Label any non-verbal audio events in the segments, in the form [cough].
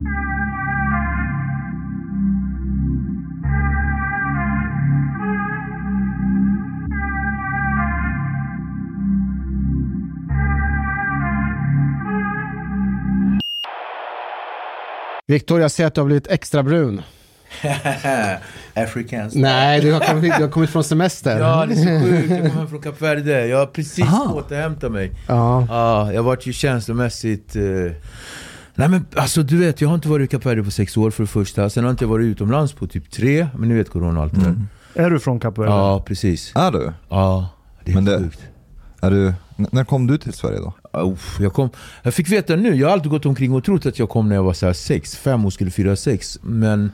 Victor, jag ser att du har blivit extra brun. [laughs] Africans. Nej, du har kommit, du har kommit från semester. Ja, det är så sjukt. Jag kommer [laughs] från Kap Verde. Jag har precis Aha. återhämtat mig. Ja. Ja, jag vart ju känslomässigt... Eh... Nej men alltså du vet, jag har inte varit i Kap Verde på sex år för det första. Sen har jag inte varit utomlands på typ tre. Men ni vet corona och allt det där. Mm. Är du från Kap Verde? Ja, precis. Är du? Ja, det är Men det- sjukt. Är du? När kom du till Sverige då? Uff, jag, kom, jag fick veta nu, jag har alltid gått omkring och trott att jag kom när jag var så här sex, fem och skulle fyra sex. Men,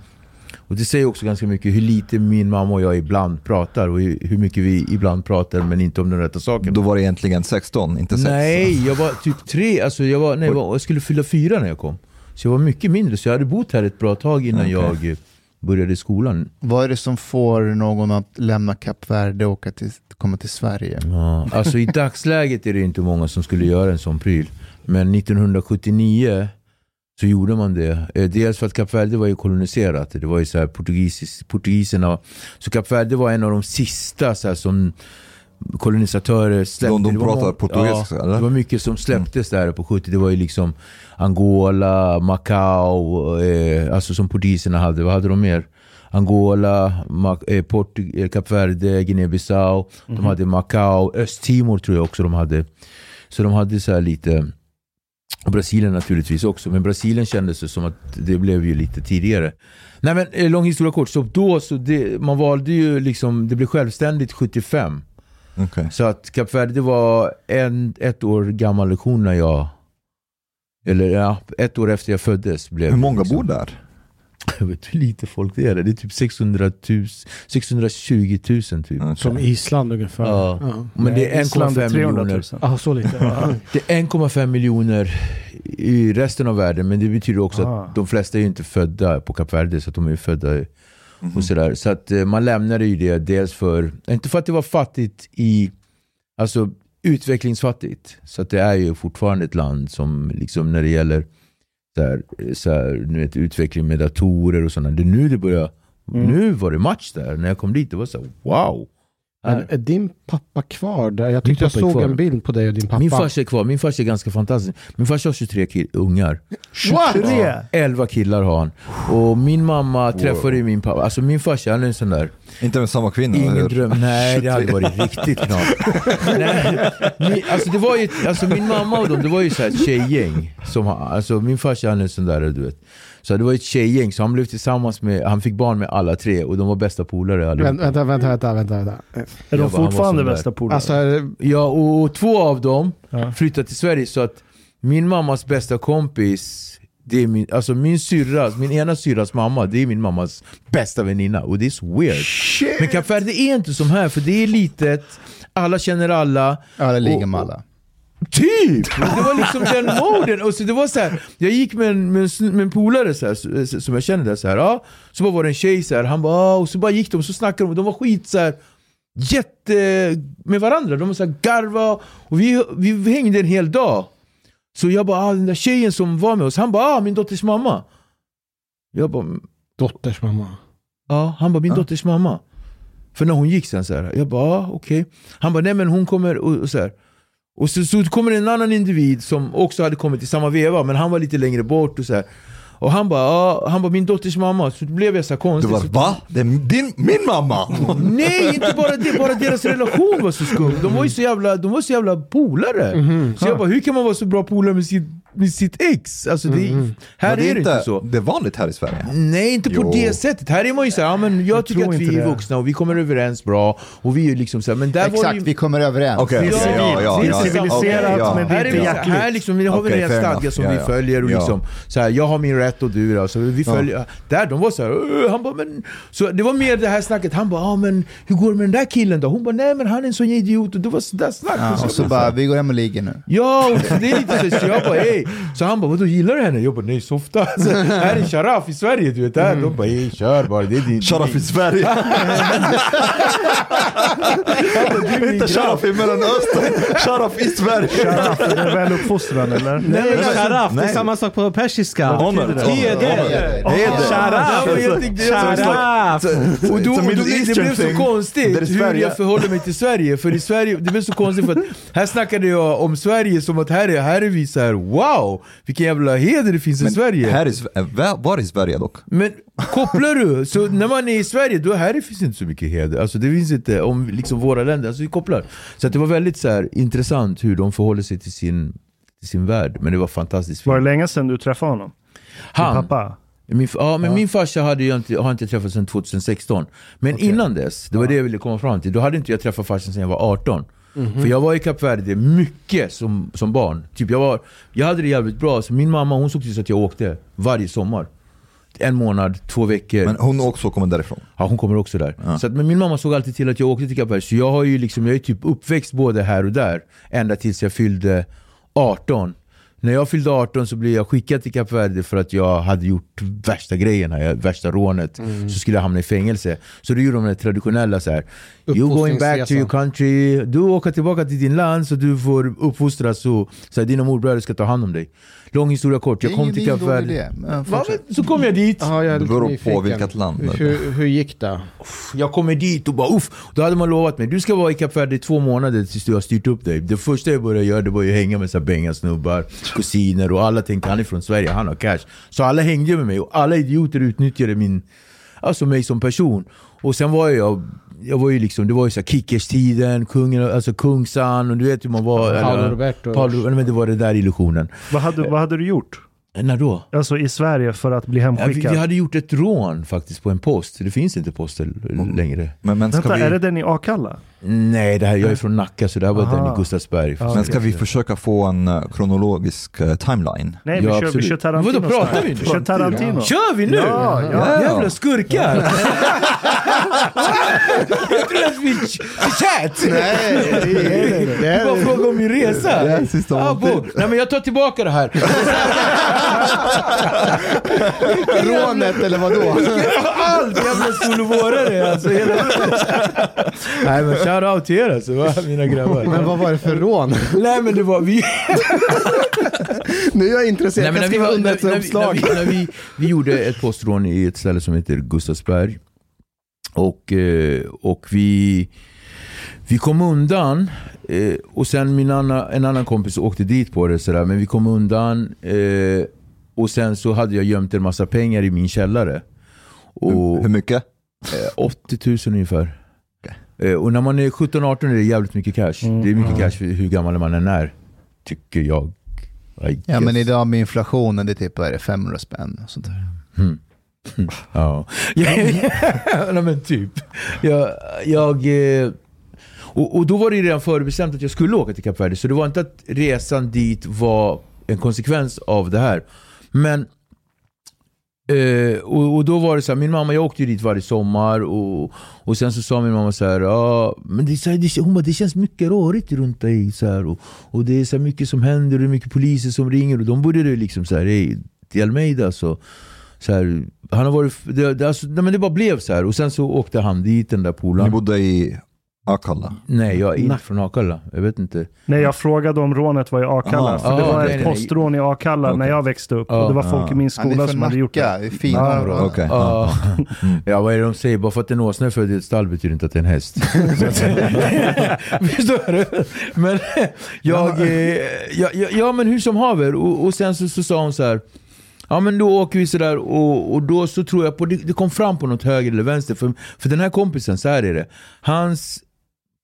och det säger också ganska mycket hur lite min mamma och jag ibland pratar och hur mycket vi ibland pratar men inte om den rätta saken. Då var det egentligen 16, inte 6. Nej, jag var typ tre, alltså jag, var, nej, jag, var, jag skulle fylla fyra när jag kom. Så jag var mycket mindre, så jag hade bott här ett bra tag innan Okej. jag eh, började skolan. Vad är det som får någon att lämna Kap Verde och åka till, komma till Sverige? Ja, alltså i dagsläget är det inte många som skulle göra en sån pryl. Men 1979 så gjorde man det. Eh, Dels för att Kap Verde var ju koloniserat. Det var ju så här portugisis, portugiserna. Så Kap Verde var en av de sista så här, som kolonisatörer släppte. De- de pratar portugisiska, ja, eller? Det var mycket som släpptes där på 70. Det var ju liksom Angola, Macau, eh, alltså som portugiserna hade. Vad hade de mer? Angola, eh, eh, Kap Verde, Guinea-Bissau. De hade Macau, Östtimor tror jag också de hade. Så de hade så här lite, och Brasilien naturligtvis också, men Brasilien kändes det som att det blev ju lite tidigare. Nej men eh, lång historia kort, så då så det, man valde ju liksom, det blev självständigt 75. Okej. Så att Kap Verde var en, ett år gammal lektion när jag, eller ja, ett år efter jag föddes. Blev Hur många liksom, bor där? Jag [laughs] vet hur lite folk det är. Det är typ 600 000, 620 000 typ. Okej. Som Island ungefär. Ja. Ja. Men det är Island 1,5 300 000. miljoner. Ah, så lite. Ja. Det är 1,5 miljoner i resten av världen, men det betyder också Ah. att de flesta är inte födda på Kap Verde, så att de är födda i- Mhm. och sådär. Så att eh, man lämnade ju det dels för, inte för att det var fattigt i, alltså utvecklingsfattigt. Så att det är ju fortfarande ett land som liksom när det gäller så här, så här, nu vet, utveckling med datorer och sådana. Det är nu det börjar, Mm. nu var det match där. När jag kom dit, det var så här, wow. Men är din pappa kvar där? Jag tyckte jag är såg kvar. en bild på dig och din pappa. Min farsa är kvar, min farsa är ganska fantastisk. Min farsa har 23 ki- ungar. 23! 11 killar har han. Och min mamma träffade min pappa. Alltså min farsa han är en sån där, Inte med samma kvinna? eller ingen hur? dröm. Nej det hade varit [laughs] riktigt knappt. Nej, alltså det var ju, alltså min mamma och dem, det var ju så här tjejgäng. Som, alltså min farsa han är en sån där du vet. Så det var ett tjejgäng, så han blev tillsammans med, han fick barn med alla tre och de var bästa polare allihopa. Vänta, vänta, vänta, vänta, vänta. Är de fortfarande bästa polare? Alltså, det- Ja, och två av dem Ja. flyttade till Sverige så att min mammas bästa kompis, det är min, alltså min syrras, min ena syrras mamma, det är min mammas bästa väninna och det är så weird. Men Kap Verde är inte som här, för det är litet, alla känner alla. Ja, det ligger med alla. Typ! Det var liksom den moden. Och så det var så här, jag gick med en, med en, med en polare så här, som jag kände där, så här, ja. Så bara var det en tjej så här, han bara, ah, och så bara gick de, så snackade de, de var skit så här, jätte med varandra. De var så här, garva, och vi, vi hängde en hel dag. Så jag bara, ah, den där tjejen som var med oss, han bara, ah, min dotters mamma. Jag bara, dotters mamma. Ja, han bara min Ja. dotters mamma. För när hon gick sen så här, jag bara ah, okej. Han bara nej men hon kommer och, och så här. Och så, så kommer en annan individ som också hade kommit i samma veva men han var lite längre bort och så här. Och han bara, ah, han bara min dotters mamma. Så då blev jag så Du konstig. var så, va? Det är din, min mamma! [laughs] Nej, inte bara det, bara deras relation var så skum. De var ju så jävla, de var så jävla polare. Mhm. Så jag bara, hur kan man vara så bra polare med sitt, med sitt ex? Alltså det, Mhm. här Men är det inte så. Det är vanligt här i Sverige. Nej, inte på Jo. det sättet. Här är man ju såhär, ja, men jag, tycker tror att vi är det. vuxna och vi kommer överens bra. Och vi är liksom såhär, men där var det Exakt, ju... vi kommer överens. Det är okej, civilt. ja, ja, Det är ja. civiliserat, ja. men det Här är är inte vi, så- hjärtligt. här liksom, vi har vi Okej, en stadga som Ja, vi ja. följer och Ja. liksom så här, jag har min rätt och du då. Så vi följer, Där de var så här, "Åh", han bara men... Så det var mer det här snacket, han bara ah, men hur går det med den där killen då? Hon bara nej men han är en sån idiot och det var sådär snack. Ja, och så bara, vi går hem och ligger nu. Ja, och det är lite så, jag bara ey, [laughs] Så han bara, vadå gillar du henne? Jag bara, nej softa. [laughs] Så, här är Sharaf i Sverige, du vet. Här. De bara, "Ey, kör bara. Det är din... Sharaf i Sverige. [laughs] Inte Sharaf i Mellanöstern. Sharaf i Sverige. Sharaf, är det väl uppfostran eller? Nej, men sharaf, det är Nej. samma sak på persiska. Heder. Sharaf. Och då, det blev så konstigt hur Sverige- jag förhåller mig till Sverige. För i Sverige, det blev så konstigt för att här snackade jag om Sverige som att här är, här är vi så här: wow, vilken jävla heder det finns i Sverige. Här äh, va- var i Sverige dock? Men kopplar du, så när man är i Sverige, då här finns inte så mycket heder. Alltså det finns inte om liksom våra länder, alltså vi kopplar. Så att det var väldigt så här, intressant hur de förhåller sig till sin, till sin värld. Men det var fantastiskt Var det länge sedan du träffade honom? Din Han, pappa? Min, ja, men min farsa hade jag inte, har inte jag träffat sedan 2016. Men innan dess, det var det jag ville komma fram till, då hade inte jag träffat farsan sedan jag var 18. För jag var i Kap Verde mycket som, som barn. Typ jag, var, jag hade det jävligt bra, så min mamma hon såg till så att jag åkte varje sommar. En månad, två veckor. Men hon också kommer därifrån. Ja, hon kommer också där. Ja. Så att, men min mamma såg alltid till att jag åkte till Kap Verde. Så jag, har ju liksom, jag är typ uppväxt både här och där. Ända tills jag fyllde 18. När jag fyllde 18 så blev jag skickad till Kap Verde för att jag hade gjort värsta grejerna, värsta rånet. Så skulle jag hamna i fängelse. Så då gjorde de det traditionella så här. You going back to your country, du åker tillbaka till din land så du får uppfostras så, så här, dina morbröder ska ta hand om dig. Lång historia kort, jag kom till Kap Verde. Så kom jag dit. Ja, jag Det beror på nyfiken. vilket land. Hur, hur gick det? Jag kommer dit och bara uff, då hade man lovat mig du ska vara i Kap Verde i två månader tills du har styrt upp dig. Det första jag började göra det var ju att hänga med bängasnubbar, kusiner och alla tänkte han är från Sverige, han har cash. Så alla hängde med mig och alla idioter utnyttjade min, alltså mig som person. Och sen var jag, jag var ju liksom, det var ju så här Kickers-tiden, kungen, alltså Kungsan och du vet hur man var. Paolo eller- Roberto. Paolo, men det var det där illusionen. Vad hade, vad hade du gjort? När då? Alltså i Sverige för att bli Ja, vi, hemskickad? vi hade gjort ett rån faktiskt på en post, det finns inte poster längre. Men, men, ska Vänta, vi, är det den i Akalla? Nej, det här, jag är från Nacka så det här var den i Gustavsberg. Ja, men ska vi försöka få en eh, kronologisk eh, timeline? Nej, vi, Ja, kör, vi kör Tarantino. Vadå, pratar vi inte? Vi kör Tarantino. Kör vi nu? Ja, ja. Jävla skurkar! [laughs] jag trodde att vi chat! Nej, Det är bara fråga om min resa. Det är sista ah. Nej men jag tar tillbaka det här. [laughs] Rånet eller vadå? Allt [laughs] jävla solovårare alltså. Hela... Nej men shoutout till er alltså, va, mina grabbar. Men vad var det för rån? Nej men det var vi... Nu är jag intresserad, Nej, jag ska vi, skriva ett när, vi, uppslag. när, vi, när vi, vi gjorde ett postrån i ett ställe som heter Gustavsberg. Och, eh, och vi, vi kom undan. Eh, och sen min anna, en annan kompis åkte dit på det. Sådär, men vi kom undan. Eh, och sen så hade jag gömt en massa pengar i min källare. Och, Hur mycket? Eh, 80 000 ungefär. Eh, och när man är 17-18 är det jävligt mycket cash. Det är mycket cash för hur gammal man än är. Tycker jag. Ja men idag med inflationen, det är typ är det, 500 spänn och sånt där. Mm. [laughs] Ja. [laughs] Nej men typ. Jag, jag, eh, och, och då var det ju redan förbestämt att jag skulle åka till Kap Verde. Så det var inte att resan dit var en konsekvens av det här. Men Eh, och, och då var det så här, min mamma, jag åkte ju dit varje sommar och, och sen så sa min mamma så här, ah, men det, så här, det, hon bara, det känns mycket rörigt runt dig så här, och, och det är så här mycket som händer och det är mycket poliser som ringer och de började liksom så här, hey, till Almeida så, så här, han har varit, det, det, alltså, nej, men det bara blev så här och sen så åkte han dit den där polaren. Ni bodde i Akalla? Nej, jag är inte från Akalla, jag vet inte. Nej, jag frågade om rånet var i Akalla. Aha. för det Ah, var nej, ett nej, nej. postrån i Akalla när Okej. jag växte upp. Och det var folk Ah. i min Han skola från som hade gjort Nacka, det. det är fint Ja, område. Okej. Ja. [laughs] ja, vad är det de säger? Bara för att en åsna är född i ett stall betyder inte att det är en häst. [laughs] [laughs] Förstår du? Men jag, eh, ja, ja, ja men hur som haver. Och, och sen så, så sa hon så här. Ja men då åker vi sådär och, och då så tror jag på det, det kom fram på något höger eller vänster. För, för den här kompisen, så här är det. Hans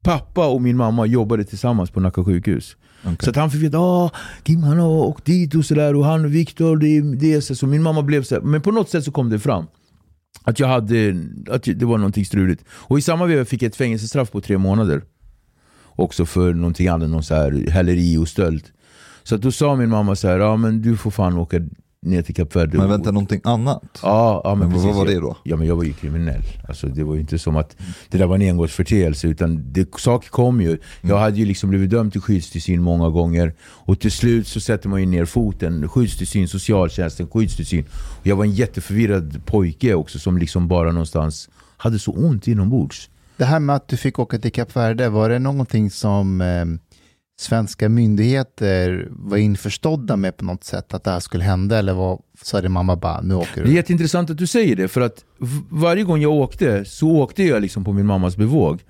pappa och min mamma jobbade tillsammans på Nacka sjukhus. Okej. Så att han fick veta att Kim han har åkt dit och sådär och han och Viktor, det, det så. så min mamma blev så här, men på något sätt så kom det fram. Att jag hade, att det var någonting struligt. Och i samma veva fick jag ett fängelsestraff på tre månader. Också för någonting annat, någon så här häleri och stöld. Så att då sa min mamma så här, ja men du får fan åka ner till Kap Verde. Men och- vänta, någonting annat? Ja, ja men, Men precis. vad var det då? Ja, men jag var ju kriminell. Alltså, det var ju inte som att det där var en engångsförteelse utan det, saker kom ju. Jag hade ju liksom blivit dömd till skyddstillsyn många gånger och till slut så sätter man ju ner foten. Skyddstillsyn, socialtjänsten, skyddstillsyn. Och jag var en jätteförvirrad pojke också som liksom bara någonstans hade så ont inombords. Det här med att du fick åka till Kap Verde, var det någonting som eh, svenska myndigheter var införstådda med på något sätt, att det här skulle hända? Eller var, sa din mamma bara, nu åker Det är du? jätteintressant att du säger det, för att varje gång jag åkte så åkte jag liksom på min mammas bevåg.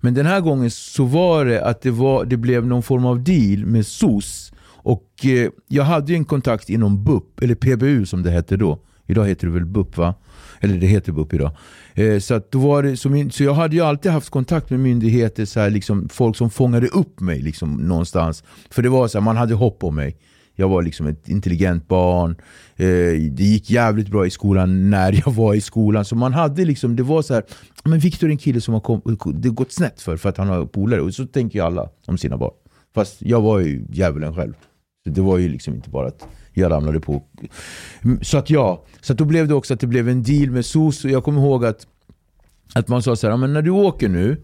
Men den här gången så var det att det, var, det blev någon form av deal med SOS. Och eh, jag hade en kontakt inom BUP, eller PBU som det hette då. Idag heter det väl BUP va? Eller det heter BUP idag. Eh, så, att då var det, så, min, så jag hade ju alltid haft kontakt med myndigheter, så här, liksom, folk som fångade upp mig liksom, någonstans. För det var så här, man hade hopp om mig. Jag var liksom ett intelligent barn. Eh, det gick jävligt bra i skolan när jag var i skolan. Så man hade liksom, det var så här, men Viktor är en kille som har kom, det har gått snett för, för att han har polare. Och så tänker ju alla om sina barn. Fast jag var ju djävulen själv. Så det var ju liksom inte bara att jag ramlade på. Mm, så att ja, så att då blev det också att det blev en deal med SOS. Och jag kommer ihåg att, att man sa så här, men när du åker nu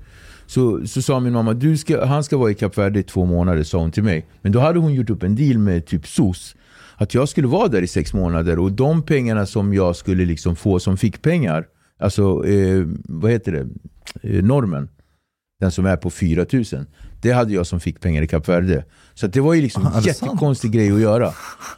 så, så sa min mamma, du ska, han ska vara i Kap Verde i två månader, sa hon till mig. Men då hade hon gjort upp en deal med typ SOS. Att jag skulle vara där i sex månader och de pengarna som jag skulle liksom få som fick pengar, alltså eh, vad heter det, eh, normen, den som är på 4000. Det hade jag som fick pengar i Kap Verde. Så det var ju liksom en är jättekonstig grej att göra.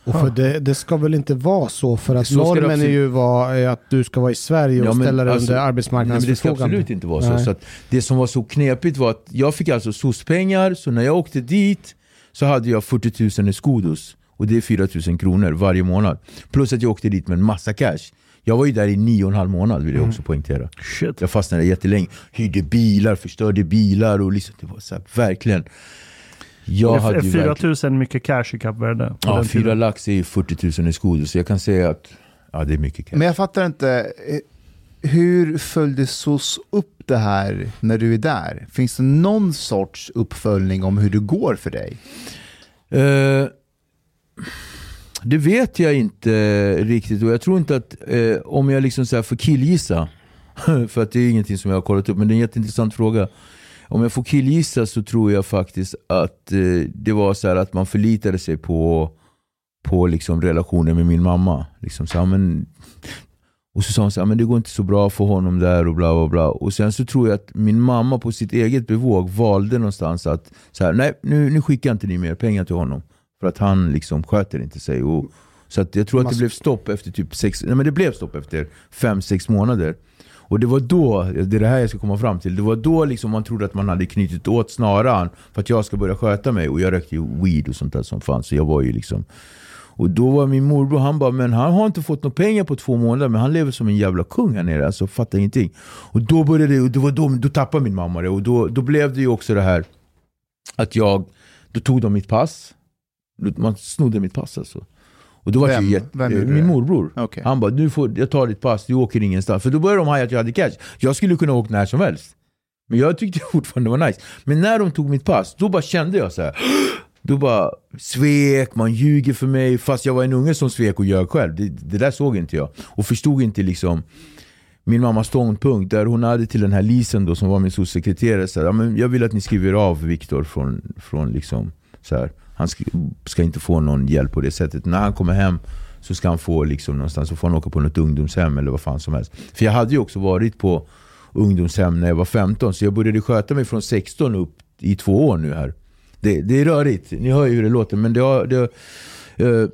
Och för det, det ska väl inte vara så för att Så normen är absolut- ju var, är att du ska vara i Sverige och Ja, men ställa dig alltså- under Nej, arbetsmarknadens men det ska absolut inte vara så. Nej. så att det som var så knepigt var att jag fick alltså SOS-pengar, så när jag åkte dit så hade jag 40 000 i Skodos. Och det är 4 000 kronor varje månad. Plus att jag åkte dit med en massa cash. Jag var ju där i nio och en halv månad vill jag Mm. också poängtera. Shit. Jag fastnade jättelänge. Hyrde bilar, förstörde bilar och liksom, det var så här, verkligen. Jag Är hade ju 4 verkligen, 000 mycket cash i Kap Verde? på ja, den fyra tiden? lax är ju 40 000 i Skodos. Så jag kan säga att ja, det är mycket cash. Men jag fattar inte, eh, hur följde SOS upp det här när du är där? Finns det någon sorts uppföljning om hur det går för dig? Eh, det vet jag inte riktigt och jag tror inte att eh, om jag liksom så här får killgissa, [laughs] för att det är ingenting som jag har kollat upp, men det är en jätteintressant fråga. Om jag får killgissa så tror jag faktiskt att eh, det var så att man förlitade sig på, på liksom relationen med min mamma. Liksom så men, och så sa hon så här, men det går inte så bra för honom där och bla bla bla. Och sen så tror jag att min mamma på sitt eget bevåg valde någonstans att så här, nej nu, nu skickar inte ni mer pengar till honom. För att han liksom sköter inte sig. Och, så att jag tror att det blev stopp efter typ sex, nej men det blev stopp efter fem, sex månader. Och det var då, det är det här jag ska komma fram till, det var då liksom man trodde att man hade knutit åt snaran för att jag ska börja sköta mig. Och jag rökte ju weed och sånt där som fanns. Så jag var ju liksom och då var min morbror, han bara, men han har inte fått några pengar på två månader, men han lever som en jävla kung här nere, alltså fattar ingenting. Och då började det, och det var då, då tappade min mamma det, och då, då blev det ju också det här att jag, då tog de mitt pass, man snodde mitt pass alltså. Och då var Vem- jätte, vem gjorde min morbror. Okej. Han bara, du får, jag tar ditt pass, du åker ingenstans. För då började de haja att jag hade cash. Jag skulle kunna åka när som helst. Men jag tyckte [laughs] fortfarande det var nice. Men när de tog mitt pass, då bara kände jag så här. [gasps] Då bara svek, man ljuger för mig. Fast jag var en unge som svek och ljög själv. Det, det där såg inte jag. Och förstod inte liksom min mammas ståndpunkt. Där hon hade till den här Lisen då, som var min socialsekreterare. Så här, jag vill att ni skriver av Viktor från, från liksom, så här, han ska, ska inte få någon hjälp på det sättet. När han kommer hem så ska han få liksom någonstans, så får han åka på något ungdomshem eller vad fan som helst. För jag hade ju också varit på ungdomshem när jag var 15, så jag började sköta mig från 16 upp i två år nu här. Det, det är rörigt, ni hör ju hur det låter. Men det har, det, eh,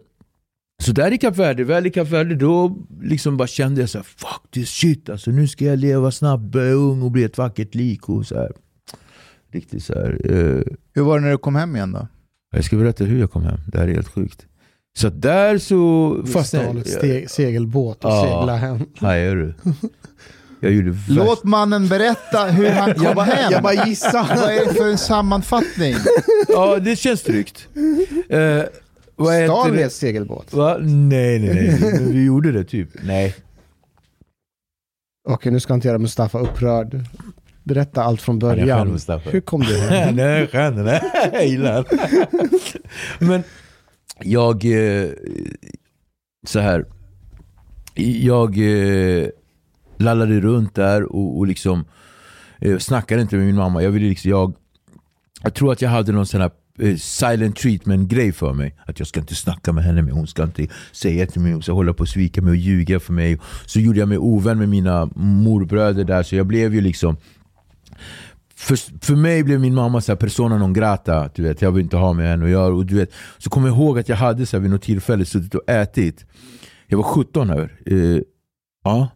så där i Kap Verde, väl i Kap Verde, då liksom bara kände jag så här, fuck this shit, alltså nu ska jag leva snabbt, ung och bli ett vackert lik och så här. Riktigt så här. eh, Hur var det när du kom hem igen då? Jag ska berätta hur jag kom hem, det här är helt sjukt. Så där så fastnade Stal ett steg, segelbåt och Ja. segla hem. Hajar du? Jag gjorde värst- Låt mannen berätta hur han kom Jag bara, hem. jag bara gissar. [laughs] Vad är det för en sammanfattning? Ja, det känns tryggt. Vad heter Stal vi ett segelbåt? Va? Nej, nej, nej. Vi gjorde det typ. Nej. Okej, nu ska jag inte göra Mustafa upprörd. Berätta allt från skön, början. Mustafa. Hur kom du [laughs] hem? Nej, skön den är. Jag gillar. [laughs] Men jag... Eh, så här. Jag eh, lallade runt där och, och liksom eh, snackade inte med min mamma. Jag ville liksom, jag, jag tror att jag hade någon sån här silent treatment grej för mig. Att jag ska inte snacka med henne, men hon ska inte säga till mig, hon ska hålla på och svika mig och ljuga för mig. Så gjorde jag mig ovän med mina morbröder där, så jag blev ju liksom för, för mig blev min mamma så här persona non grata, du vet, jag vill inte ha med henne att göra. Och du vet, så kommer jag ihåg att jag hade så här, vid något tillfälle suttit och ätit. Jag var 17 här. Eh, ja.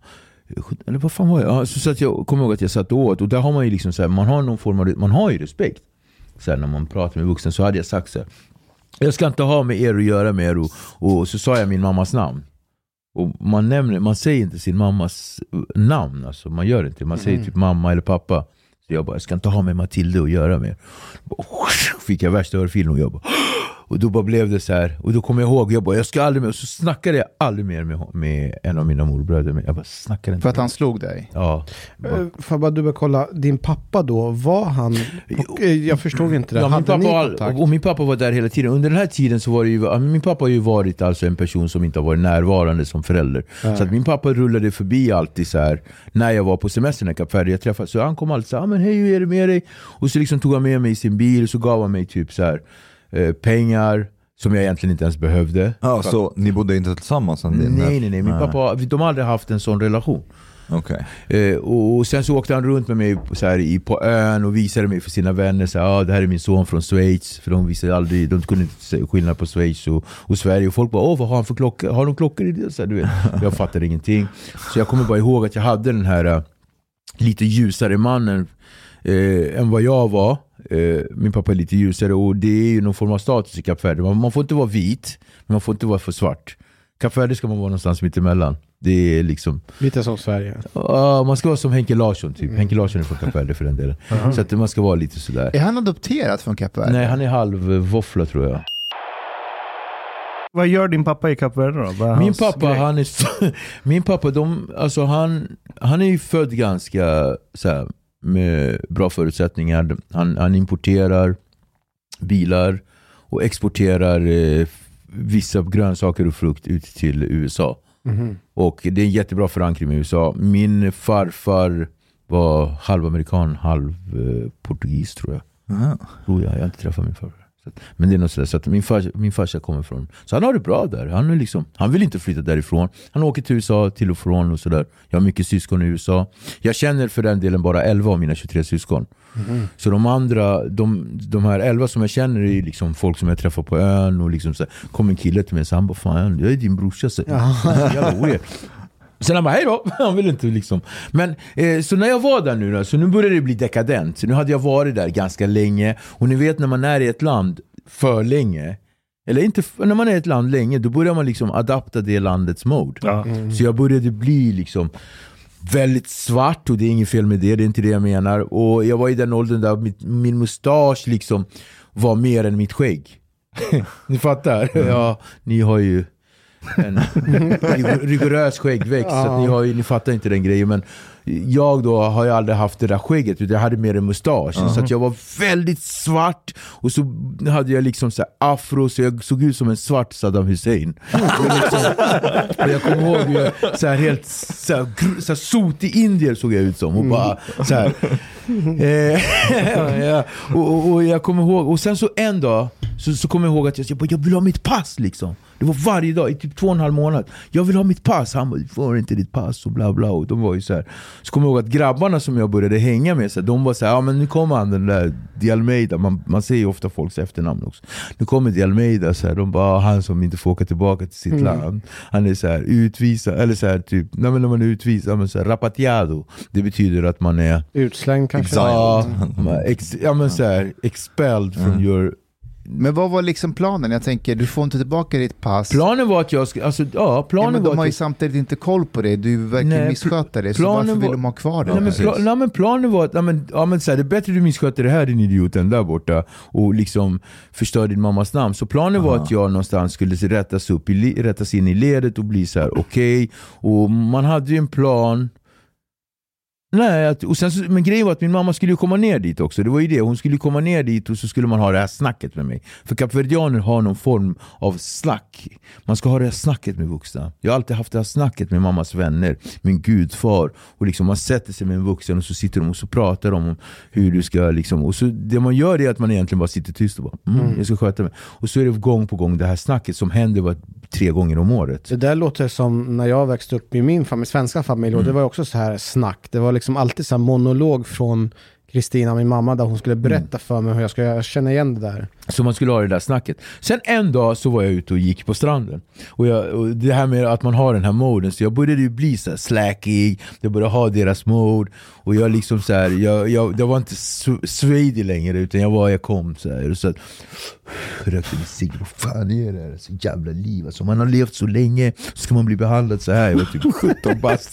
Eller vad fan var jag? Ja, så, så att jag kommer ihåg att jag satt och åt. Och där har man ju liksom så här, man har någon form av, man har ju respekt. Så när man pratar med vuxna så hade jag sagt så här. Jag ska inte ha med er att göra mer. Och, och så sa jag min mammas namn. Och man, nämner, man säger inte sin mammas namn. Alltså, man gör inte Man säger typ mamma eller pappa. Så jag bara, jag ska inte ha med Matilda att göra mer. Fick jag värsta örfilen och jag bara och då bara blev det så här. Och då kommer jag ihåg, jag bara, jag ska aldrig mer. Och så snackade jag aldrig mer med, med en av mina morbröder. Men jag bara snackade inte För att han slog dig? Ja. Eh, Får jag bara dubbelkolla, din pappa då, var han... Och, eh, jag förstod inte det. Ja, min pappa och min pappa var där hela tiden. Under den här tiden så var det ju, min pappa har ju varit alltså en person som inte har varit närvarande som förälder. Så att min pappa rullade förbi alltid så här när jag var på semestern i Kap Verde. Jag träffade, så han kom alltid så här, ah, men hej hur är det med dig? Och så liksom tog han med mig i sin bil och så gav han mig typ så här, eh, pengar som jag egentligen inte ens behövde. Ja, så ni bodde inte tillsammans? Nej nej nej, min pappa, de har aldrig haft en sån relation. Okej. Eh, och, och sen så åkte han runt med mig så här, i, på ön och visade mig för sina vänner. Så här, ah, det här är min son från Schweiz. För de visade aldrig, de kunde inte se skillnad på Schweiz och, och Sverige. Och folk bara, åh vad har han för klockor? Har de klockor i det? Så här, du vet. [laughs] Jag fattade ingenting. Så jag kommer bara ihåg att jag hade den här eh, lite ljusare mannen eh, än vad jag var. Eh, min pappa är lite ljusare och det är ju någon form av status i Kap Verde. Man, man får inte vara vit, men man får inte vara för svart. Kap Verde ska man vara någonstans mittemellan. Det är liksom Lite som Sverige. Ja, man ska vara som Henke Larsson typ. Henke Larsson är från Kap Verde för den delen. Så att man ska vara lite sådär. Är han adopterad från Kap Verde? Nej, han är halv våffla tror jag. Vad gör din pappa i Kap Verde då? Min pappa, grej? han är, [laughs] min pappa de, alltså han, han är ju född ganska så här, med bra förutsättningar. Han, han importerar bilar och exporterar eh, vissa grönsaker och frukt ut till USA. Och det är en jättebra förankring med USA. Min farfar var halvamerikan, halv eh, portugis tror jag. Aha. Tror jag, jag har inte träffat min farfar. Att, men det är något sådär, så att min, fars, min farsa kommer från... Så han har det bra där. Han, är liksom, han vill inte flytta därifrån. Han åker till USA till och från och sådär. Jag har mycket syskon i USA. Jag känner för den delen bara 11 av mina 23 syskon. Så de andra, de, de här 11 som jag känner är liksom folk som jag träffar på ön. Och liksom så här, kom en kille till mig och han bara Fan jag är din brorsa. Så, [laughs] jävla weird. Sen han bara hej då, [laughs] han vill inte liksom. Men eh, så när jag var där nu då, så nu började det bli dekadent. Så nu hade jag varit där ganska länge. Och ni vet när man är i ett land för länge. Eller inte, när man är i ett land länge, då börjar man liksom adapta det landets mode. Ja. Så jag började bli liksom väldigt svart och det är inget fel med det, det är inte det jag menar. Och jag var i den åldern där mitt, min mustasch liksom var mer än mitt skägg. [laughs] ni fattar? Ja, ni har ju en rig- rigorös skäggväxt, så att ni, har ni fattar inte den grejen. Men jag då har ju aldrig haft det där skägget, utan jag hade mer en mustasch. Så att jag var väldigt svart, och så hade jag liksom så här afro, så jag såg ut som en svart Saddam Hussein. Och liksom, och jag kommer ihåg, jag, så här helt så här, så här sotig indier såg jag ut som. Och bara så här. Eh, [laughs] ja, och, och, och jag kommer ihåg, och sen så en dag så, så kommer jag ihåg att jag, jag, bara, jag vill ha mitt pass liksom. Det var varje dag i typ två och en halv månad. Jag vill ha mitt pass. Han bara, du får inte ditt pass och bla bla. Och de var ju så här. Så kommer jag ihåg att grabbarna som jag började hänga med, så här, de var så här, ja men nu kommer han den där Di Almeida. Man, man ser ju ofta folks efternamn också. Nu kommer Di Almeida, så här, de bara, "Ah, han som inte får åka tillbaka till sitt land. Han är så här utvisad, eller så här, typ, nej, men när man är utvisad, men så här, rapateado. Det betyder att man är Utslängd kanske? Ja, ex, ja men så här, expelled from your... Men vad var liksom planen? Jag tänker, du får inte tillbaka ditt pass. Planen var att jag skulle, alltså ja, ja, planen men var de har att ju jag, samtidigt inte koll på det. Du verkar Nej, missköta det. Så planen varför vill var- de ha kvar det? Nej men, pla, nej, men planen var att, nej, men, ja, men, så här, det är bättre du missköter det här din idiot än där borta och liksom förstör din mammas namn. Så planen var att jag någonstans skulle se- rättas, upp i, rättas in i ledet och bli så här okej. Och man hade ju en plan Nej, att, och sen, så- men grejen var att min mamma skulle komma ner dit också. Det var ju det. Hon skulle komma ner dit och så skulle man ha det här snacket med mig. För kapverdianer har någon form av snack. Man ska ha det här snacket med vuxna. Jag har alltid haft det här snacket med mammas vänner, min gudfar. Och liksom man sätter sig med en vuxen och så sitter de och så pratar de om hur du ska... Liksom, och så det man gör är att man egentligen bara sitter tyst och bara mm, jag ska sköta mig. Och så är det gång på gång det här snacket som händer var, tre gånger om året. Det där låter som när jag växte upp i min familj, svenska familj, och det var också så här snack. Det var liksom alltid så monolog från Kristina, min mamma, där hon skulle berätta för mig hur jag. Jag känner igen det där. Så man skulle ha det där snacket. Sen en dag så var jag ute och gick på stranden. Och, jag, och det här med att man har den här moden, så jag började ju bli så slackig, jag började ha deras mode. Och jag liksom så här, jag, jag, jag var inte swedig längre utan jag var, jag kom så här. Och så att, rökte en cigg, vad fan är det här? Så jävla liv alltså. Man har levt så länge, så ska man bli behandlad så här. Jag var typ [laughs] 17 bast.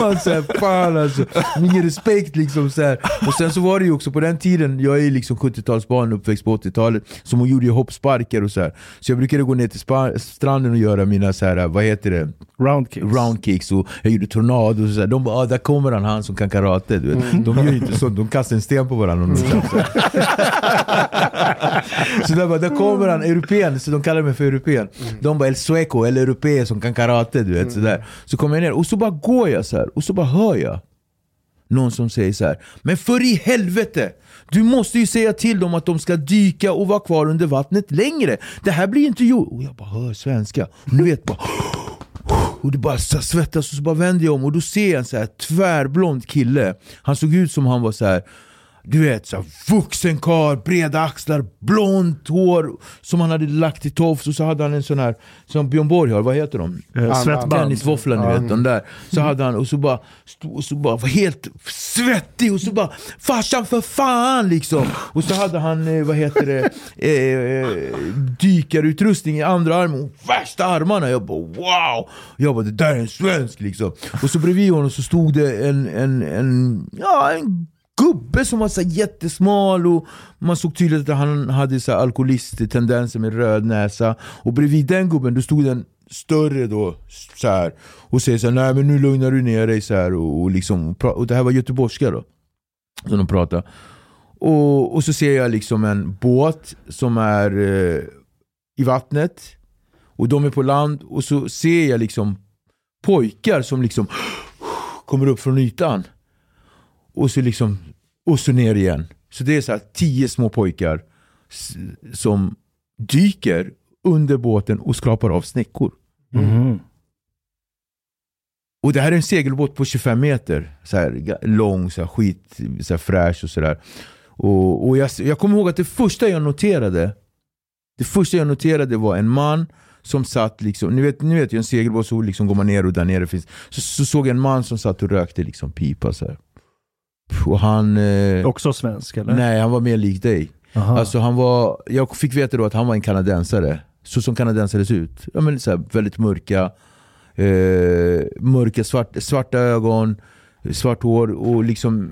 Man så här, fan alltså. Ingen respekt liksom så här. Och sen så var det ju också på den tiden, jag är liksom 70-talsbarn uppväxt på 80-talet, så hon gjorde ju hoppsparkar och så här. Så jag brukade gå ner till stranden och göra mina så här, vad heter det? Roundkicks. roundkicks och jag gjorde tornado och så där. De bara ah, där kommer han, han som kan karate. Du vet. De gör ju inte sånt, de kastar en sten på varandra. de kan, så så där, bara, där kommer han, europén, så de kallar mig för europén. De bara el sueco, eller europé som kan karate. Du vet, så, där. så kommer jag ner och så bara går jag så här och så bara hör jag någon som säger så här. Men för i helvete! Du måste ju säga till dem att de ska dyka och vara kvar under vattnet längre. Det här blir inte gjort. Och jag bara hör svenska. Ni vet bara och det bara så svettas och så bara vänder jag om och då ser jag en så här tvärblond kille. Han såg ut som han var så här du vet, så vuxen karl, breda axlar, blont hår som han hade lagt i tofs och så hade han en sån här som Björn Borg har, vad heter de? Eh, Svettband. Tennisvåfflan ni vet, de där. Så hade han, och så bara, och så bara var helt svettig och så bara Farsan för fan liksom! Och så hade han, eh, vad heter det, [laughs] eh, eh, dykarutrustning i andra armen och värsta armarna. Jag bara wow! Jag bara det där är en svensk liksom. Och så bredvid honom så stod det en, en, en, ja, en gubbe som var så jättesmal och man såg tydligt att han hade så alkoholisttendenser med röd näsa. Och bredvid den gubben då stod den större då så här och säger så här, nej men nu lugnar du ner dig så här och, och liksom och det här var göteborgska då. Som de pratade. Och, och så ser jag liksom en båt som är eh, i vattnet och de är på land och så ser jag liksom pojkar som liksom kommer upp från ytan. Och så liksom och så ner igen. Så det är så här tio små pojkar som dyker under båten och skrapar av snäckor. Mhm. Och det här är en segelbåt på 25 meter. Så här, lång, så här, skit, så här, fräsch och sådär. Och, och jag, jag kommer ihåg att det första jag noterade Det första jag noterade var en man som satt liksom, ni vet, ni vet ju en segelbåt så liksom går man ner och där nere finns så, så såg jag en man som satt och rökte liksom pipa så här. Och han... Eh, Också svensk eller? nej, han var mer lik dig. Aha. Alltså han var, jag fick veta då att han var en kanadensare. Så som kanadensare ser ut. Ja, men så här, väldigt mörka, eh, mörka svart, svarta ögon, svart hår och liksom,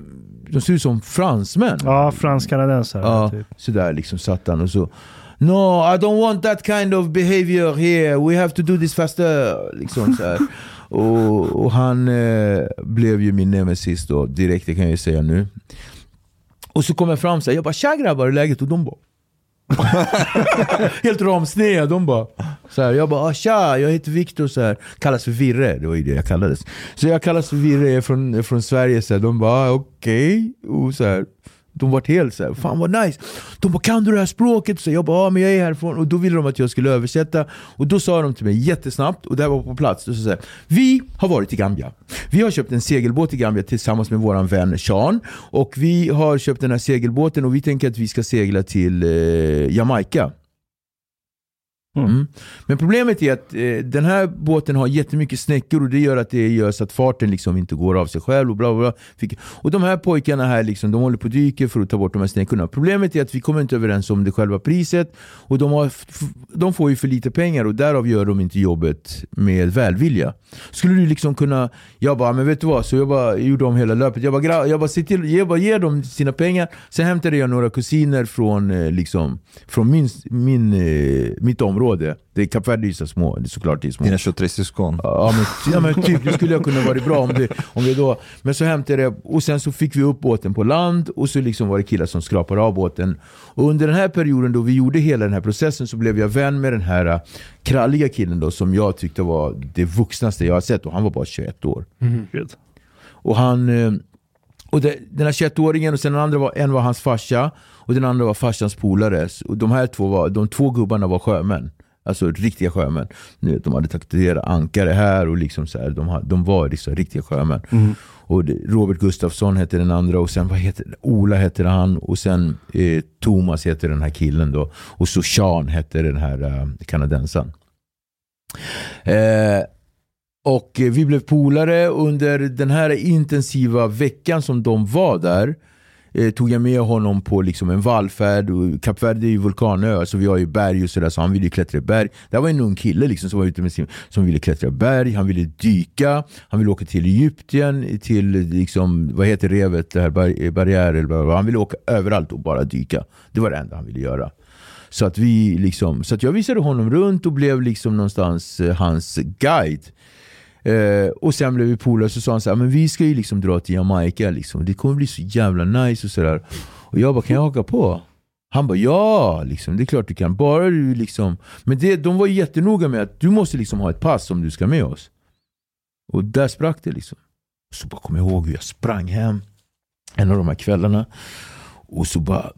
de ser ut som fransmän. ja, fransk-kanadensare. Ja, Typ. sådär liksom satt han och så No, I don't want that kind of behavior here. We have to do this faster. Liksom så [laughs] och, och han eh, blev ju min nemesis då, direkt, det kan jag ju säga nu. Och så kom jag fram så här, jag bara tja grabbar, hur är läget? Och de bara [laughs] Helt ramsneda, de bara så här, Jag bara ah, tja, jag heter Viktor, så här, kallas för Virre, det var ju det jag kallades. Så jag kallas för Virre, jag är från, från Sverige, så här, de bara ah, okej. Och så här, de var helt såhär, fan vad nice. De bara, kan du det här språket? Så jag bara, ja men jag är härifrån. Och då ville de att jag skulle översätta. Och då sa de till mig jättesnabbt, och det här var på plats. Och så sa vi har varit i Gambia. Vi har köpt en segelbåt i Gambia tillsammans med våran vän Sean. Och vi har köpt den här segelbåten och vi tänker att vi ska segla till eh, Jamaica. Mm. mm. Men problemet är att eh, den här båten har jättemycket snäckor och det gör att det gör så att farten liksom inte går av sig själv. Och, bla bla bla. Och de här pojkarna här liksom, de håller på och dyker för att ta bort de här snäckorna. Problemet är att vi kommer inte överens om det själva priset och de, har, de får ju för lite pengar och därav gör de inte jobbet med välvilja. Skulle du liksom kunna, jag bara, men vet du vad? Så jag bara gjorde om hela löpet. Jag bara, jag bara, se till, jag bara ger dem sina pengar. Sen hämtade jag några kusiner från, eh, liksom, från min, min, eh, mitt område område. Det är Kap Verde är så små, det är såklart det är små. Dina 23 syskon. Ja men, ja men typ, det skulle jag kunna vara bra om, det, om vi då... Men så hämtade jag, och sen så fick vi upp båten på land och så liksom var det killar som skrapade av båten. Och under den här perioden då vi gjorde hela den här processen så blev jag vän med den här äh, kralliga killen då som jag tyckte var det vuxnaste jag har sett och han var bara 21 år. Gud. Och han... eh, Och det, den här 21-åringen och sen den andra var, en var hans farsa och den andra var farsans polare. Och de här två, var, de två gubbarna var sjömän. Alltså riktiga sjömän. De hade tatuerat ankare här och liksom så här, de, de var liksom riktiga sjömän. Och det, Robert Gustafsson hette den andra och sen vad heter? Ola hette han och sen eh, Thomas hette den här killen då. Och så Sean hette den här eh, kanadensaren. Eh, och vi blev polare under den här intensiva veckan som de var där. Eh, tog jag med honom på liksom en vallfärd. Kap Verde är ju vulkanö, så vi har ju berg och sådär. Så han ville ju klättra i berg. Det här var en ung kille liksom, som var ute med sin, som ville klättra i berg. Han ville dyka. Han ville åka till Egypten, till liksom, vad heter revet, det här bar eh, barriär eller vad- vad. Han ville åka överallt och bara dyka. Det var det enda han ville göra. Så att, vi liksom, så att jag visade honom runt och blev liksom någonstans eh, hans guide. Eh, och sen blev vi polare och så sa han så här, men vi ska ju liksom dra till Jamaica liksom. Det kommer bli så jävla nice och sådär. Och jag bara, kan jag haka på? Han bara, ja, liksom, det är klart du kan. Bara du liksom. Men det, de var ju jättenoga med att du måste liksom ha ett pass om du ska med oss. Och där sprack det liksom. Så bara kom jag ihåg hur jag sprang hem en av de här kvällarna. Och så bara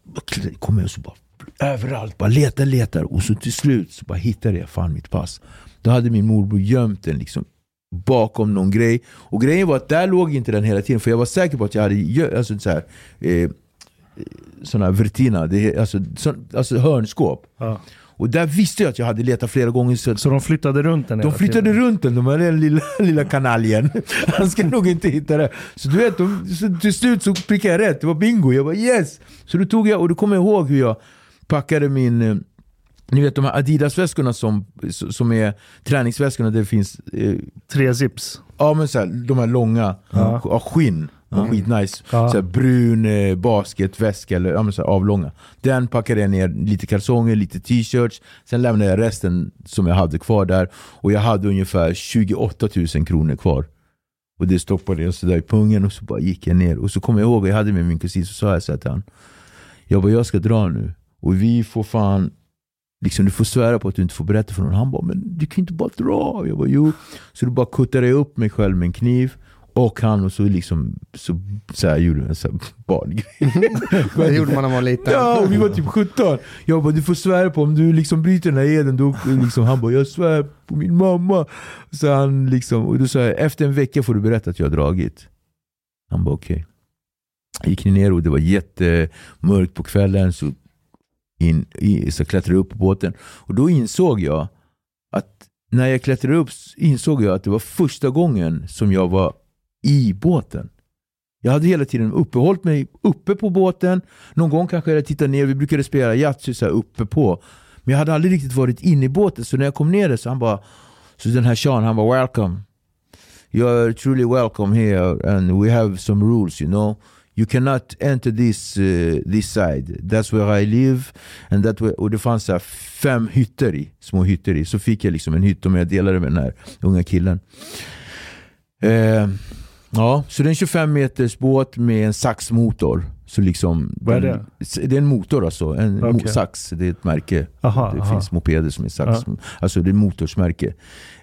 kom jag och så bara överallt, bara letar, letar. Och så till slut så bara hittade jag fan mitt pass. Då hade min morbror gömt den liksom bakom någon grej. Och grejen var att där låg inte den hela tiden. För jag var säker på att jag hade alltså, så här, eh, såna här vertina, det alltså, så, alltså hörnskåp. Ja. Och där visste jag att jag hade letat flera gånger. Så Så de flyttade runt den de flyttade tiden. runt den, de här den lilla, [laughs] lilla kanaljen. [laughs] Han ska nog inte hitta det. Så du vet, de, så till slut så prickade jag rätt. Det var bingo. Jag bara yes! Så då tog jag, och då kommer jag ihåg hur jag packade min... Ni vet de här Adidas-väskorna som, som är träningsväskorna där det finns eh, Tre zips. Ja men så här, de här långa, Ja. ja. skinn. Ja. Skitnice. Ja. Så här, brun eh, basketväska, eller ja, men så här, avlånga. Den packade jag ner lite kalsonger, lite t-shirts. Sen lämnade jag resten som jag hade kvar där. Och jag hade ungefär 28 000 kronor kvar. Och det stoppade jag sådär i pungen och så bara gick jag ner. Och så kommer jag ihåg, jag hade med min kusin, så sa jag så här till han. Jag bara, jag ska dra nu. Och vi får fan Liksom, du får svära på att du inte får berätta för någon. Han bara, men du kan inte bara dra. Jag bara, jo. Så då bara kuttade jag upp mig själv med en kniv. Och han och så liksom, så, så här gjorde en sån barngrej. [laughs] Det gjorde man när man var liten. Ja, och vi var typ 17. Jag bara, du får svära på om du liksom bryter den här eden. Då, liksom, han bara, jag svär på min mamma. Så han liksom, och då sa jag, efter en vecka får du berätta att jag har dragit. Han bara, okej. Jag gick ner och det var jättemörkt på kvällen. Så, in, i, så klättrade jag upp på båten. Och då insåg jag att när jag klättrade upp insåg jag att det var första gången som jag var i båten. Jag hade hela tiden uppehållit mig uppe på båten. Någon gång kanske jag tittade ner, vi brukade spela Yatzy så här uppe på. Men jag hade aldrig riktigt varit inne i båten, så när jag kom ner där så han bara, så den här Sean, han var welcome. You are truly welcome here and we have some rules you know. You cannot enter this, uh, this side. That's where I live. And that way, och det fanns så fem hytter i, små hytter i. Så fick jag liksom en hytt och jag delade med den här unga killen. Uh, ja, så det är en 25 meters båt med en saxmotor. Så liksom, Vad är den- det är en motor alltså. En mo- sax, det är ett märke. Aha, det aha. finns mopeder som är sax. Alltså det är motorsmärke.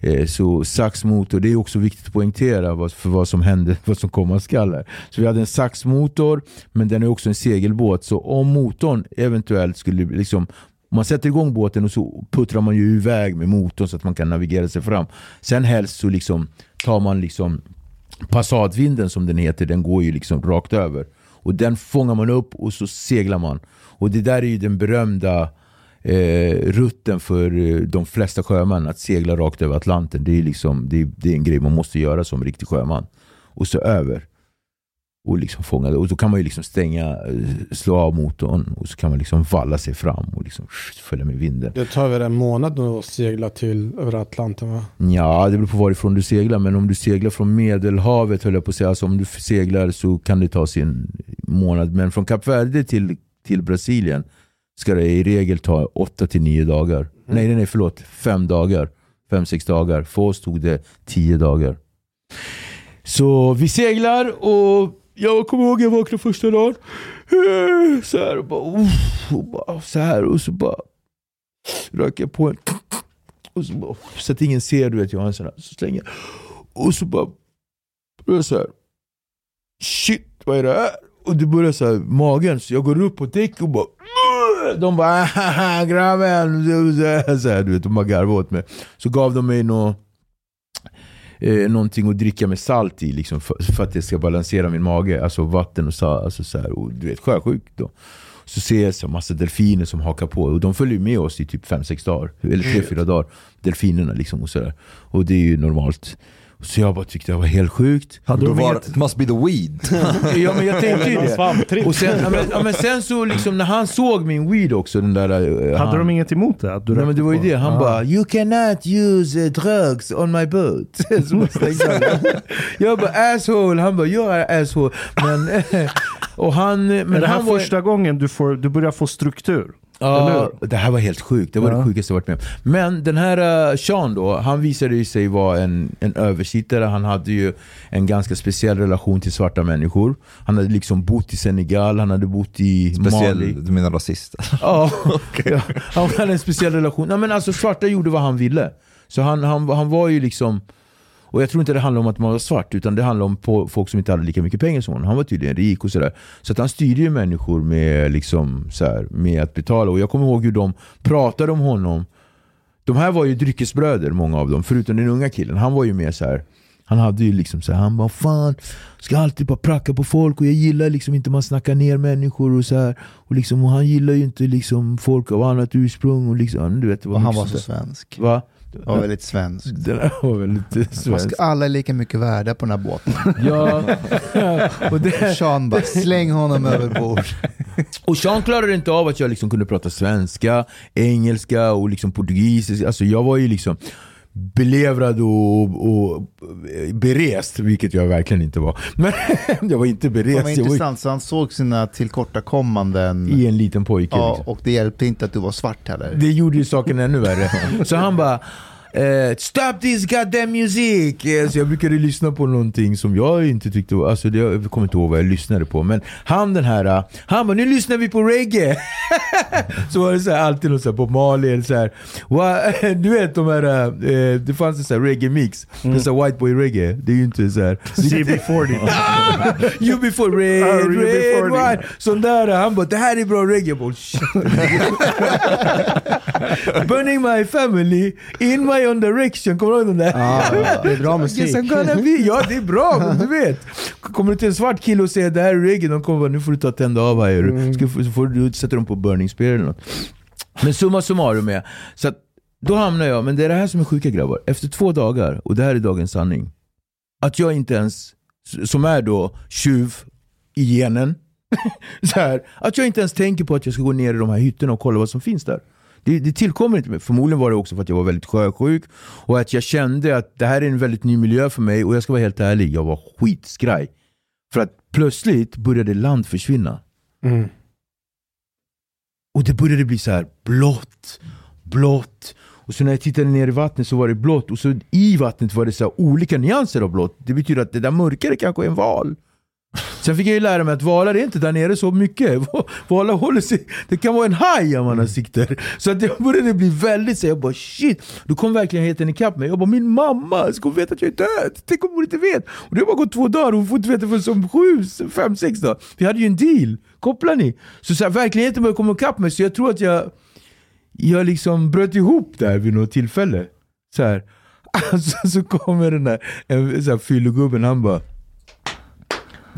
Eh, så saxmotor, det är också viktigt att poängtera vad, för vad som händer, [laughs] vad som komma skall här. Så vi hade en saxmotor, men den är också en segelbåt. Så om motorn eventuellt skulle liksom man sätter igång båten och så puttrar man ju iväg med motorn så att man kan navigera sig fram. Sen helst så liksom tar man liksom Passatvinden som den heter, den går ju liksom rakt över. Och den fångar man upp och så seglar man. Och det där är ju den berömda eh, rutten för eh, de flesta sjömän, att segla rakt över Atlanten. Det är, liksom, det, är, det är en grej man måste göra som riktig sjöman. Och så över. Och liksom fånga det. Och då kan man ju liksom stänga, eh, slå av motorn och så kan man liksom valla sig fram och liksom följa med vinden. Det tar väl en månad att segla till över Atlanten va? Ja, det beror på varifrån du seglar. Men om du seglar från Medelhavet, höll jag på att säga. Alltså om du seglar så kan det ta sin månad. Men från Kap Verde till, till Brasilien ska det i regel ta 8 till 9 dagar. Nej, nej, förlåt. Fem dagar. Fem, sex dagar. För oss tog det tio dagar. Så vi seglar och jag kommer ihåg jag vaknade första dagen. Eh, så här och bara, uff, och bara så här och så bara röker jag på en. Och så, bara, så att ingen ser, du vet, jag har en sån här. Så slänger jag. Och så bara, börjar så här. Shit, vad är det här? Och det börjar så här, magen, så jag går upp på däck och bara de bara grabben, [laughs] så här, du vet, de bara garvade åt mig. Så gav de mig något eh, någonting att dricka med salt i liksom, för, för att det ska balansera min mage. Alltså vatten och salt. Alltså, så här, och, du vet, sjösjuk då. Så ser jag så massa delfiner som hakar på och de följer med oss i typ 5-6 dagar. Eller 3-4 dagar. Delfinerna liksom och sådär. Och det är ju normalt. Så jag bara tyckte det var helt sjukt. Hade Då de var, it must be the weed. [laughs] Ja men jag tänkte ju det. Och sen, ja, men, ja, men sen så liksom när han såg min weed också, den där... eh, Hade han, de inget emot det? Att du Nej men det var ju det, han Ja. bara You cannot use uh, drugs on my boat. [laughs] [laughs] jag bara asshole, han bara you're an asshole. Men, och han, men är det här han var, första gången du, får, du börjar få struktur? Ja, det här var helt sjukt. Det var Ja. det sjukaste jag varit med. Men den här uh, Sean då, han visade ju sig vara en, en översittare. Han hade ju en ganska speciell relation till svarta människor. Han hade liksom bott i Senegal, han hade bott i Mali. Speciell, du menar rasist? Ja, [laughs] ja, han hade en speciell relation. Nej, men alltså, svarta gjorde vad han ville. Så han, han, han var ju liksom... Och jag tror inte det handlar om att man var svart, utan det handlar om på folk som inte hade lika mycket pengar som honom. Han var tydligen rik och sådär. Så att han styrde ju människor med, liksom, så här, med att betala. Och jag kommer ihåg hur de pratade om honom. De här var ju dryckesbröder, många av dem. Förutom den unga killen. Han var ju mer så här. Han hade ju liksom så här, han bara fan, ska alltid bara pracka på folk och jag gillar liksom inte man snackar ner människor och så här. Och, liksom, och han gillar ju inte liksom folk av annat ursprung och liksom, du vet. Och han var så sånt svensk. Va? Han var väldigt svensk. Den där var väldigt Man svensk. ska alla är lika mycket värda på den här båten. Ja, [laughs] och, det, Sean bara, släng honom över bord. och Sean klarade inte av att jag liksom kunde prata svenska, engelska och liksom portugisiska. Alltså jag var ju liksom belevrad och, och berest, vilket jag verkligen inte var. [laughs] Men jag var inte Det var berest, jag var intressant, så han såg sina tillkortakommanden. i en liten pojke. Ja, Liksom. och det hjälpte inte att du var svart heller. Det gjorde ju saken ännu värre. [laughs] Så han bara eh, Stop this goddamn music! Eh, Så jag brukade lyssna på någonting som jag inte tyckte var, alltså det, jag kommer inte ihåg vad jag lyssnade på. Men han den här, eh, han bara nu lyssnar vi på reggae! [laughs] så var det så här, alltid något så här på Mali eller så här. [laughs] Du vet de här, eh, det fanns en sån här reggae-mix. Det är så white boy reggae. Det är ju inte så här. CB40. You before red, Ah, you red, before white. Sån där, han bara det här är bra reggae. [laughs] Burning my family in my own direction. Kommer du ihåg den där? Ja, det är bra musik. Ja det är bra, [laughs] du vet. Kommer du till en svart kille och säger det här är reggae, de kommer bara nu får du ta tända av här. Mm. Så får du sätta dem på burning spear eller något. Men summa summarum är, så att då hamnar jag, men det är det här som är sjuka grabbar. Efter två dagar, och det här är dagens sanning. Att jag inte ens, som är då tjuv i genen, [laughs] så här, att jag inte ens tänker på att jag ska gå ner i de här hytterna och kolla vad som finns där. Det, det tillkommer inte mig. Förmodligen var det också för att jag var väldigt sjösjuk och att jag kände att det här är en väldigt ny miljö för mig och jag ska vara helt ärlig, jag var skitskraj. För att plötsligt började land försvinna. Mm. Och det började bli så här blått, blått. Och så när jag tittade ner i vattnet så var det blått och så i vattnet var det så olika nyanser av blått. Det betyder att det där mörkare kanske är en val. Sen fick jag ju lära mig att valar är inte där nere så mycket. [laughs] Valar håller sig, det kan vara en haj om man har sikter. Så att jag började bli väldigt så jag bara shit. Då kom verkligheten ikapp mig. Jag bara min mamma, ska hon veta att jag är död? Tänk om hon inte vet? Och det har bara gått två dagar och hon får inte veta förrän som sju, fem, sex dagar. Vi hade ju en deal. Kopplar ni? Så, så här, verkligheten började komma ikapp mig så jag tror att jag jag liksom bröt ihop där vid något tillfälle. Så här. [laughs] Alltså, så kommer den där en, så här, fyllegubben, han bara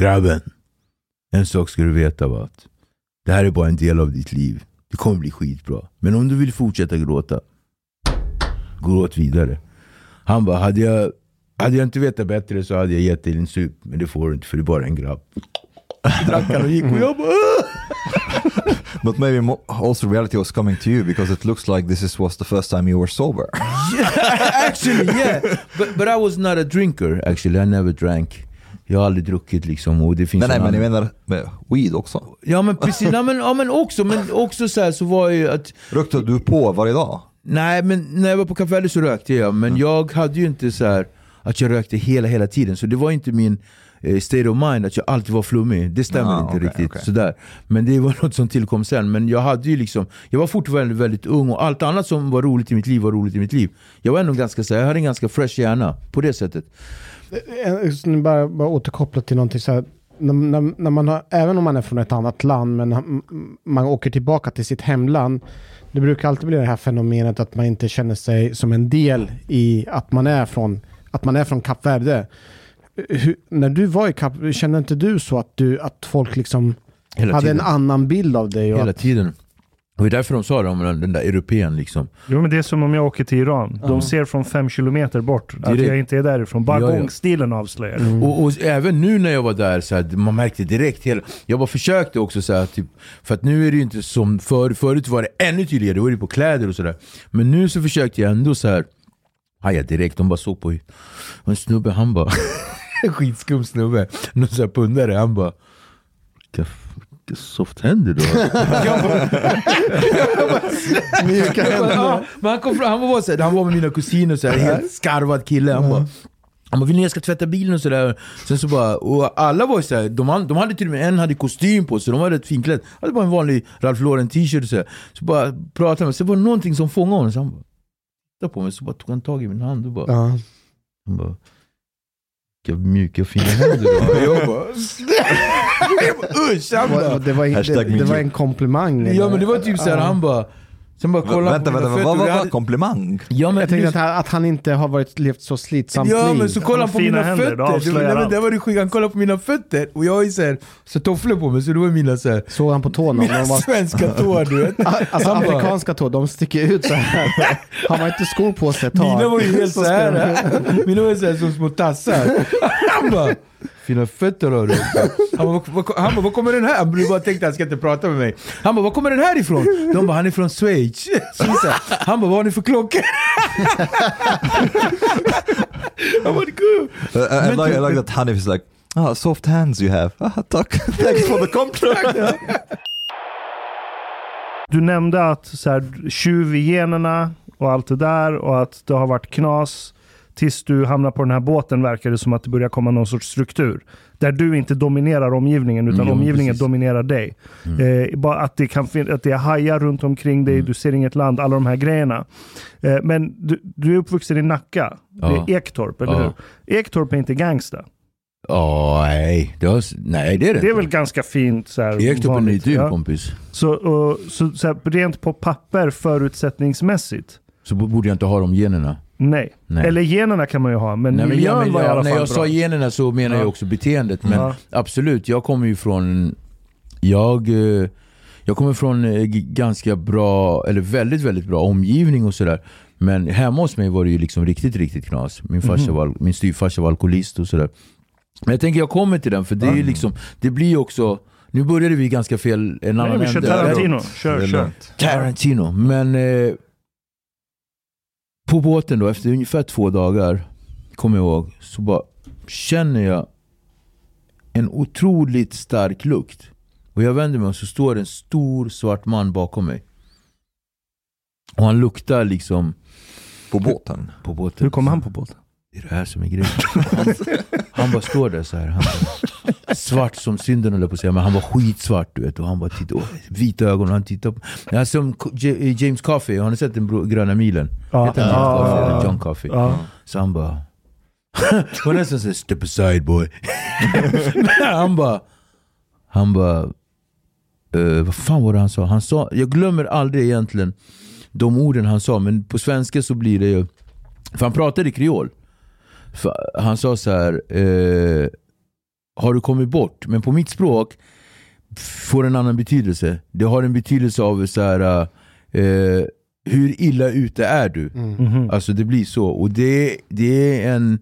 Grabben, en sak ska du veta va? att Det här är bara en del av ditt liv. Det kommer bli skitbra. Men om du vill fortsätta gråta, gråt vidare. Han bara, hade jag, hade jag inte vetat bättre så hade jag gett dig en sup. Men det får du inte för du är bara en grabb. [laughs] Drack han och gick och jag bara! But maybe also reality was coming to you because it looks like this is, was the first time you were sober. [laughs] actually yeah. But, but I was not a drinker actually. I never drank. Jag har aldrig druckit liksom. Och det finns nej, nej, en men jag menar med weed också. Ja men precis, ja, men, ja, men också, men också så här så var ju att Rökte du på varje dag? Nej, men när jag var på Verde så rökte jag, men jag hade ju inte så här att jag rökte hela, hela tiden. Så det var inte min eh, state of mind att jag alltid var flummig. Det stämmer Ah, inte okej, riktigt. okej. Sådär. Men det var [laughs] något som tillkom sen. Men jag hade ju liksom, jag var fortfarande väldigt ung och allt annat som var roligt i mitt liv var roligt i mitt liv. Jag var ändå ganska, så här, jag hade en ganska fresh hjärna på det sättet. Eh, nu Bara, bara återkoppla till någonting så här. När, när, när man har, även om man är från ett annat land, men man åker tillbaka till sitt hemland. Det brukar alltid bli det här fenomenet att man inte känner sig som en del i att man är från, att man är från Kap Verde. Hur, när du var i Kap, kände inte du så att, du, att folk liksom Hela hade tiden. en annan bild av dig? Hela att, tiden. Det är därför de sa det om den, där europeen liksom. Jo, men det är som om jag åker till Iran. De Ja. ser från fem kilometer bort att Direkt. jag inte är därifrån. Bara Ja, ja. gångstilen avslöjar. Mm. Och, och även nu när jag var där, så här, man märkte direkt hela... Jag bara försökte också så här, typ, för att nu är det ju inte som för, förut var det ännu tydligare, då var det på kläder och sådär. Men nu så försökte jag ändå så här. haja direkt, de bara såg på en snubbe, han bara, [laughs] skitskum snubbe, någon sån här pundare, han bara vilka soft händer du [laughs] har. Han kom fram, han var, så här, han var med mina kusiner, så här, helt skarvad kille. Han bara, han bara, vill ni jag ska tvätta bilen och sådär? Sen så bara, och alla var såhär, de, de hade till och med en hade kostym på sig, de var rätt finklädda. hade bara en vanlig Ralph Lauren t-shirt och så, så bara pratade med så var det någonting som fångade honom, så han bara, tittade på mig, så bara tog han tag i min hand och bara, Ja. han bara vilka mjuka fina händer du har. [laughs] Bara, bara usch! Han bara, Det var, Hashtag det, det var en komplimang. ja men det var typ såhär, han bara, sen bara kollade han Vänta, på mina vänta, fötter vad var hade- komplimang? Ja men Jag tänkte att han, att han inte har varit, levt så slitsamt Ja liv. men så kollade han på mina händer, fötter, det, avslöjar nej, men allt. det var det sjuka, han kollade på mina fötter och jag har ju såhär, så tofflor på mig så det var mina såhär, Såg han på tårna? mina var, svenska [laughs] tår du vet. alltså Han bara- afrikanska tår, de sticker ut så här. Har man inte skor på sig ett tag. Mina var ju helt såhär, [laughs] mina var såhär som små tassar. [laughs] Han bara, fina fötter har du. Han bara, "Vad- vad- han bara, var kommer den här? Han bara tänkte han ska inte prata med mig. Han bara, var kommer den här ifrån? De bara, han är från Schweiz. Han bara, vad har ni för klockor? Han bara, cool. Uh, I, like, I typ- like that Hanif is like, ah, soft hands you have. Ah, tack. Thanks for the compliment. Du nämnde att så här, tjuvgenerna och allt det där och att det har varit knas tills du hamnar på den här båten verkar det som att det börjar komma någon sorts struktur. Där du inte dominerar omgivningen utan Mm, omgivningen precis. dominerar dig. Eh, bara att, det kan att det är hajar runt omkring dig, du ser inget land, alla de här grejerna. Eh, men du, du är uppvuxen i Nacka. Ja. Det är Ektorp, eller Ja. hur? Ektorp är inte gangsta. Åh nej, det har, nej det är det Det är väl ganska fint så här, Ektorp är en idyll ja. kompis. Så, och, så, så här, rent på papper förutsättningsmässigt, Så borde jag inte ha de generna. Nej. Nej. Eller generna kan man ju ha, men Nej, miljön men, var i alla när fall jag bra. sa generna så menar Ja. jag också beteendet. Men Ja. absolut, jag kommer ju från... Jag, eh, jag kommer från eh, ganska bra, eller väldigt, väldigt bra omgivning och sådär. Men hemma hos mig var det ju liksom riktigt, riktigt knas. Min, farsa var, min styvfarsa var alkoholist och sådär. Men jag tänker jag kommer till den, för det är ju liksom, det blir ju också... Nu började vi ganska fel, en Nej, annan vi kör. Tarantino. Kör, kör. Tarantino. Men eh, på båten då, efter ungefär två dagar, kommer jag ihåg, så bara känner jag en otroligt stark lukt. Och jag vänder mig och så står en stor svart man bakom mig. Och han luktar liksom På båten. på båten. Hur kommer han på båten? Det är det här som är grejen. [laughs] Han, han bara står där så här. Han bara, svart som synden höll jag på att säga, men han var skitsvart du vet. Och han bara tittade, vita ögon och han tittade på... Ja, som J- James Coffey, har ni sett den bro- gröna milen? Ja. Heter han James Ja, Coffey eller. John Coffey? Ja. Så han bara... Var nästan såhär, step aside boy. [laughs] Han bara... Han bara... eh, vad fan var det han sa? Han sa, jag glömmer aldrig egentligen de orden han sa, men på svenska så blir det ju... För han pratade kreol. Han sa så här. Eh, har du kommit bort? Men på mitt språk får en annan betydelse. Det har en betydelse av så här. Eh, hur illa ute är du? Mm. Alltså det blir så. Och det, det är en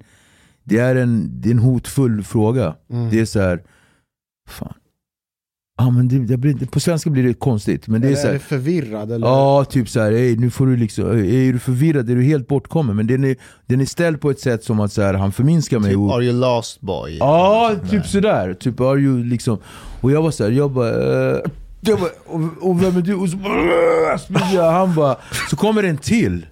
det är en, det är en hotfull fråga. Mm. Det är så här. Fan. Ja, men det, det blir, på svenska blir det konstigt. Men det är Eller så är du förvirrad? Eller? Ja, typ så här, "Ey, nu får du liksom, är du förvirrad? Är du helt bortkommen? Men den är, den är ställd på ett sätt som att så här, han förminskar mig. Typ, och, are you lost boy? Ja, typ sådär. Typ are you liksom... Och jag var såhär, jag bara... eh, Jag bara, och, och vem är du? Och så bara. Han bara, så kommer en till.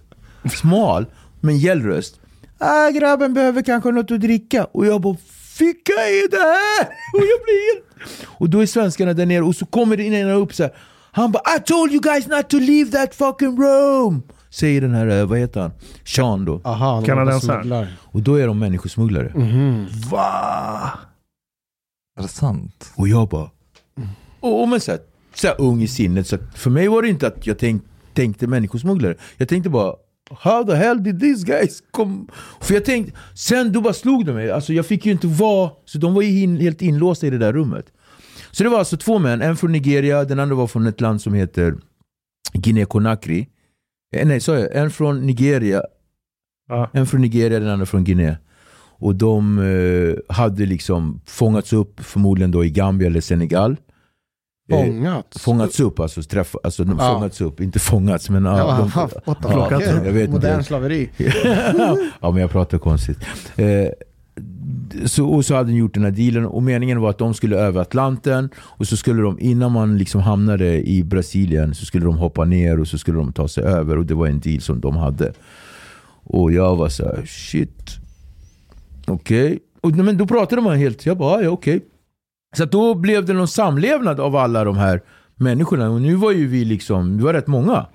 Smal, med en gäll röst. Ah, grabben behöver kanske något att dricka. Och jag bara, vilka är det här? Och jag blir helt... Och då är svenskarna där nere och så kommer det in en upp så här. Han bara, I told you guys not to leave that fucking room. Säger den här, eh, vad heter han? Sean då. Aha, de Kanadensaren. Och då är de människosmugglare. Va? Är det sant? Och jag bara... Och, och men så här, så här ung i sinnet, så för mig var det inte att jag tänk, tänkte människosmugglare. Jag tänkte bara How the hell did these guys come? För jag tänkte, sen då bara slog de mig. Alltså jag fick ju inte vara... Så de var ju in, helt inlåsta i det där rummet. Så det var alltså två män, en från Nigeria, den andra var från ett land som heter Guinea-Conakry. Eh, nej, sa jag? En från Nigeria, Ja. en från Nigeria, den andra från Guinea. Och de eh, hade liksom fångats upp förmodligen då i Gambia eller Senegal. Eh, Fångats. fångats upp, alltså, träffa, alltså de Ja. fångats upp, inte fångats men ja, Ja, de, the Ja, fuck? jag vet Modern inte. slaveri. [laughs] ja men jag pratar konstigt. Eh, så, och så hade de gjort den här dealen och meningen var att de skulle över Atlanten och så skulle de, innan man liksom hamnade i Brasilien så skulle de hoppa ner och så skulle de ta sig över och det var en deal som de hade. Och jag var så här, shit. Okej. Och Men då pratade man helt, jag bara, ja okej. Så då blev det någon samlevnad av alla de här människorna och nu var ju vi liksom, vi var rätt många.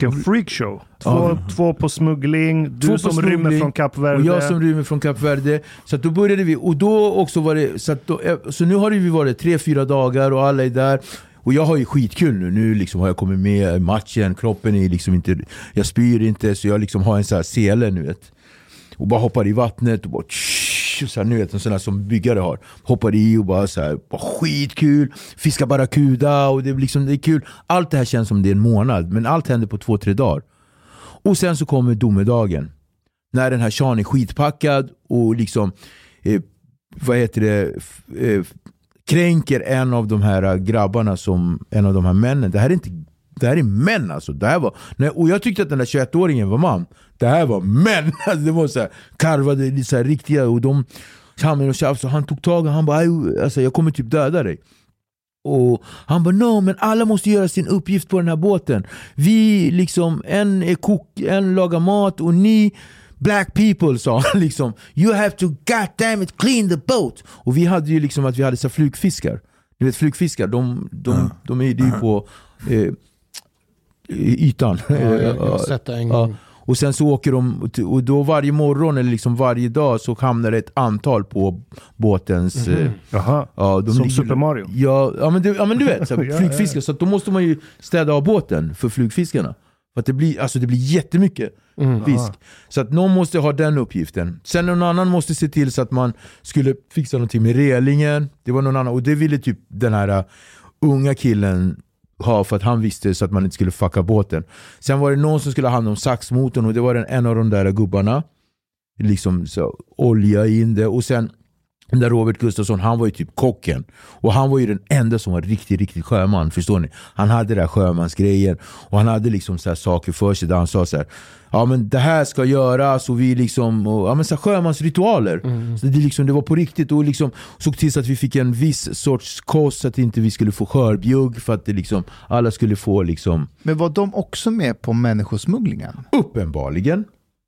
Vilken freakshow. Två, Ja. två på smuggling, du Två som smuggling, rymmer från Kap Verde. Och jag som rymmer från Kap Verde. Så då började vi, och då också var det, så, då, eh, så nu har vi varit tre, fyra dagar och alla är där. Och jag har ju skitkul nu, nu liksom har jag kommit med i matchen, kroppen är liksom inte, jag spyr inte så jag liksom har en sån här sele nu vet. Och bara hoppar i vattnet och bara tsch, så här, nu vet en sån här som byggare har. Hoppar i och bara så här, bara skitkul, fiskar barracuda och det är liksom, det är kul. Allt det här känns som det är en månad, men allt händer på två, tre dagar. Och sen så kommer domedagen. När den här Sean är skitpackad och liksom, eh, vad heter det, eh, kränker en av de här eh, grabbarna som, en av de här männen. Det här är inte det här är män alltså. Det här var, och jag tyckte att den där 21-åringen var man. Det här var män! [laughs] Alltså, det var så här, karvade, så här, riktiga. Och de, han, och tjafs, och han tog tag och han bara "Aj, alltså, jag kommer typ döda dig. Och han bara no, men alla måste göra sin uppgift på den här båten. Vi liksom, en är kock, en lagar mat och ni Black people [laughs] sa han liksom You have to goddamn it clean the boat. Och vi hade ju liksom att vi hade så flugfiskar. Ni vet flugfiskar, de, de, de är ju på eh, ytan. Ja, jag, jag har [laughs] sett det en Ja. Och sen så åker de, och då varje morgon eller liksom varje dag så hamnar det ett antal på båtens... eh, Jaha. Ja, Som ligger- Super Mario. Ja, ja, men, du, ja men du vet, så här, [laughs] flugfiskar. Så då måste man ju städa av båten för flugfiskarna. För att det blir, alltså det blir jättemycket Mm. fisk. Så att någon måste ha den uppgiften. Sen någon annan måste se till så att man skulle fixa någonting med relingen. Det var någon annan, och det ville typ den här uh, unga killen ha för att han visste så att man inte skulle fucka båten. Sen var det någon som skulle ha hand om saxmotorn och det var en av de där gubbarna. Liksom så, olja in det och sen den där Robert Gustafsson, han var ju typ kocken. Och han var ju den enda som var riktigt, riktigt sjöman. Förstår ni? Han hade den där sjömansgrejen. Och han hade liksom så saker för sig där han sa så här. Ja men det här ska göras och vi liksom, och, ja men så här sjömansritualer. Så det, liksom, det var på riktigt och liksom såg till så att vi fick en viss sorts kost så att inte vi skulle få skörbjugg. För att det liksom, alla skulle få liksom Men var de också med på människosmugglingen? uppenbarligen.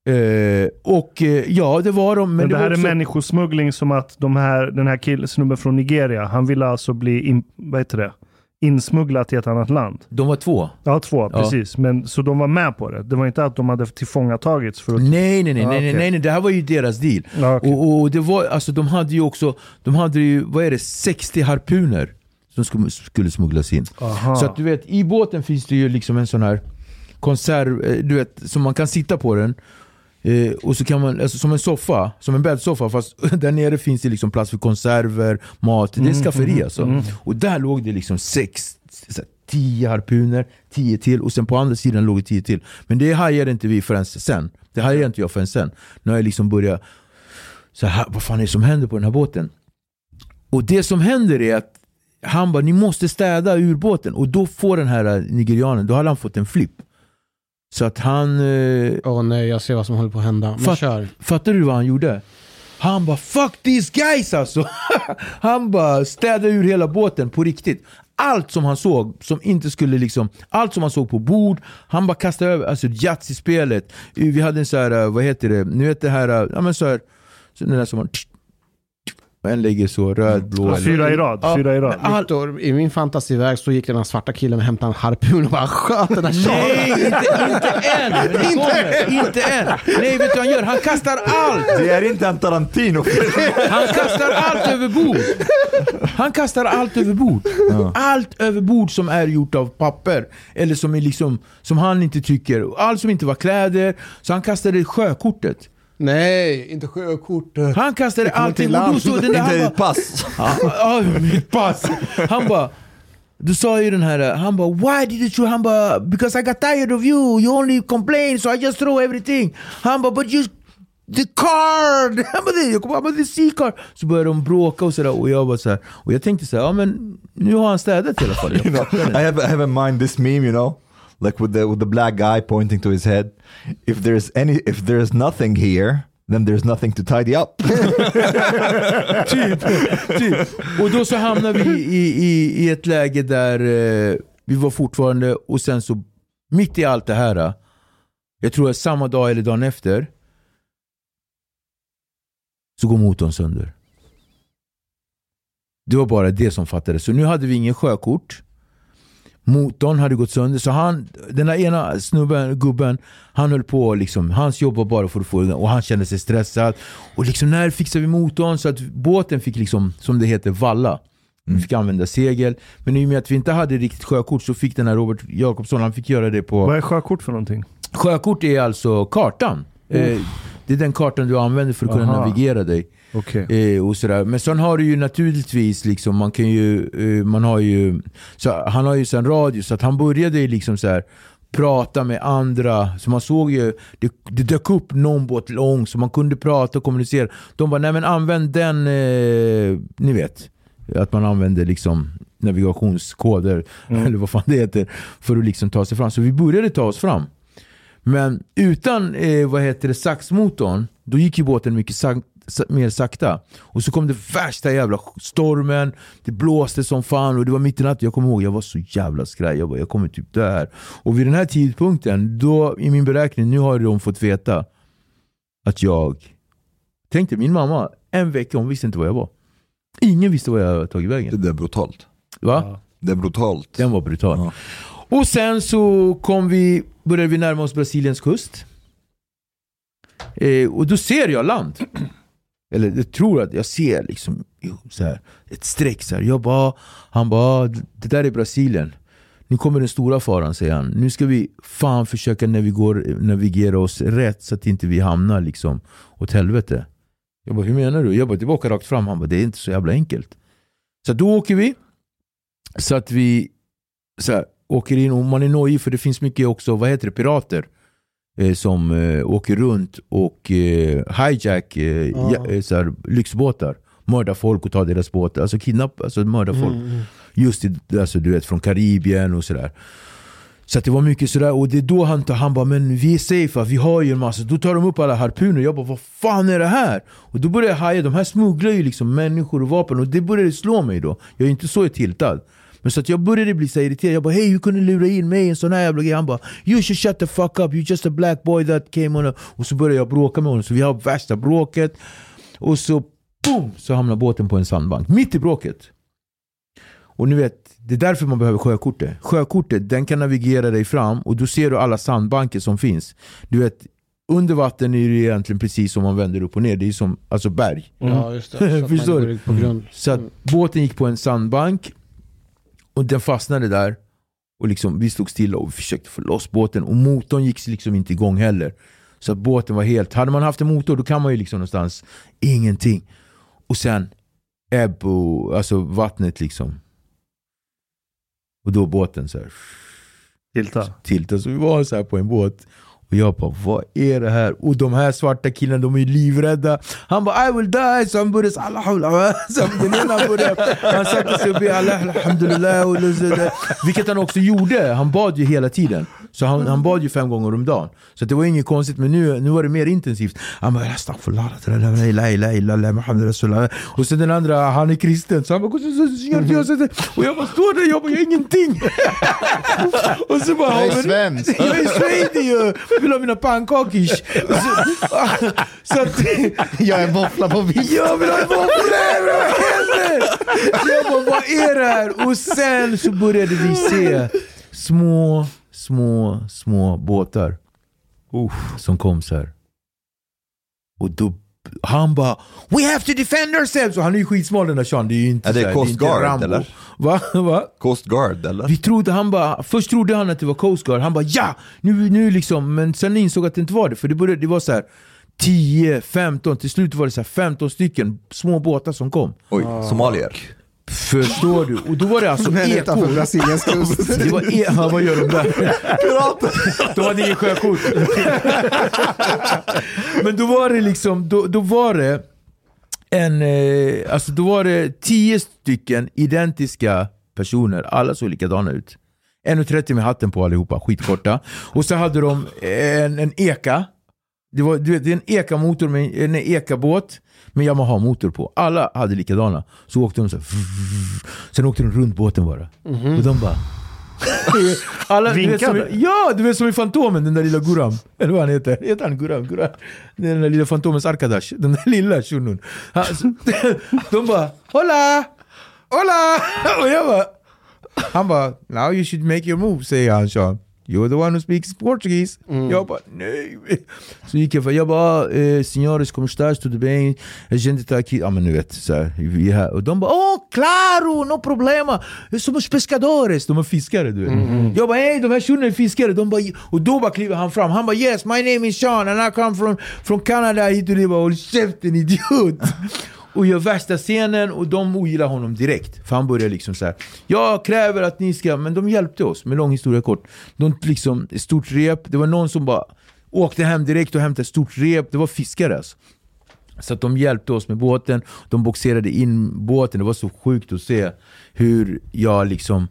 Eh, och eh, ja det var de. Men, Men det, var här också, är människosmuggling som att de här, den här killen, snubben från Nigeria, han ville alltså bli in, vad heter det? insmugglad till ett annat land. De var två. Ja, två, Ja. precis. Men, så de var med på det. Det var inte att de hade tillfångatagits för att... Nej, nej, nej, Ah, nej, nej, nej, nej, det här var ju deras deal. Ja, okej. Och, och det var, alltså de hade ju också, de hade ju, vad är det, 60 harpuner som skulle, skulle smugglas in. Aha. Så att du vet, i båten finns det ju liksom en sån här konserv, eh, du vet, som man kan sitta på den. Eh, och så kan man, alltså som en soffa, som en bäddsoffa fast [laughs] där nere finns det liksom plats för konserver, mat, det är skafferi alltså. Och där låg det liksom sex, tio harpuner, tio till och sen på andra sidan låg det tio till. Men det hajade inte vi förrän sen. Det hajade inte jag förrän sen. När jag liksom började, så här, vad fan är det som händer på den här båten? Och det som händer är att han bara, ni måste städa ur båten. Och då får den här eh, nigerianen, då hade han fått en flipp. Så att han... Eh, Åh nej, jag ser vad som håller på att hända. Men Fatt- kör. Fattar du vad han gjorde? Han bara 'fuck these guys' alltså! [laughs] han bara städade ur hela båten på riktigt. allt som han såg, som inte skulle liksom, allt som han såg på bord, han bara kastade över, alltså Yatzy-spelet. Vi hade en så här, eh, vad heter det, ni vet det här, eh, ja men så här, så den där som man, en ligger så röd, blå. eller- Fyra i rad. Ja, Fyra i rad. Viktor, i min fantasivärld så gick den här svarta killen och hämtade en harpun och bara sköt den här tjaten. Nej, inte, inte än! [laughs] Inte än! Nej, vet du vad han gör? Han kastar allt! Det är inte en Tarantino Han kastar allt över bord! Han kastar allt över bord. Allt över bord som är gjort av papper. Eller som, är liksom, som han inte tycker. Allt som inte var kläder. Så han kastade sjökortet. Nej, inte sjökortet. Han kastade allting. Och då stod den där, han Inte bara, ditt pass. Ja, mitt pass. Han bara, du sa ju den här, han bara why did you throw? Han bara because I got tired of you, you only complain so I just throw everything. Han bara but you the card! [laughs] Han bara, "Det- jag kommer bara the C card. Så började de bråka och sådär och jag bara så här, och jag tänkte så här, ja men nu har han städat i alla fall. [laughs] You know, I have I have in mind this meme, you know, like with the with the black guy pointing to his head. If there's any, if there's nothing here, then there's nothing to tidy up. [laughs] typ, typ. Och då så hamnade vi i, i, i ett läge där eh, vi var fortfarande, och sen så mitt i allt det här, eh, jag tror att samma dag eller dagen efter, så går motorn sönder. Det var bara det som fattades. Så nu hade vi ingen sjökort. Motorn hade gått sönder, så han, den där ena snubben, gubben, han höll på liksom, hans jobb var bara för att få och han kände sig stressad. Och liksom när fixade vi motorn så att båten fick liksom, som det heter, valla. Vi fick använda segel. Men i och med att vi inte hade riktigt sjökort så fick den här Robert Jakobsson, han fick göra det på... Vad är sjökort för någonting? Sjökort är alltså kartan. Eh, det är den kartan du använder för att kunna Aha. navigera dig. Okej. Eh, och sådär. Men sen har du ju naturligtvis, liksom, man kan ju, eh, man har ju, så han har ju sen radio så att han började ju liksom så här prata med andra. Så man såg ju, det, det dök upp någon båt lång så man kunde prata och kommunicera. De bara, nej men använd den, eh, ni vet. Att man använder liksom navigationskoder, eller vad fan det heter, för att liksom ta sig fram. Så vi började ta oss fram. Men utan eh, vad heter det, saxmotorn, då gick ju båten mycket sak sa- mer sakta. Och så kom det värsta jävla stormen, det blåste som fan och det var mitt i natten. Jag kommer ihåg, jag var så jävla skraj. Jag bara, jag kommer typ dö här. Och vid den här tidpunkten, då i min beräkning, nu har de fått veta att jag... Tänkte min mamma, en vecka, hon visste inte var jag var. Ingen visste var jag tagit vägen. Det är brutalt. Va? Det är brutalt. Den var brutal. Ja. Och sen så kom vi, började vi närma oss Brasiliens kust. Eh, och då ser jag land. Eller jag tror att jag ser liksom så här, ett streck. Så här. Jag bara, han bara, det där är Brasilien. Nu kommer den stora faran säger han. Nu ska vi fan försöka navigera, navigera oss rätt så att inte vi hamnar liksom åt helvete. Jag bara, hur menar du? Jag bara, det är bara att åka rakt fram. Han bara, det är inte så jävla enkelt. Så då åker vi. Så att vi så här, åker in och man är nojig för det finns mycket också, vad heter det, pirater. Eh, som eh, åker runt och eh, hijack Ja. lyxbåtar. Mördar folk och tar deras båtar. Alltså kidnapp, alltså mördar folk. Mm. Just i, alltså, du vet, från Karibien och sådär. Så det var mycket sådär, och det är då han, tar, han bara men vi är safe, vi har ju en massa. Då tar de upp alla harpuner, jag bara vad fan är det här? Och då började jag haja, de här smugglar ju liksom människor och vapen och det började slå mig då. Jag är inte så tiltad. Men så att jag började bli så irriterad, jag bara hej hur kunde du lura in mig i en sån här jävla grej? Han bara you should shut the fuck up, you're just a black boy that came on a... Och så började jag bråka med honom, så vi har värsta bråket. Och så boom, så hamnar båten på en sandbank, mitt i bråket. Och ni vet, det är därför man behöver sjökortet. Sjökortet den kan navigera dig fram och då ser du alla sandbanker som finns. Du vet, under vatten är det egentligen precis som man vänder upp och ner. Det är som alltså berg. Ja, just det. Så [laughs] Förstår du? på grund. Så att båten gick på en sandbank och den fastnade där. Och liksom, vi stod stilla och försökte få loss båten och motorn gick liksom inte igång heller. Så att båten var helt... Hade man haft en motor då kan man ju liksom någonstans ingenting. Och sen ebb och alltså vattnet liksom. Och då båten så här Tilta. tiltade. Så vi var så här på en båt Och jag bara, vad är det här? Och de här svarta killarna, de är ju livrädda. Han bara, I will die! Så han började, så, den ena började, han satte sig och be Allah, alhamdulillah. Vilket han också gjorde, han bad ju hela tiden. Så han, han bad ju fem gånger om dagen. Så det var inget konstigt, men nu, nu var det mer intensivt. Han bara, astaghfirullah, la ilaha illallah, Muhammad rasulullah. Och sen den andra, han är kristen. Så han bara, och jag bara står där, jag bara, jag har ingenting. [laughs] och så bara, Jag är "Men- svensk. [laughs] jag är svensk ju! Vill ha mina pannkakor. Så, [laughs] så att, Jag är våffla på vift. jag vill ha våfflor! Vad händer? Jag bara, vad är det här? Och sen så började vi se små, små, små båtar. Som kom så här. Och då han bara We have to defend ourselves! Och han är ju skitsmal den där Sean, det är ju inte Är det så här, Coast Guard, Rambo. eller? Va? Va? Coast Guard eller? Vi trodde han bara, först trodde han att det var Coast Guard, han bara ja! Nu, nu liksom, men sen insåg att det inte var det, för det, började, det var så här 10, 15, till slut var det så här 15 stycken små båtar som kom. Oj, somalier. Förstår du? Och då var det alltså [laughs] Men eko. Brasiliens kust. [laughs] Det var e ja, vad gör de där? Pirater! De hade ingen sjökort. [laughs] Men då var det liksom, då, då var det en, eh, alltså då var det tio stycken identiska personer, alla såg likadana ut. 1,30 med hatten på allihopa, skitkorta. Och så hade de en, en eka. Det, var, du vet, det är en eka-motor med en eka-båt med Yamaha-motor på. Alla hade likadana. Så åkte de så här, [laughs] Sen åkte de runt båten bara. Och de bara... [laughs] Alla, du vet, som, Vinkade? ja, du vet som i Fantomen, den där lilla Guram. Eller vad han heter. Heter han Guram? Guram. Den där lilla Fantomens Arkadash. Den där lilla shunon. [laughs] De bara Hola! Hola! Och jag bara... Han bara Now you should make your move, säger han Sean. You're the one who speaks Portuguese. Jag bara nej. Så gick jag för jag bara eh, Senhores como estás? Tudo bem? A gente tá aqui. Ja men du vet så här, vi är här. Och de bara oh claro, no problema. Somos pescadores. De är fiskare du vet. Jag bara hej de här shunorna är fiskare. De bara, och då bara kliver han fram. Han bara yes my name is Sean and I come from, from Canada. Hit och bara håll käften idiot och gör värsta scenen och de ogillar honom direkt. För han börjar liksom så här. Jag kräver att ni ska, men de hjälpte oss med lång historia kort. De liksom, stort rep, det var någon som bara åkte hem direkt och hämtade ett stort rep. Det var fiskare alltså. Så att de hjälpte oss med båten, de boxerade in båten. Det var så sjukt att se hur jag liksom,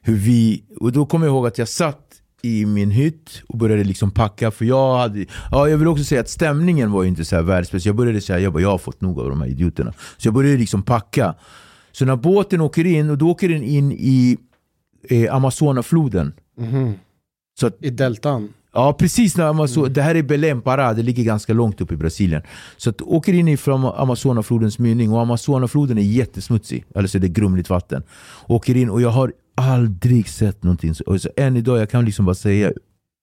hur vi, och då kommer jag ihåg att jag satt i min hytt och började liksom packa för jag hade, ja jag vill också säga att stämningen var inte så här världsbäst. Jag började säga, jag bara, jag har fått nog av de här idioterna. Så jag började liksom packa. Så när båten åker in, och då åker den in i eh, Amazonafloden. Så att I deltan. Ja, precis när Amazon, det här är Belém Pará, det ligger ganska långt upp i Brasilien. Så att åker in ifrån Amazonaflodens mynning och Amazonafloden är jättesmutsig, eller så är det grumligt vatten. Åker in och jag har aldrig sett någonting så, och så än idag, jag kan liksom bara säga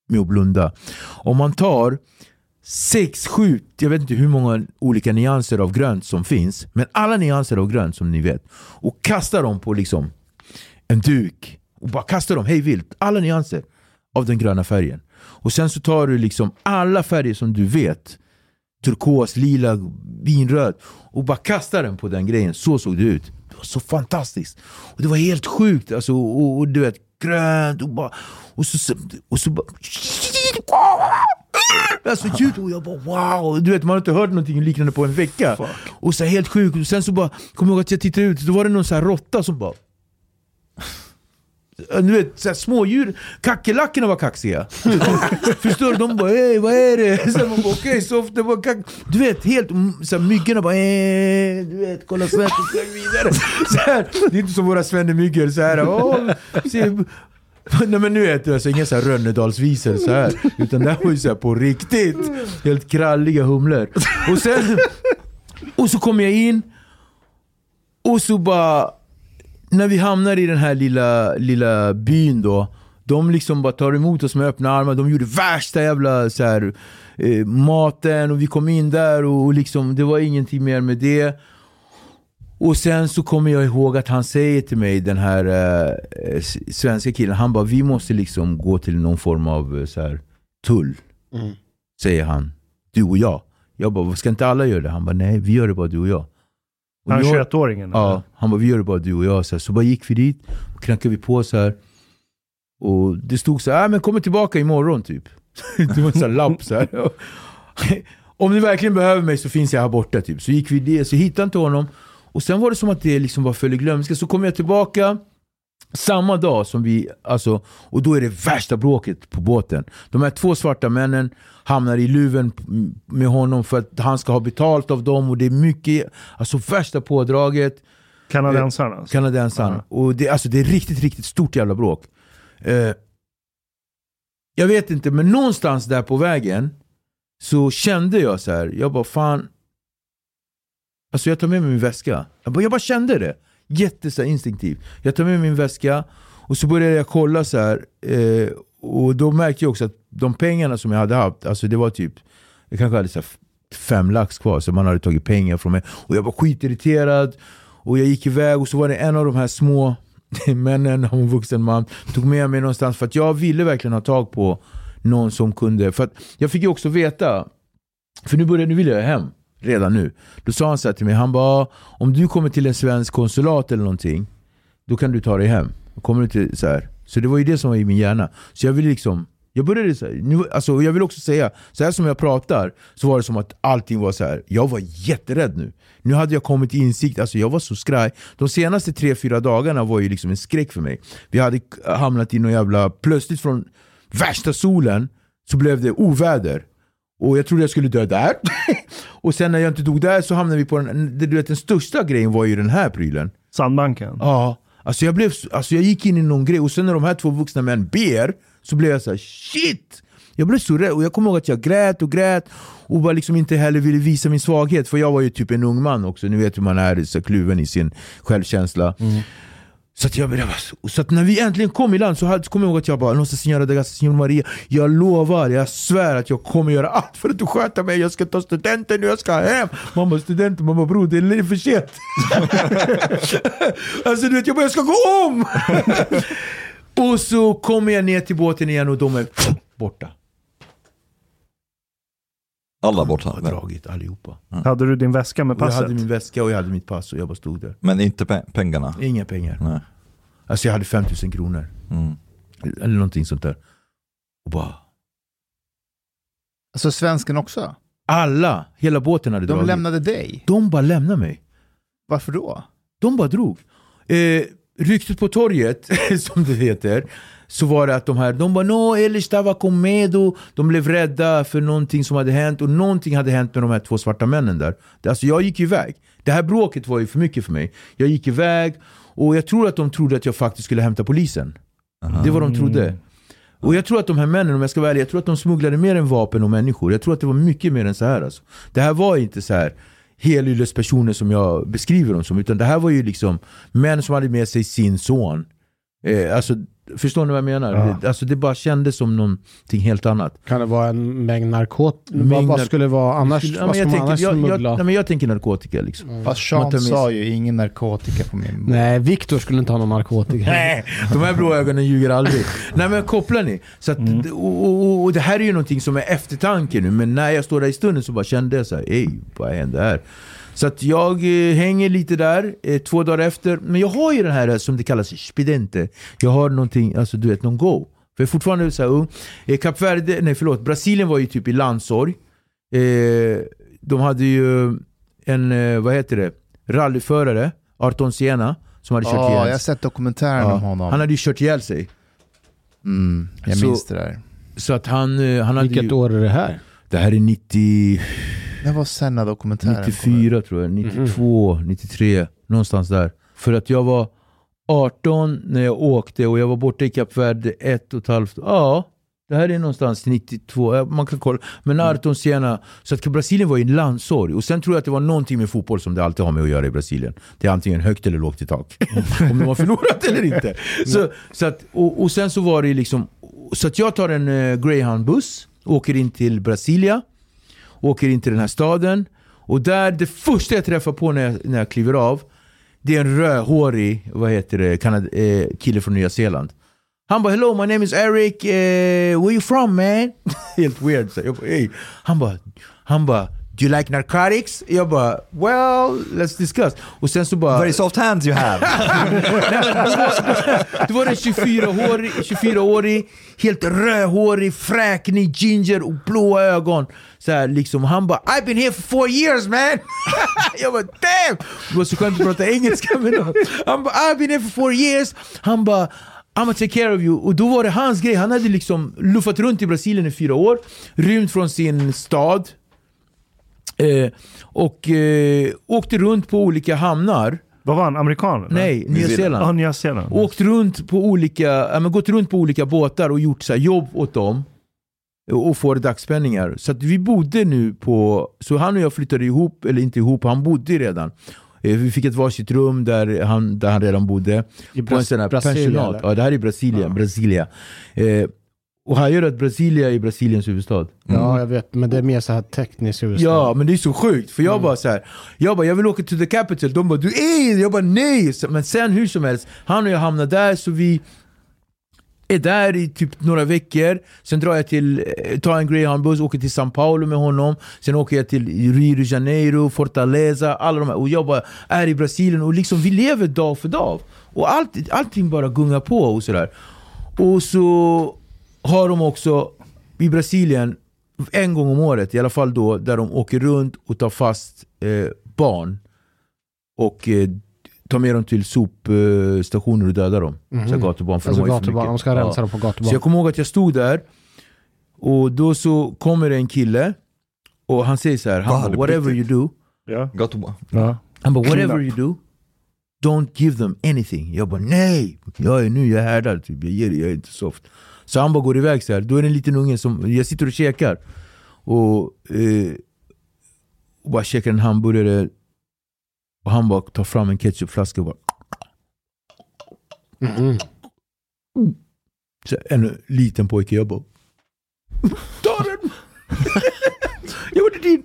med att blunda. Om man tar sex, sju, jag vet inte hur många olika nyanser av grönt som finns, men alla nyanser av grönt som ni vet, och kastar dem på liksom en duk och bara kastar dem hej vilt, alla nyanser av den gröna färgen. Och sen så tar du liksom alla färger som du vet, turkos, lila, vinröd och bara kastar den på den grejen. Så såg det ut. Det var så fantastiskt. Och det var helt sjukt. Alltså, och, och du vet, grönt och bara... Och så, och så bara... [laughs] Alltså ljud och jag bara wow, du vet man har inte hört någonting liknande på en vecka. Och så helt sjukt, och sen så bara, kommer jag ihåg att jag tittade ut, då var det någon så här råtta som bara du vet, så här, smådjur, kackerlackorna var kaxiga. [laughs] Förstår du? De bara hej vad är det? [laughs] Så man bara okej, så det var kack... Du vet, helt så här, myggorna bara eh, du vet, kolla svett och flög vidare. [laughs] Så här, det är inte som våra svennemyggor så här. Nej men nu vet du, alltså, inga så här Rönnedalsvisor så här. Utan det här var ju så här på riktigt. Helt kralliga humlor. Och sen... Och så kommer jag in. Och så bara... När vi hamnar i den här lilla, lilla byn då. De liksom bara tar emot oss med öppna armar. De gjorde värsta jävla så här, eh, maten och vi kom in där och, och liksom, det var ingenting mer med det. Och sen så kommer jag ihåg att han säger till mig, den här eh, svenska killen, han bara vi måste liksom gå till någon form av eh, så här, tull. Säger han. Du och jag. Jag bara, ska inte alla göra det? Han bara, nej vi gör det bara du och jag. Han jag- 21-åringen? Ja, han bara vi gör det bara du och jag. Så, här, så bara gick vi dit, och knackade vi på så här. Och det stod så här, äh, men kommer tillbaka imorgon typ. [laughs] det var en sån lapp så här. [laughs] Om ni verkligen behöver mig så finns jag här borta. Typ. Så gick vi det, så hittade inte honom. Och sen var det som att det liksom var föll i glömska. Så kom jag tillbaka samma dag som vi, alltså, och då är det värsta bråket på båten. De här två svarta männen hamnar i luven med honom för att han ska ha betalt av dem och det är mycket, alltså värsta pådraget. Kanadensarna. alltså. Kanadensaren. Ja. Och det, alltså, det är riktigt, riktigt stort jävla bråk. Eh, jag vet inte, men någonstans där på vägen så kände jag så här, jag bara fan. Alltså jag tar med mig min väska. Jag bara, jag bara kände det. Jätte instinktivt. Jag tar med mig min väska och så började jag kolla så här. Eh, och då märkte jag också att de pengarna som jag hade haft, alltså det var typ, jag kanske hade så fem lax kvar, så man hade tagit pengar från mig. Och jag var skitirriterad. Och jag gick iväg och så var det en av de här små [laughs] männen, en vuxen man, tog med mig någonstans för att jag ville verkligen ha tag på någon som kunde. För att jag fick ju också veta, för nu, började, nu ville jag hem redan nu. Då sa han så här till mig, han bara ah, om du kommer till en svensk konsulat eller någonting, då kan du ta dig hem. Kommer till, så, här. så det var ju det som var i min hjärna. Så jag ville liksom jag började så här, nu, alltså jag vill också säga, så här som jag pratar, så var det som att allting var så här. jag var jätterädd nu. Nu hade jag kommit till insikt, alltså jag var så skraj. De senaste tre fyra dagarna var ju liksom en skräck för mig. Vi hade hamnat i någon jävla, plötsligt från värsta solen så blev det oväder. Och jag trodde jag skulle dö där. [laughs] och sen när jag inte dog där så hamnade vi på den, du vet den största grejen var ju den här prylen. Sandbanken. Ja, alltså jag, blev, alltså jag gick in i någon grej och sen när de här två vuxna män ber så blev jag så här: shit! Jag blev så rädd och jag kommer ihåg att jag grät och grät och bara liksom inte heller ville visa min svaghet för jag var ju typ en ung man också, ni vet hur man är så kluven i sin självkänsla. Mm. Så att, jag, så att när vi äntligen kom i land så hade- kom jag ihåg att jag bara Nossa Senora de Gassa Senor Maria. Jag lovar, jag svär att jag kommer göra allt för att du sköter mig. Jag ska ta studenten nu, jag ska hem. Mamma studenten, mamma bror det är för sent. [laughs] Alltså du vet, jag bara jag ska gå om! [laughs] och så kommer jag ner till båten igen och de är borta. Alla borta. har dragit allihopa Hade du din väska med och Jag passet? hade min väska och jag hade mitt pass och jag bara stod där Men inte pe- pengarna. Inga pengar Nej. Alltså jag hade 5000 kronor Mm. Eller någonting sånt där Och bara Alltså svensken också? Alla, hela båten hade De dragit. lämnade dig? De bara lämnade mig. Varför då? De bara drog. Eh, ryktet på torget, [laughs] som det heter, så var det att de här, de bara no, él estaba con medo. De blev rädda för någonting som hade hänt och någonting hade hänt med de här två svarta männen där. Alltså jag gick iväg. Det här bråket var ju för mycket för mig. Jag gick iväg och jag tror att de trodde att jag faktiskt skulle hämta polisen. Det var de trodde. Och jag tror att de här männen, om jag ska vara ärlig, jag tror att de smugglade mer än vapen och människor. Jag tror att det var mycket mer än så här. Alltså. Det här var inte så här helylles-personer som jag beskriver dem som, utan det här var ju liksom män som hade med sig sin son. Eh, alltså, förstår ni vad jag menar? Ja. Det, alltså, det bara kändes som någonting helt annat. Kan det vara en mängd narkotika? Vad, Mängd vad skulle det vara annars? Ja, men vad ska jag, man tänker, annars jag, jag, nej, men jag tänker narkotika liksom. Fast Man Sean sa ju ingen narkotika på min båt. Nej, Viktor skulle inte ha någon narkotika. [laughs] Nej, de här blå ögonen ljuger aldrig. Nej men kopplar ni? Så att, Mm. och, och, och det här är ju någonting som är eftertanke nu, men när jag står där i stunden så bara kände jag så här, ey, vad händer här? Så att jag eh, hänger lite där, eh, två dagar efter. Men jag har ju den här eh, som det kallas, spidente. Jag har någonting, alltså du vet, någon go. För jag är fortfarande så här ung. Eh, Kap Verde, nej förlåt, Brasilien var ju typ i landsorg. Eh, de hade ju en, eh, vad heter det, rallyförare, Arton Siena, som hade kört Ja, ihjäl jag har sett dokumentären om honom. Han hade ju kört ihjäl sig. mm, jag Så- minns det där. Så att han, eh, han hade Vilket ju, år är det här? Det här är 90, Det var Senna dokumentären. 94 tror jag, 92, 93, någonstans där. För att jag var 18 när jag åkte och jag var borta i Kap Verde ett och ett halvt Ja, det här är någonstans 92, ja, man kan kolla. Men Arton Senna, så att Brasilien var ju en landsorg. Och sen tror jag att det var någonting med fotboll som det alltid har med att göra i Brasilien. Det är antingen högt eller lågt i tak. [laughs] Om de har förlorat eller inte. Så, så att, och, och sen så var det liksom, så att jag tar en eh, Greyhound-buss, åker in till Brasilia åker in till den här staden och där, det första jag träffar på när jag, när jag kliver av det är en rödhårig, vad heter det, Kanad eh, kille från Nya Zeeland. Han bara 'Hello, my name is Eric, eh, where you from man?' [laughs] Helt weird. Så jag bara, hey. Han bara, han bara Do you like narcotics? Jag bara, well, let's discuss. Och sen så bara... Very soft hands you have. [laughs] Då var det 24-årig, 24-årig, helt rödhårig, fräknig, ginger och blåa ögon. Så här, liksom, han bara I've been here for four years man! [laughs] jag bara damn! Det var så skönt att prata engelska med någon. Han bara I've been here for four years. Han bara I'm gonna take care of you. Och då var det hans grej. Han hade liksom luffat runt i Brasilien i fyra år, rymt från sin stad eh, och eh, åkte runt på olika hamnar. Vad var han? Amerikan? eller? Nej, Nya Zeeland. Ja, Nya Zeeland. Åkt runt på olika, ja, men gått runt på olika båtar och gjort så här, jobb åt dem. Och får dagspenningar. Så att vi bodde nu på, så han och jag flyttade ihop, eller inte ihop, han bodde redan. Eh, Vi fick ett varsitt rum där han, där han redan bodde. I på en Bras- sån här Brasilien, pensionat. Ja, det här är Brasilien. Brasilia. Eh, och han gör att Brasilia är Brasiliens huvudstad. Ja, jag vet. Men det är mer så här tekniskt huvudstad. Ja, men det är så sjukt. För jag bara så här, jag bara, jag vill åka till the capital. De bara, du är Jag bara, nej! Men sen hur som helst, han och jag hamnar där så vi är där i typ några veckor. Sen drar jag till, eh, tar en greyhoundbuss, åker till São Paulo med honom. Sen åker jag till Rio de Janeiro, Fortaleza, alla de här. Och jag bara är i Brasilien och liksom vi lever dag för dag. Och allt, allting bara gungar på och sådär. Och så har de också i Brasilien en gång om året, i alla fall då, där de åker runt och tar fast eh, barn och eh, tar med dem till sopstationer och dödar dem. Så här gatubarn. För Alltså de gatubarn. De ska rensa dem på gatubarn. Så jag kommer ihåg att jag stod där och då så kommer det en kille och han säger så här, han bara, whatever you do, Ja. Got to Ja. han bara whatever you do, don't give them anything. Jag bara nej, jag är nu, jag är härdad, typ. jag ger det, jag är inte soft. Så han bara går iväg så här. då är det en liten unge som, jag sitter och käkar och, eh, och bara käkar en hamburgare och han bara tar fram en ketchupflaska och bara Mhm. Så en liten pojke, jag bara Ta den! [laughs] jag var din!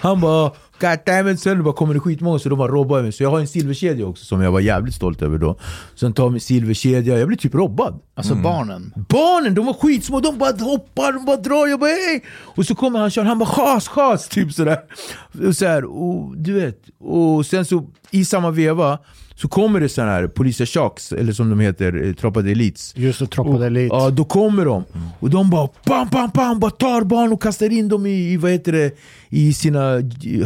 Han bara God damn it, sen det bara kommer det skitmånga så de bara robbar mig. Så jag har en silverkedja också som jag var jävligt stolt över då. Sen tar min silverkedja, jag blir typ robbad. Alltså barnen. Barnen, de var skitsmå, de bara hoppar, de bara drar, jag bara hej! Och så kommer han kör, han bara chas, chas, typ sådär. Och, så här, och du vet, och sen så i samma veva så kommer det sådana här polisachocks, eller som de heter, eh, Tropa de Elites. Just det, Tropa de Elite. Ja, då kommer de. Och de bara bam, bam, bam, bara tar barn och kastar in dem i, i vad heter det, i sina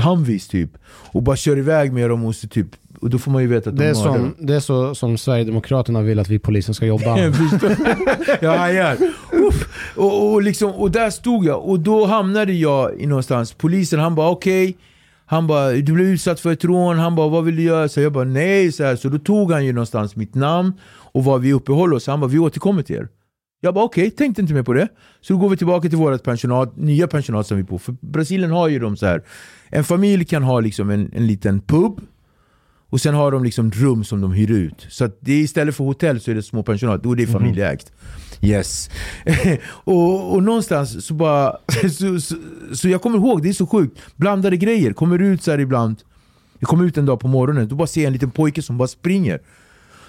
Humvees typ. Och bara kör iväg med dem och så typ, och då får man ju veta att Det de är, som, dem. det är så som Sverigedemokraterna vill att vi polisen ska jobba. [laughs] hajar. [laughs] Uff. Och, och, liksom, och där stod jag och då hamnade jag i någonstans. Polisen han bara okej. Han bara du blev utsatt för ett rån. Han bara vad vill du göra? Så jag bara nej. Så, här. så då tog han ju någonstans mitt namn och var vi uppehåller oss. Han bara vi återkommer till er. Jag bara okej, tänkte inte mer på det. Så då går vi tillbaka till vårt pensionat, nya pensionat som vi bor För Brasilien har ju de så här. En familj kan ha liksom en, en liten pub och sen har de liksom rum som de hyr ut. Så att det är istället för hotell så är det små pensionat. Då är det familjeägt. Yes. [laughs] och, och någonstans så bara... [laughs] Så, så, så jag kommer ihåg, det är så sjukt. Blandade grejer. Kommer ut så här ibland. Jag kommer ut en dag på morgonen. Då bara ser jag en liten pojke som bara springer.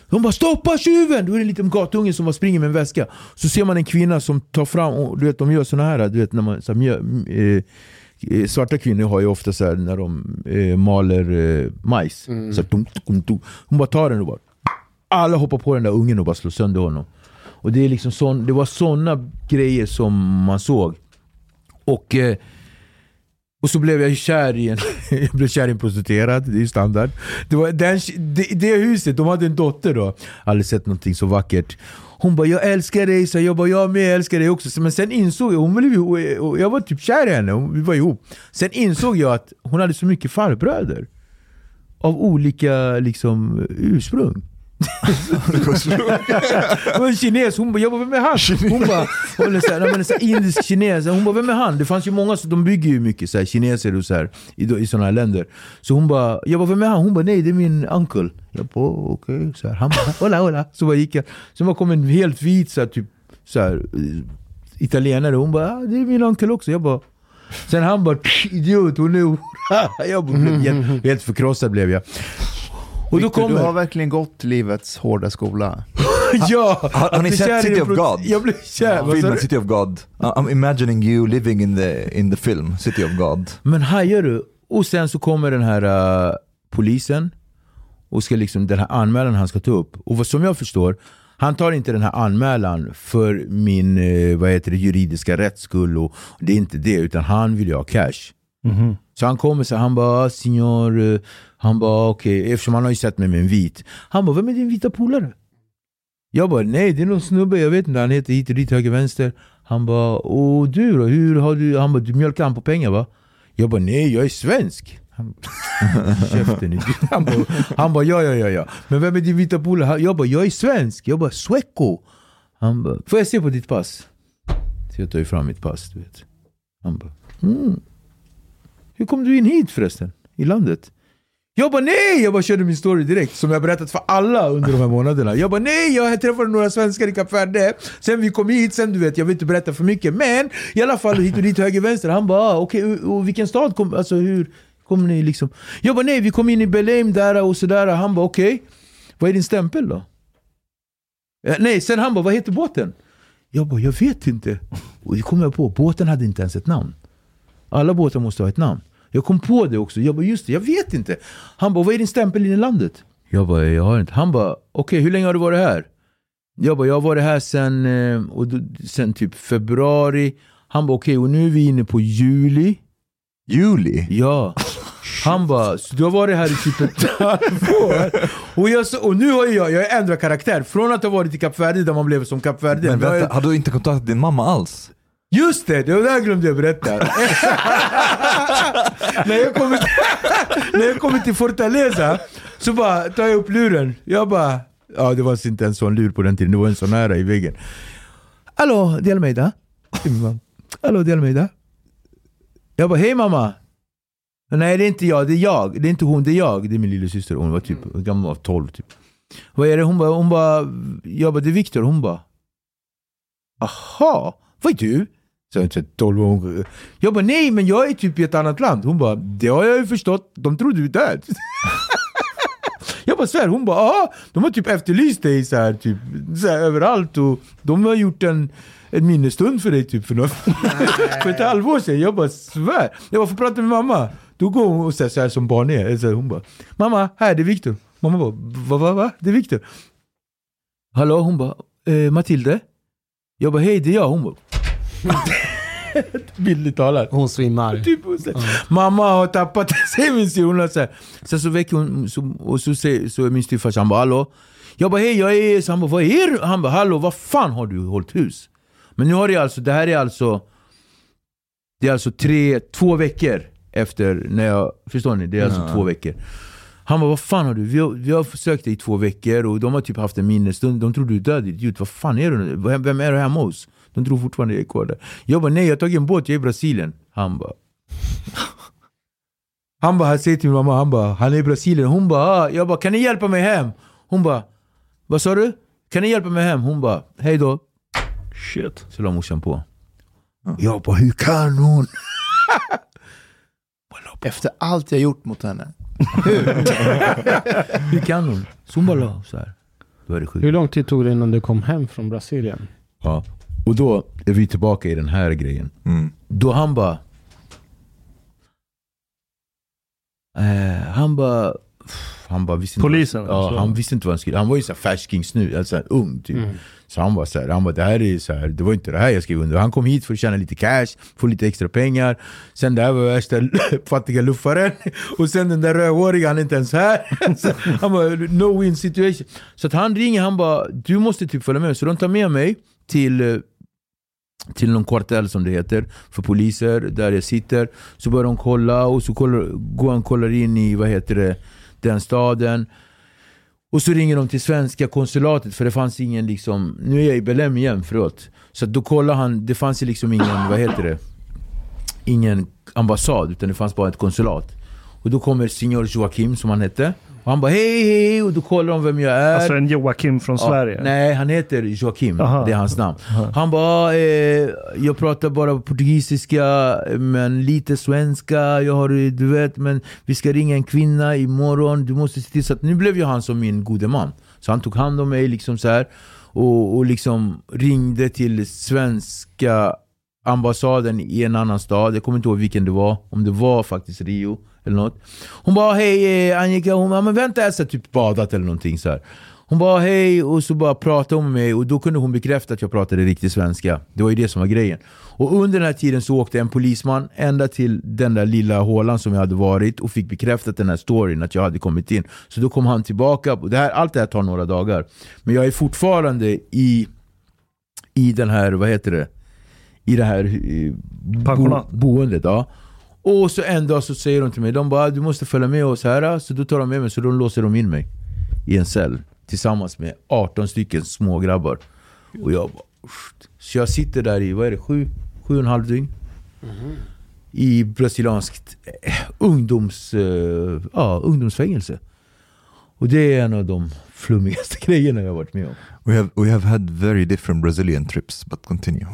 De bara stoppa tjuven! Då är det en liten gatunge som bara springer med en väska. Så ser man en kvinna som tar fram, och du vet de gör såna här, du vet när man, så här, mjö, eh, svarta kvinnor har ju ofta så här när de eh, maler eh, majs. Så här, tum, tum, tum. Hon bara tar den och bara alla hoppar på den där ungen och bara slår sönder honom. Och det, är liksom sån, det var såna grejer som man såg. Och, eh, och så blev jag kär i en, [laughs] jag blev kär i en prostituerad, det är ju standard. Det, var den, det, det huset, de hade en dotter då, aldrig sett någonting så vackert. Hon bara 'Jag älskar dig' så jag bara 'Jag med, jag älskar dig också' Men sen insåg jag, hon blev, jag var typ kär i henne, vi var ihop. Sen insåg jag att hon hade så mycket farbröder. Av olika liksom ursprung. Det var en kines, hon bara jag bara vem är han? Hon bara, hon är så här, men så indisk kines, hon bara vem är han? Det fanns ju många, så de bygger ju mycket så här, kineser och så här, i, i sådana här länder. Så hon bara, jag bara vem är han? Hon bara nej det är min uncle. Jag bara okej, så här, han bara hola hola. Så bara gick jag. Sen bara kom en helt vit så här, typ så här, eh, italienare, hon bara ah, det är min uncle också. Jag bara Sen han bara idiot, hon är hora. [laughs] Jag blev helt, helt förkrossad blev jag. Och då Victor, kommer... du har verkligen gått livets hårda skola. [laughs] ja! Har, har ni sett City of God? Jag blev kär. sa Filmen? City of God. I- I'm imagining you living in the, in the film City of God. Men hajar du? Och sen så kommer den här uh, polisen och ska liksom, den här anmälan han ska ta upp. Och vad som jag förstår, han tar inte den här anmälan för min eh, vad heter det, juridiska rätts skull. Och det är inte det, utan han vill ju ha cash. Mhm. Så han kommer så han bara signor, eh, han bara okej, eftersom han har ju sett mig med en vit. Han bara, vem är din vita polare? Jag bara, nej det är någon snubbe, jag vet inte, han heter hit och dit, höger, vänster. Han bara, och du då? Hur har du, han bara, du mjölkar han på pengar va? Jag bara, nej jag är svensk. Han, [laughs] Käften. Han bara, han bara, ja ja ja ja. Men vem är din vita polare? Jag bara, jag är svensk. Jag bara, Sweco. Han bara, får jag se på ditt pass? Så jag tar ju fram mitt pass, du vet. Han bara, mm. Hur kom du in hit förresten? I landet? Jag bara nej! Jag bara körde min story direkt som jag berättat för alla under de här månaderna. Jag bara nej, jag träffade några svenskar i Kap Verde. Sen vi kom hit, sen du vet, jag vill inte berätta för mycket. Men i alla fall hit och dit, höger, vänster. Han bara ah, okej, och, och vilken stad kom, alltså hur kom ni liksom? Jag bara nej, vi kom in i Belém där och sådär. Han bara okej, vad är din stämpel då? Ja, nej, sen han bara vad heter båten? Jag bara jag vet inte. Och det kom jag på, båten hade inte ens ett namn. Alla båtar måste ha ett namn. Jag kom på det också. Jag bara, just det, jag vet inte. Han bara, vad är din stämpel in i landet? Jag bara, jag har inte. Han bara, okej, hur länge har du varit här? Jag bara, jag har varit här sen, eh, och då, sen typ februari. Han bara, okej, och nu är vi inne på juli. Juli? Ja. Han bara, så du har varit här i typ ett [laughs] halvår? Och, jag, och nu har jag, jag ändrat karaktär. Från att ha varit i Kap Verde där man blev som Kap Verde. Men har jag- vänta, har du inte kontaktat din mamma alls? Just det, det var där glömde jag berätta. [laughs] när, jag kommer till, [laughs] när jag kommer till Fortaleza så bara tar jag upp luren. Jag bara, ja det var inte en sån lur på den tiden, det var en sån här i väggen. Hallå, det är Almeida? Är min mamma. Hallå, är Almeida? Jag bara, hej mamma. Nej det är inte jag, det är jag. Det är inte hon, det är jag. Det är min lillasyster. Hon var typ, gammal var 12 typ. Vad är det? Hon bara, hon bara, jag bara, det är Viktor. Hon bara, aha, vad är du? Så jag 12 år. Jag bara, nej men jag är typ i ett annat land. Hon bara, det har jag ju förstått. De tror du är död. [laughs] jag bara svär, hon bara, ja, de har typ efterlyst dig så här, typ, så här, överallt och de har gjort en, en minnesstund för dig typ för, något, [laughs] för ett halvår sedan. Jag bara svär. Jag bara, får prata med mamma. Då går hon och säger så här som barn är. Så här, hon bara, mamma, här det är Viktor. Mamma bara, va, va, va? Det är Viktor. Hallå? Hon bara, eh, Matilde? Jag bara, hej det är jag. Hon bara, [laughs] bildligt talat. Hon svimmar. Typ, och så, Mamma har tappat sig min syster. Hon. Sen så väcker hon så, och så, säger, så är min styvfarsa, han bara hallå? Jag bara hej jag är... Så han bara vad är du? Han bara hallå vad fan har du hållit hus? Men nu har det alltså, det här är alltså... Det är alltså tre, två veckor efter när jag... Förstår ni? Det är alltså Ja. två veckor. Han bara vad fan har du? Vi har, vi har försökt dig i två veckor och de har typ haft en minnesstund. De tror du är död idiot. Vad fan är du? Vem, vem är du hemma hos? De tror fortfarande jag är kvar där. Jag bara nej jag har tagit en båt, jag är i Brasilien. Han bara han bara, han säger till min mamma, han bara, han är i Brasilien. Hon bara, ah. jag bara, kan ni hjälpa mig hem? Hon bara, vad sa du? Kan ni hjälpa mig hem? Hon bara, hej då. Shit. Så la morsan på. Jag bara, hur kan hon? Efter allt jag gjort mot henne. Hur kan hon? Så hon bara la så här. Då är det sjukt. Hur lång tid tog det innan du kom hem från Brasilien? Ja. Och då är vi tillbaka i den här grejen. Mm. Då han bara... Eh, han bara... Han bara visste inte Polisen, Vad, ja, alltså. han visste inte vad han skulle... Han var ju så färsking snu, alltså ung typ. Så han var så här, han bara det här är så här, det var inte det här jag skrev under. Han kom hit för att tjäna lite cash, få lite extra pengar. Sen det här var värsta [laughs] fattiga luffaren. Och sen den där rödhåriga, han är inte ens här. [laughs] Så han bara no win situation. Så att han ringer, han bara du måste typ följa med. Så de tar med mig till eh, till någon kvartell som det heter för poliser där jag sitter. Så börjar de kolla och så kollar, går han kollar in i vad heter det, den staden. Och så ringer de till svenska konsulatet för det fanns ingen liksom, nu är jag i Belém igen förlåt. Så då kollar han, det fanns liksom ingen, vad heter det? Ingen ambassad utan det fanns bara ett konsulat. Och då kommer signor Joakim som han hette. Och han bara hej hej och då kollar de vem jag är. Alltså en Joakim från Ja, Sverige. nej, han heter Joakim. Aha. Det är hans namn. Han bara, eh, jag pratar bara portugisiska, men lite svenska. Jag har, du vet, men vi ska ringa en kvinna imorgon. Du måste se till så att... Nu blev ju han som min gode man. Så han tog hand om mig liksom så här. och, och liksom ringde till svenska ambassaden i en annan stad. Jag kommer inte ihåg vilken det var. Om det var faktiskt Rio eller något. Hon bara hej eh, Annika, hon bara men vänta jag har typ badat eller någonting så här. Hon bara hej och så bara pratade hon med mig och då kunde hon bekräfta att jag pratade riktig svenska. Det var ju det som var grejen. Och under den här tiden så åkte en polisman ända till den där lilla hålan som jag hade varit och fick bekräftat den här storyn att jag hade kommit in. Så då kom han tillbaka. Det här, allt det här tar några dagar. Men jag är fortfarande i, i den här, vad heter det? I det här eh, bo, boendet. Ja. Och så en dag så säger de till mig, de bara du måste följa med oss här. Ah. Så då tar de med mig, så då låser de in mig i en cell tillsammans med 18 stycken små grabbar. Och jag bara, "Usch." Så jag sitter där i, vad är det, sju, sju och en halv dygn. I brasilianskt eh, ungdoms, eh, ja, ungdomsfängelse. Och det är en av de flummigaste [laughs] grejerna jag varit med om. We have we have had very different Brazilian trips, but continue.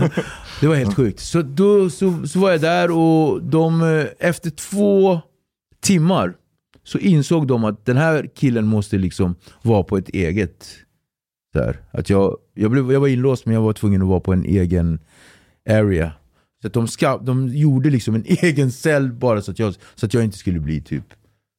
[laughs] Det var helt sjukt. Så då så, så var jag där och de, eh, efter två timmar så insåg de att den här killen måste liksom vara på ett eget... Där. Att jag, jag, blev, jag var inlåst men jag var tvungen att vara på en egen area. Så att de, ska, de gjorde liksom en [laughs] egen cell bara så att jag, så att jag inte skulle bli typ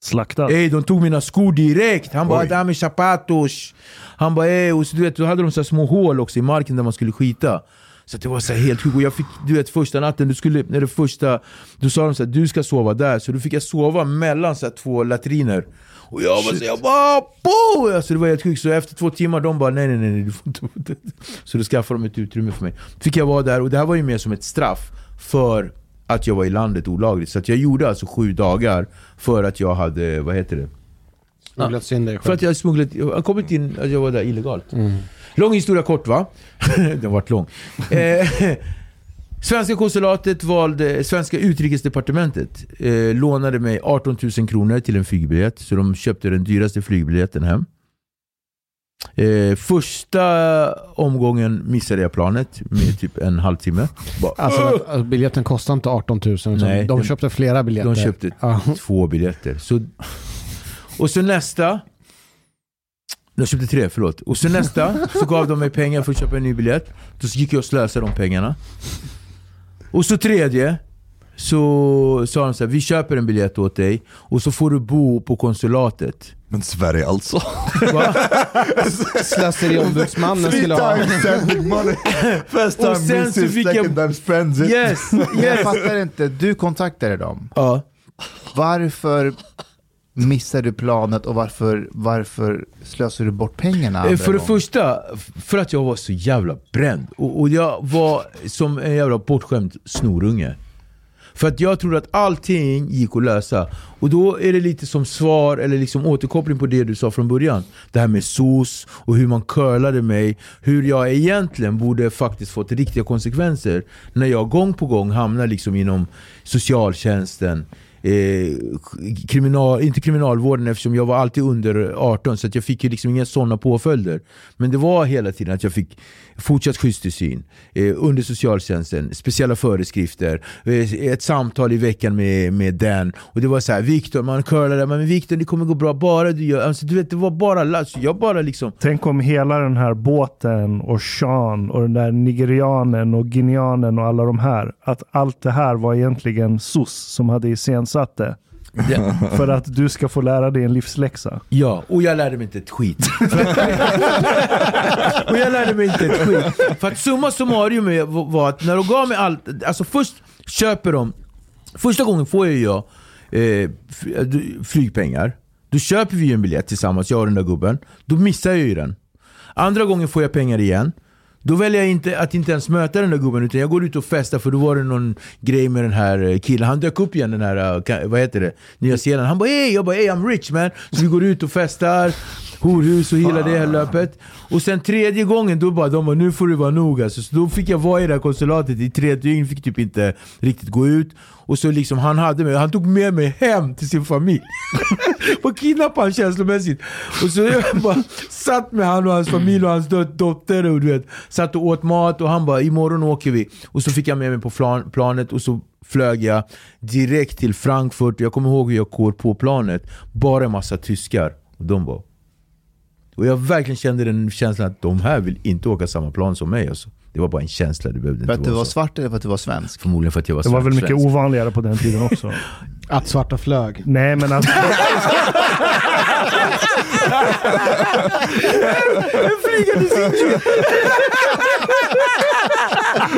Slaktad. Ey, de tog mina skor direkt. Han bara dame chapatos. Han bara ey, och så, du vet, då hade de så små hål också i marken där man skulle skita. Så det var så helt sjukt. Och jag fick, du vet första natten, du skulle, när det första, då sa de så här, du ska sova där. Så då fick jag sova mellan så här, två latriner. Och jag var så jag bara bo! Alltså det var helt sjukt. Så efter två timmar, de bara nej nej nej, nej du får inte. Så då skaffade de ett utrymme för mig. Fick jag vara där och det här var ju mer som ett straff för att jag var i landet olagligt. Så jag gjorde alltså sju dagar för att jag hade, vad heter det? Smugglats in dig För att jag smugglat, jag har kommit in, att jag var där illegalt. Lång historia kort va? [laughs] Den har varit lång. Eh, [laughs] Svenska konsulatet valde, svenska utrikesdepartementet eh, lånade mig 18 000 kronor till en flygbiljett. Så de köpte den dyraste flygbiljetten hem. Eh, första omgången missade jag planet med typ en halvtimme. Bara, Alltså, alltså biljetten kostar inte 18 000. utan Nej, de den- köpte flera biljetter. De köpte två biljetter. Så, och så nästa... De köpte tre, förlåt. Och så nästa så gav de mig pengar för att köpa en ny biljett. Då gick jag och slösade de pengarna. Och så tredje så sa de så här, vi köper en biljett åt dig och så får du bo på konsulatet. Men Sverige alltså. [laughs] Slöseriombudsmannen skulle ha... [laughs] First time sen så misses, fick jag- second time spends it. Yes! [laughs] Jag yes. fattar inte, du kontaktade dem. Ja. Varför missar du planet och varför, varför slösar du bort pengarna? För det gången? första, för att jag var så jävla bränd. Och, och jag var som en jävla bortskämd snorunge. För att jag trodde att allting gick att lösa. Och då är det lite som svar, eller liksom återkoppling på det du sa från början. Det här med SOS och hur man curlade mig. Hur jag egentligen borde faktiskt fått riktiga konsekvenser. När jag gång på gång hamnar liksom inom socialtjänsten. Eh, kriminal, inte kriminalvården eftersom jag var alltid under 18 så att jag fick ju liksom inga sådana påföljder. Men det var hela tiden att jag fick fortsatt skyddstillsyn eh, under socialtjänsten, speciella föreskrifter, eh, ett samtal i veckan med, med den. Och det var så här, Viktor, man curlade, men Viktor det kommer gå bra bara du gör, alltså, du vet det var bara, alltså, jag bara liksom Tänk om hela den här båten och Sean och den där nigerianen och guineanen och alla de här. Att allt det här var egentligen SOS som hade iscensatt det. Ja. [laughs] För att du ska få lära dig en livsläxa. Ja, och jag lärde mig inte ett skit. [laughs] och jag lärde mig inte ett skit. För att summa summarum var att när de gav mig allt, alltså först köper de, första gången får jag ju jag eh, du- flygpengar. Då köper vi ju en biljett tillsammans, jag och den där gubben. Då missar jag ju den. Andra gången får jag pengar igen. Då väljer jag inte att inte ens möta den där gubben utan jag går ut och festar för då var det någon grej med den här eh, killen. Han dök upp igen den här, eh, vad heter det, Nya Zeeland. Han bara ey, jag bara ey I'm rich man. Så vi går ut och festar, horhus och hela det här löpet. Och sen tredje gången då bara de bara nu får du vara nog alltså. Så då fick jag vara i det här konsulatet i tre dygn, fick typ inte riktigt gå ut. Och så liksom han hade mig, han tog med mig hem till sin familj. [laughs] Bara kidnappade han känslomässigt. Och så [laughs] jag bara satt med han och hans familj och hans dot- dotter och du vet, satt och åt mat och han bara imorgon åker vi. Och så fick jag med mig på plan, planet och så flög jag direkt till Frankfurt. Jag kommer ihåg hur jag går på planet. Bara en massa tyskar. Och de bara Och jag verkligen kände den känslan att de här vill inte åka samma plan som mig. Alltså. Det var bara en känsla, det behövde För inte att du var så. svart eller för att du var svensk? Förmodligen för att jag var Det var väl svensk. mycket ovanligare på den tiden också. [laughs] Att svarta flög. Nej, men att... [laughs]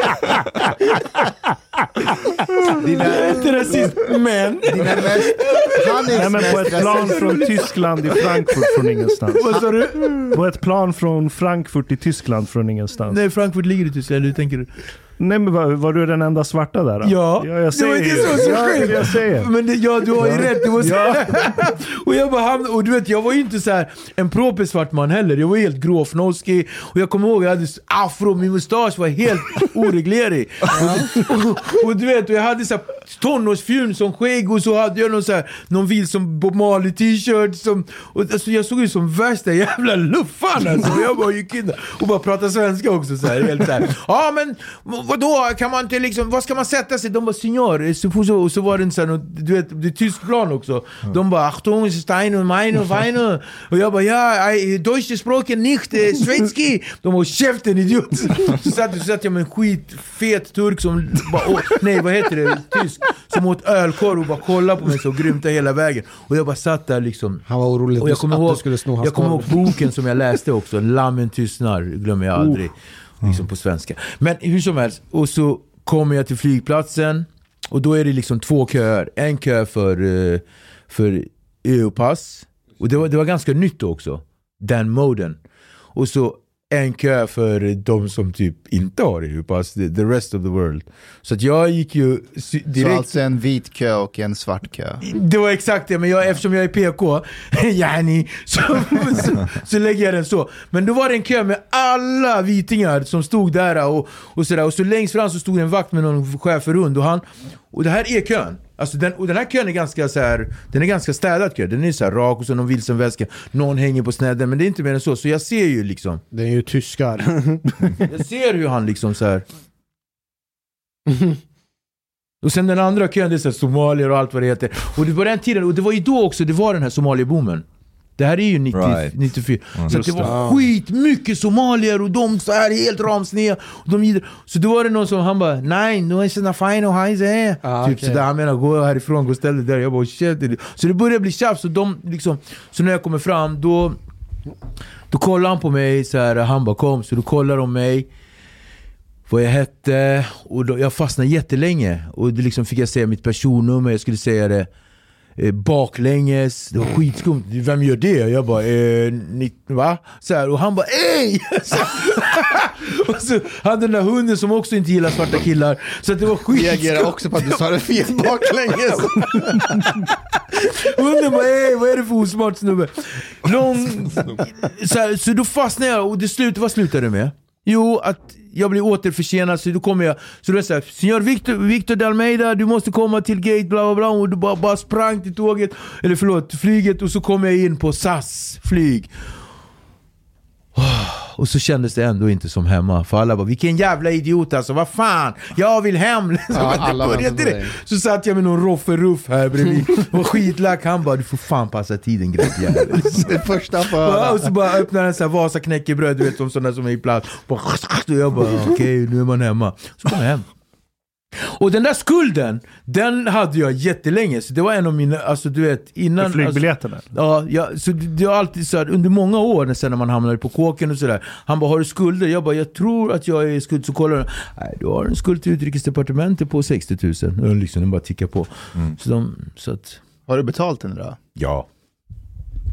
[laughs] Dina, Inte rasist, men... dina mest... Hanifs Nej, men på ett plan från Tyskland i Frankfurt från ingenstans. Vad sa du? På ett plan från Frankfurt i Tyskland från ingenstans. Nej, Frankfurt ligger i Tyskland, hur tänker du? Nej men var, var du den enda svarta där? Då? Ja, ja jag det var säger inte ju. så som ja, jag säger. Men det, ja, du har ju rätt. Det var så. Ja. och jag bara hamnade, och du vet, jag var ju inte så här en proper svart man heller. Jag var helt gråfnoskig. Och jag kommer ihåg, jag hade afro, min mustasch var helt oreglerig. och, och, och du vet, och jag hade så här tonårsfjun som skägg och så hade jag någon, så här, någon vild som Bob Marley t-shirt. Som, och, alltså, jag såg ut som värsta jävla luffan alltså. [laughs] Jag bara gick in och bara pratade svenska också. Så här, helt så här. Ja men vadå, kan man inte liksom, vad ska man sätta sig? De bara signor, så, så, och så var det en sån här, du vet, det är tysk plan också. De bara Achtung, Stein och Mein och. Och jag bara ja, deutsche språken nicht, eh, svenski. De bara käften idiot. Så satt, så satt jag med en skitfet turk som bara, åt, nej vad heter det, tysk. Som åt ölkorv och bara kollade på mig så grymt hela vägen. Och jag bara satt där liksom. Han var orolig Och jag att kommer du ihåg, skulle sno hans jag kommer ihåg boken som jag läste också, Lammen tystnar, glömmer jag aldrig. Liksom på svenska. Men hur som helst, och så kommer jag till flygplatsen och då är det liksom två köer. En kö för, eh, för EU-pass, och det var, det var ganska nytt också, den moden. Och så en kö för de som typ inte har EU-pass, the, the rest of the world. Så att jag gick ju sy- Så direkt... alltså en vit kö och en svart kö. Det var exakt det, men jag, eftersom jag är PK, [laughs] yani, så, så, så lägger jag den så. Men då var det en kö med alla vitingar som stod där och, och sådär. Och så längst fram så stod en vakt med någon schäferhund och han... Och det här är kön. Alltså den, och den här kön är ganska så här, den är ganska städad kö. Den är så här rak och så någon vilsen väska. Någon hänger på snedden, men det är inte mer än så. Så jag ser ju liksom, Det är ju tyskar. [laughs] jag ser hur han liksom så här. Och sen den andra kön, det är så här somalier och allt vad det heter. Och det var den tiden, och det var ju då också det var den här somalieboomen. Det här är ju 90, Right. 94. Så att det var det. skitmycket somalier och de så här helt ramsneda. Och de så då var det någon som, han bara Nej, nu är såna fine och hejs är. Ah, Typ okej. sådär, han menar gå härifrån, gå och ställ dig där. Jag bara shit. det- Så det började bli tjafs. Och de, liksom, så när jag kommer fram, då, då kollar han på mig så här, han bara kom. Så då kollar de mig vad jag hette och då, jag fastnade jättelänge. Och då liksom fick jag säga mitt personnummer, jag skulle säga det baklänges. Det var skitskumt. Vem gör det? Jag bara, eh, ni, va? Så här, och han bara, ey! [laughs] [laughs] Och så hade den där hunden som också inte gillar svarta killar. Så det var skitskumt. också på att du sa det fel baklänges. [laughs] Hunden bara ey, vad är det för osmart snubbe? Lång... Så, här, så då fastnade jag och det slut, vad slutade det med? Jo, att jag blir återförsenad så då kommer jag, så då är det såhär, Signor Victor, Victor de Almeida, du måste komma till gate bla bla bla och du bara, bara sprang till tåget, eller förlåt, flyget och så kom jag in på SAS flyg. Och så kändes det ändå inte som hemma, för alla bara 'Vilken jävla idiot alltså, vad fan, jag vill hem' [laughs] liksom. Ja, Det. Så satt jag med någon rofferuff här bredvid [laughs] och skitlack, han bara 'Du får fan passa tiden grabbjävel' [laughs] Det första höra. och så bara öppnar en sån här Vasa knäckebröd, du vet som sådana som är i. Bara, och jag bara okej, nu är man hemma. Så kom jag hem. Och den där skulden, den hade jag jättelänge. Så det var en av mina, alltså du vet innan... För flygbiljetterna. Alltså, ja, ja, så det, det var alltid så här, under många år sen när man hamnade på kåken och sådär. Han bara, har du skulder? Jag bara, jag tror att jag är skuld. Så kollar han, nej du har en skuld till utrikesdepartementet på 60 000. Och liksom, den bara tickar på. Så, de, så att, Har du betalt den då? ja.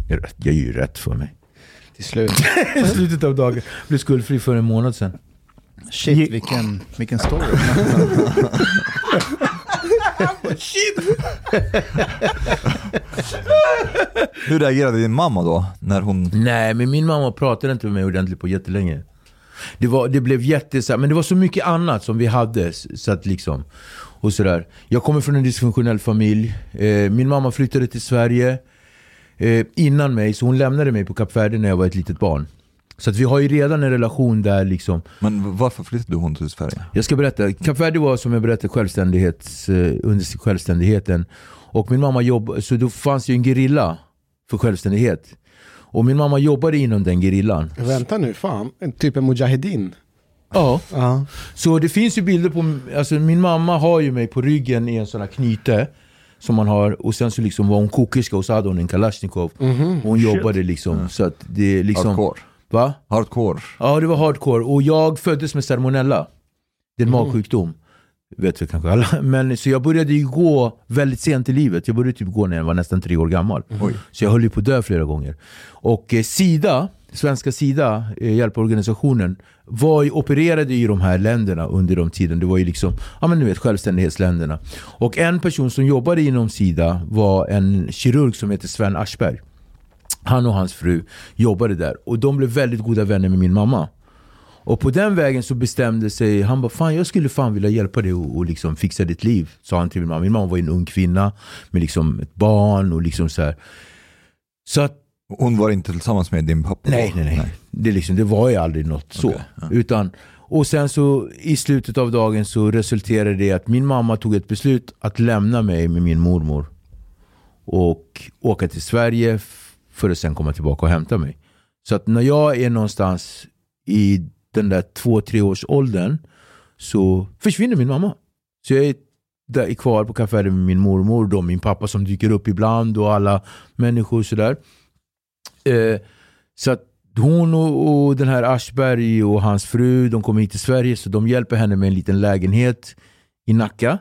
Jag, är rätt- jag är ju rätt för mig. Till slut. [laughs] I slutet av dagen. Blev skuldfri för en månad sedan. Shit, vilken, vilken story. [laughs] Shit! Hur reagerade din mamma då? När hon... Nej, men min mamma pratade inte med mig ordentligt på jättelänge. Det, var, det blev jätte... Men det var så mycket annat som vi hade. Så att liksom, och sådär. Jag kommer från en dysfunktionell familj. Eh, min mamma flyttade till Sverige eh, innan mig, så hon lämnade mig på Kap Verde när jag var ett litet barn. Så att vi har ju redan en relation där liksom. Men varför flyttade hon till Sverige? Jag ska berätta. Kap Verde var som jag berättade självständighets, eh, under självständigheten. Och min mamma jobbade, så då fanns ju en gerilla för självständighet. Och min mamma jobbade inom den gerillan. Vänta nu, fan. En typ en mujahedin. Ja. Ja. Så det finns ju bilder på, alltså min mamma har ju mig på ryggen i en sån här knyte. Som man har, och sen så liksom var hon kokerska och så hade hon en kalasjnikov. Mhm. Och hon jobbade liksom, så att det är liksom... Hardcore. Va? Hardcore. Ja det var hardcore, och jag föddes med salmonella. Det är en magsjukdom. Vet väl kanske alla. [laughs] Men, så jag började ju gå väldigt sent i livet. Jag började typ gå när jag var nästan tre år gammal. Oj. Så jag höll ju på att dö flera gånger. Och eh, Sida, svenska Sida, eh, hjälporganisationen, var ju, opererade i de här länderna under de tiden. Det var ju liksom, ja men du vet, självständighetsländerna. Och en person som jobbade inom Sida var en kirurg som heter Sven Aschberg. Han och hans fru jobbade där och de blev väldigt goda vänner med min mamma. Och på den vägen så bestämde sig, han bara fan jag skulle fan vilja hjälpa dig och, och liksom fixa ditt liv. Sa han till min mamma. Min mamma var en ung kvinna med liksom ett barn och liksom så här. Så att Hon var inte tillsammans med din pappa? Nej, nej, nej. Det, liksom, det var ju aldrig något så. Okej, ja. Utan, och sen så i slutet av dagen så resulterade det i att min mamma tog ett beslut att lämna mig med min mormor. Och åka till Sverige för att sen komma tillbaka och hämta mig. Så att när jag är någonstans i den där två, tre års åldern så försvinner min mamma. Så jag är där kvar på kaféet med min mormor, då min pappa som dyker upp ibland och alla människor sådär. Eh, så att hon och, och den här Aschberg och hans fru, de kommer hit till Sverige så de hjälper henne med en liten lägenhet i Nacka.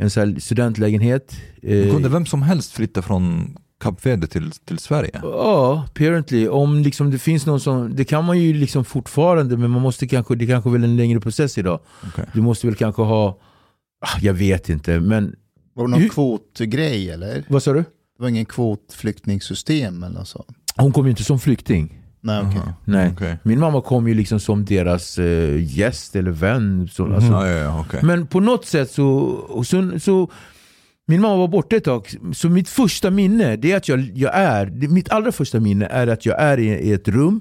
En sån studentlägenhet. Eh, Kunde vem som helst flytta från Kap Verde till, till Sverige? Ja, apparently. Om liksom det finns någon som, det kan man ju liksom fortfarande men man måste kanske, det kanske väl en längre process idag. Okej. Du måste väl kanske ha, ah, jag vet inte men, Var det någon Hur- kvotgrej eller? vad sa du? Det var ingen kvotflyktingsystem eller sånt? Hon kom ju inte som flykting. Nej. Aha. Nej. Okej. Min mamma kom ju liksom som deras eh, gäst eller vän. Så, alltså, Ja, ja, ja. Men på något sätt så, så, så min mamma var borta ett tag, så mitt första minne det är att jag, jag är, mitt allra första minne är att jag är i, i ett rum,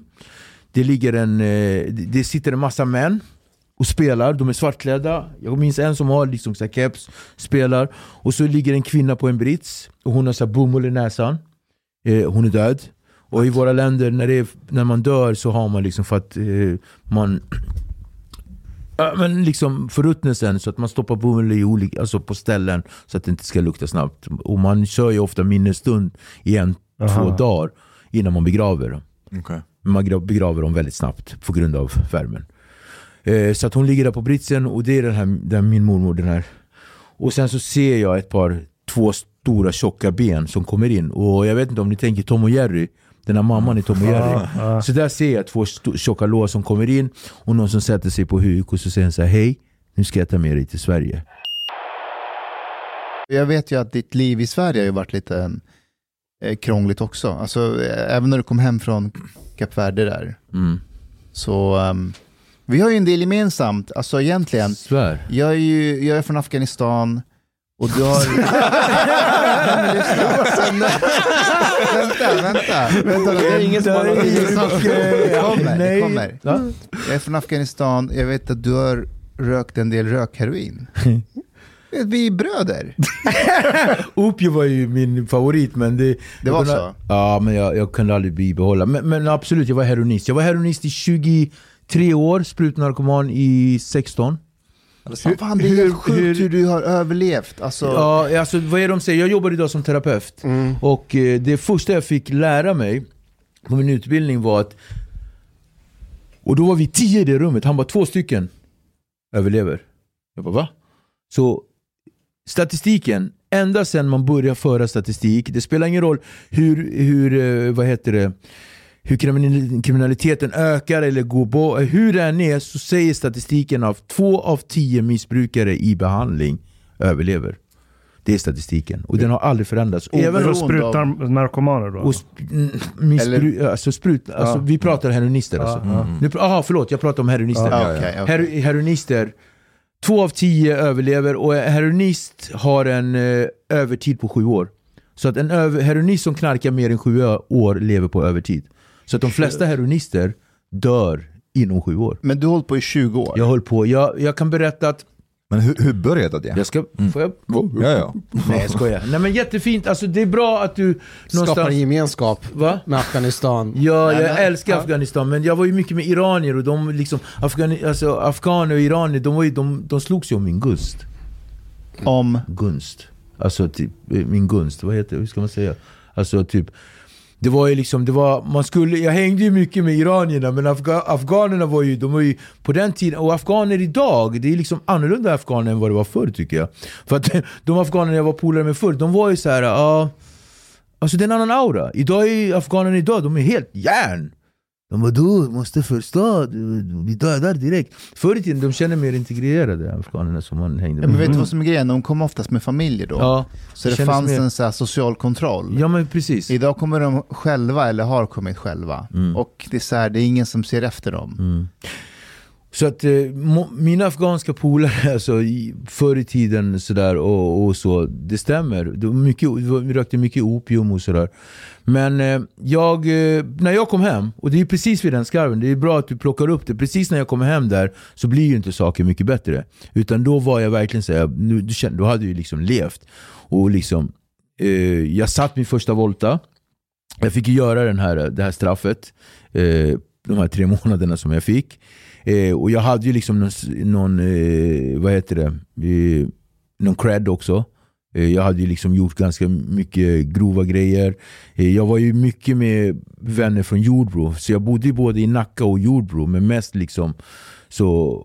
det ligger en, eh, det det sitter en massa män och spelar, de är svartklädda. Jag minns en som har liksom så här keps, spelar. Och så ligger en kvinna på en brits och hon har så här bomull i näsan. Eh, hon är död. Och i våra länder, när, det är, när man dör så har man liksom för att eh, man Ja, men liksom förruttnelsen så att man stoppar bomull i olika, alltså på ställen så att det inte ska lukta snabbt. Och man kör ju ofta minnesstund i en, Aha. två dagar innan man begraver dem. Men man gra- begraver dem väldigt snabbt på grund av värmen. Eh, så att hon ligger där på britsen och det är den här, den, min mormor den här. Och sen så ser jag ett par, två stora tjocka ben som kommer in. Och jag vet inte om ni tänker Tom och Jerry. Den här mamman i Tom och Jerry. ja. Så där ser jag två tjocka lår som kommer in och någon som sätter sig på huk och så säger han så här, hej, nu ska jag ta med dig till Sverige. Jag vet ju att ditt liv i Sverige har ju varit lite eh, krångligt också. Alltså, eh, även när du kom hem från Kap Verde där. Mm. Så ehm, vi har ju en del gemensamt, alltså egentligen. Svär. Jag är ju jag är från Afghanistan och du har... [laughs] Nej, men lyssna. Sen- vänta, vänta. vänta det är ingen som har gemensamt. Det kommer, det kommer. Jag är från Afghanistan, jag vet att du har rökt en del rökheroin. [laughs] Vi är bröder. [laughs] Opio var ju min favorit men det... Det var kunde, så? Ja men jag, jag kunde aldrig bibehålla. Men, men absolut, jag var heroinist. Jag var heroinist i 23 år, sprutnarkoman i 16. Fan, det är helt sjukt hur du har överlevt. Alltså, Ja, alltså vad är det de säger? Jag jobbar idag som terapeut. Och eh, det första jag fick lära mig på min utbildning var att... Och då var vi tio i det rummet, han bara två stycken överlever. Jag bara va? Så statistiken, ända sedan man börjar föra statistik, det spelar ingen roll hur, hur eh, vad heter det, hur kriminal- kriminaliteten ökar eller går bort, hur det än är så säger statistiken av två av tio missbrukare i behandling överlever. Det är statistiken och den har aldrig förändrats. Oberoende Även För hos att spruta narkomaner då? och sp- mm, missbru- alltså sprut, alltså, vi pratar heroinister alltså. Nu, pr- aha, förlåt, jag pratar om heroinister. Ja, okej, okej. Her- heroinister, två av tio överlever och en heroinist har en eh, övertid på sju år. Så att en heroinist som knarkar mer än sju år lever på övertid. Så att de flesta heroinister dör inom sju år. Men du har hållit på i 20 år. Jag höll på, jag, jag kan berätta att Men hur, hur började det? Jag ska... Får jag? Ja, ja. [laughs] Nej jag skojar. Nej men jättefint, alltså det är bra att du Skapar någonstans... gemenskap Va? med Afghanistan. Ja, jag Nej, älskar ja. Afghanistan, men jag var ju mycket med iranier och de liksom, Afghani, alltså, afghaner och iranier, de, var ju, de, de slogs ju om min gust. Om... Gunst. Alltså typ, eh, min gunst, vad heter det, hur ska man säga? Alltså typ, det var ju liksom, det var, man skulle, jag hängde ju mycket med iranierna men afga, afghanerna var ju, de var ju på den tiden, och afghaner idag, det är liksom annorlunda afghaner än vad det var förr tycker jag. För att [laughs] de afghaner jag var polare med förr, de var ju så här, ja, alltså det är en annan aura. Idag är afghanerna idag, de är helt järn. De var du måste förstå, vi dödar direkt. Förr i tiden, de känner mer integrerade afghanerna som man hängde med. men vet du vad som är grejen? De kom oftast med familjer då. Ja, så det kändes fanns mer- en så social kontroll. ja men precis. Idag kommer de själva eller har kommit själva. Mm. Och det är, så här, det är ingen som ser efter dem. Mm. Så att eh, mina afghanska polare, [laughs] alltså, i- förr i tiden sådär och, och så, det stämmer. Det var mycket, vi rökte mycket opium och sådär. Men eh, jag, eh, när jag kom hem, och det är precis vid den skarven, det är bra att du plockar upp det. Precis när jag kommer hem där så blir ju inte saker mycket bättre. Utan då var jag verkligen såhär, nu, du kände, då hade jag ju liksom levt. Och liksom, eh, jag satt min första volta. Jag fick ju göra den här, eh, det här straffet. Eh, de här tre månaderna som jag fick. Eh, och jag hade ju liksom någon, någon eh, vad heter det, eh, någon cred också. Eh, jag hade ju liksom gjort ganska mycket grova grejer. Eh, jag var ju mycket med vänner från Jordbro, så jag bodde ju både i Nacka och Jordbro, men mest liksom så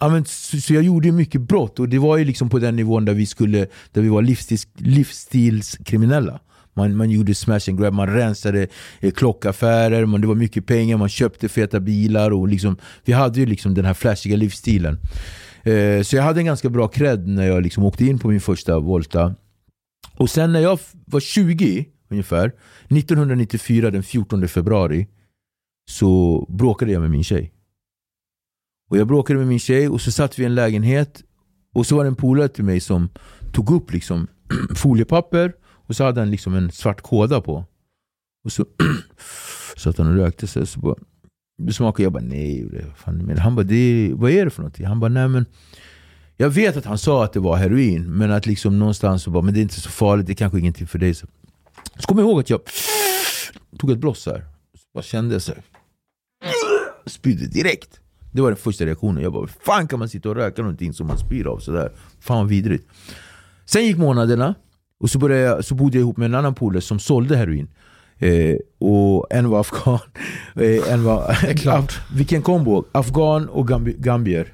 Ja, men, så, så jag gjorde mycket brott och det var ju liksom på den nivån där vi, skulle, där vi var livsstils, livsstilskriminella. Man, man gjorde smash and grab, man rensade eh, klockaffärer, man, det var mycket pengar, man köpte feta bilar och liksom, vi hade ju liksom den här flashiga livsstilen. Eh, så jag hade en ganska bra cred när jag liksom åkte in på min första Volta. Och sen när jag var 20 ungefär, 1994 den 14 februari, så bråkade jag med min tjej. Och jag bråkade med min tjej och så satt vi i en lägenhet och så var det en polare till mig som tog upp liksom [clears throat] foliepapper och så hade han liksom en svart kåda på. Och så [clears throat] satt han och rökte sig så bara det smakade, jag bara nej. det- Fan, men han bara, det, vad är det för någonting? Han bara, nej men jag vet att han sa att det var heroin, men att liksom någonstans så bara, men det är inte så farligt, det är kanske ingenting för dig. Så, så kommer jag ihåg att jag [sniffs] tog ett bloss här, så bara kände jag så här, [sniffs] spydde direkt. Det var den första reaktionen. Jag bara, hur fan kan man sitta och röka någonting som man spyr av sådär? Fan vad vidrigt. Sen gick månaderna, och så, började jag, så bodde jag ihop med en annan polare som sålde heroin. Eh, och en var afghan, [laughs] eh, en var... [laughs] Af, vilken kombo! Afghan och gambi, gambier.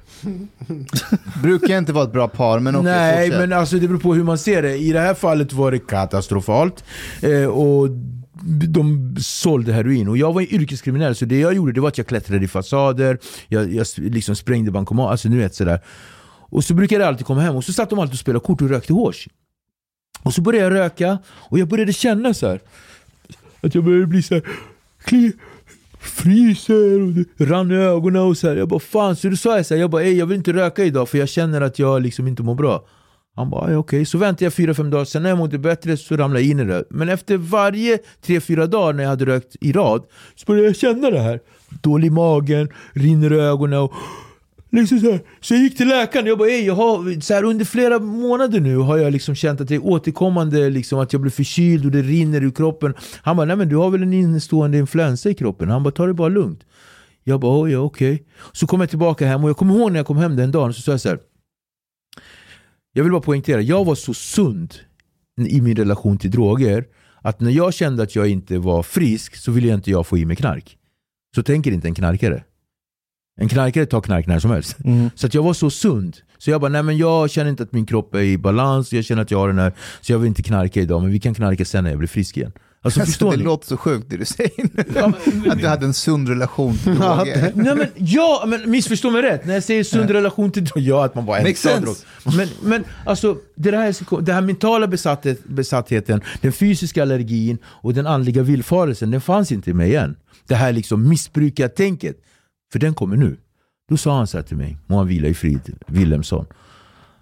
[laughs] Brukar inte vara ett bra par, men okej, Nej, fortsätt. men alltså det beror på hur man ser det. I det här fallet var det katastrofalt. Eh, och de sålde heroin och jag var yrkeskriminell så det jag gjorde det var att jag klättrade i fasader, jag, jag liksom sprängde bankomat, alltså nu vet sådär. Och så brukade jag alltid komma hem och så satt de alltid och spelade kort och rökte hårs. Och så började jag röka och jag började känna så här att jag började bli så här kli, fryser och det rann i ögonen och så här. Jag bara fan, så då sa jag så här, jag bara jag vill inte röka idag för jag känner att jag liksom inte mår bra. Han bara okej, okej, så väntade jag fyra fem dagar, sen när jag mådde bättre så ramlade jag in i det. Men efter varje tre fyra dagar när jag hade rökt i rad så började jag känna det här. Dålig i magen, rinner i ögonen och Liksom så, här. så jag gick till läkaren jag bara Ej, jag har, så här, under flera månader nu har jag liksom känt att det är återkommande liksom, att jag blir förkyld och det rinner ur kroppen. Han bara, nej men du har väl en innestående influensa i kroppen? Han bara, ta det bara lugnt. Jag bara, oh, ja okej. Så kom jag tillbaka hem och jag kommer ihåg när jag kom hem den dagen så sa jag så här. Jag vill bara poängtera, jag var så sund i min relation till droger att när jag kände att jag inte var frisk så ville jag inte jag få i mig knark. Så tänker inte en knarkare. En knarkare tar knark när som helst. Mm. Så att jag var så sund. Så jag bara, nej men jag känner inte att min kropp är i balans, jag känner att jag har den här, så jag vill inte knarka idag, men vi kan knarka sen när jag blir frisk igen. Alltså Alltså, det ni? låter så sjukt det du säger nu. Ja, men- Att du hade en sund relation till droger. Nej men ja, men missförstå mig rätt. När jag säger sund relation till ja, att man bara älskar drog. Men, men alltså, det här, det här mentala besatthet, besattheten, den fysiska allergin och den andliga villfarelsen, den fanns inte i mig igen. Det här liksom missbrukartänket, för den kommer nu. Då sa han så här till mig, må han vila i frid, Wilhelmsson.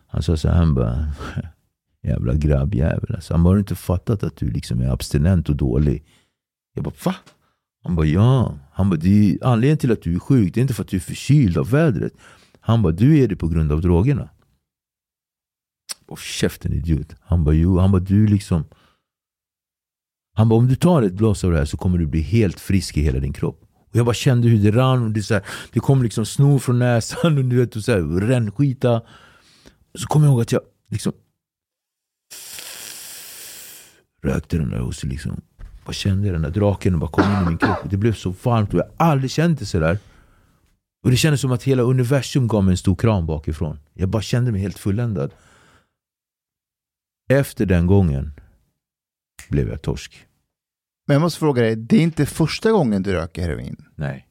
Han sa så här, han bara, [laughs] jävla grabbjävel alltså. Han bara, har du inte fattat att du liksom är abstinent och dålig? Jag bara, va? Han bara, ja. Han bara, det är anledningen till att du är sjuk, det är inte för att du är förkyld av vädret. Han bara, du är det på grund av drogerna. Och käften idiot. Han bara jo, han bara du liksom Han bara om du tar ett glas av det här så kommer du bli helt frisk i hela din kropp. Och jag bara kände hur det rann och det, så här, det kom liksom snor från näsan [laughs] och du vet, och så här, rännskita. Så kommer jag ihåg att jag liksom rökte den där och så liksom bara kände jag den där draken och bara kom in i min kropp. Det blev så varmt och jag har aldrig känt det sådär. Och det kändes som att hela universum gav mig en stor kram bakifrån. Jag bara kände mig helt fulländad. Efter den gången blev jag torsk. Men jag måste fråga dig, det är inte första gången du röker heroin. Nej.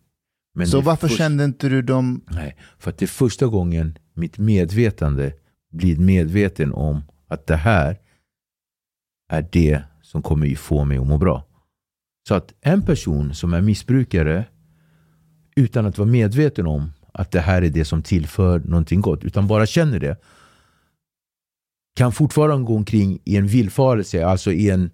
Men så varför först- kände inte du dem... Nej, för att det är första gången mitt medvetande blir medveten om att det här är det som kommer få mig att må bra. Så att en person som är missbrukare utan att vara medveten om att det här är det som tillför någonting gott, utan bara känner det kan fortfarande gå omkring i en villfarelse, alltså i en,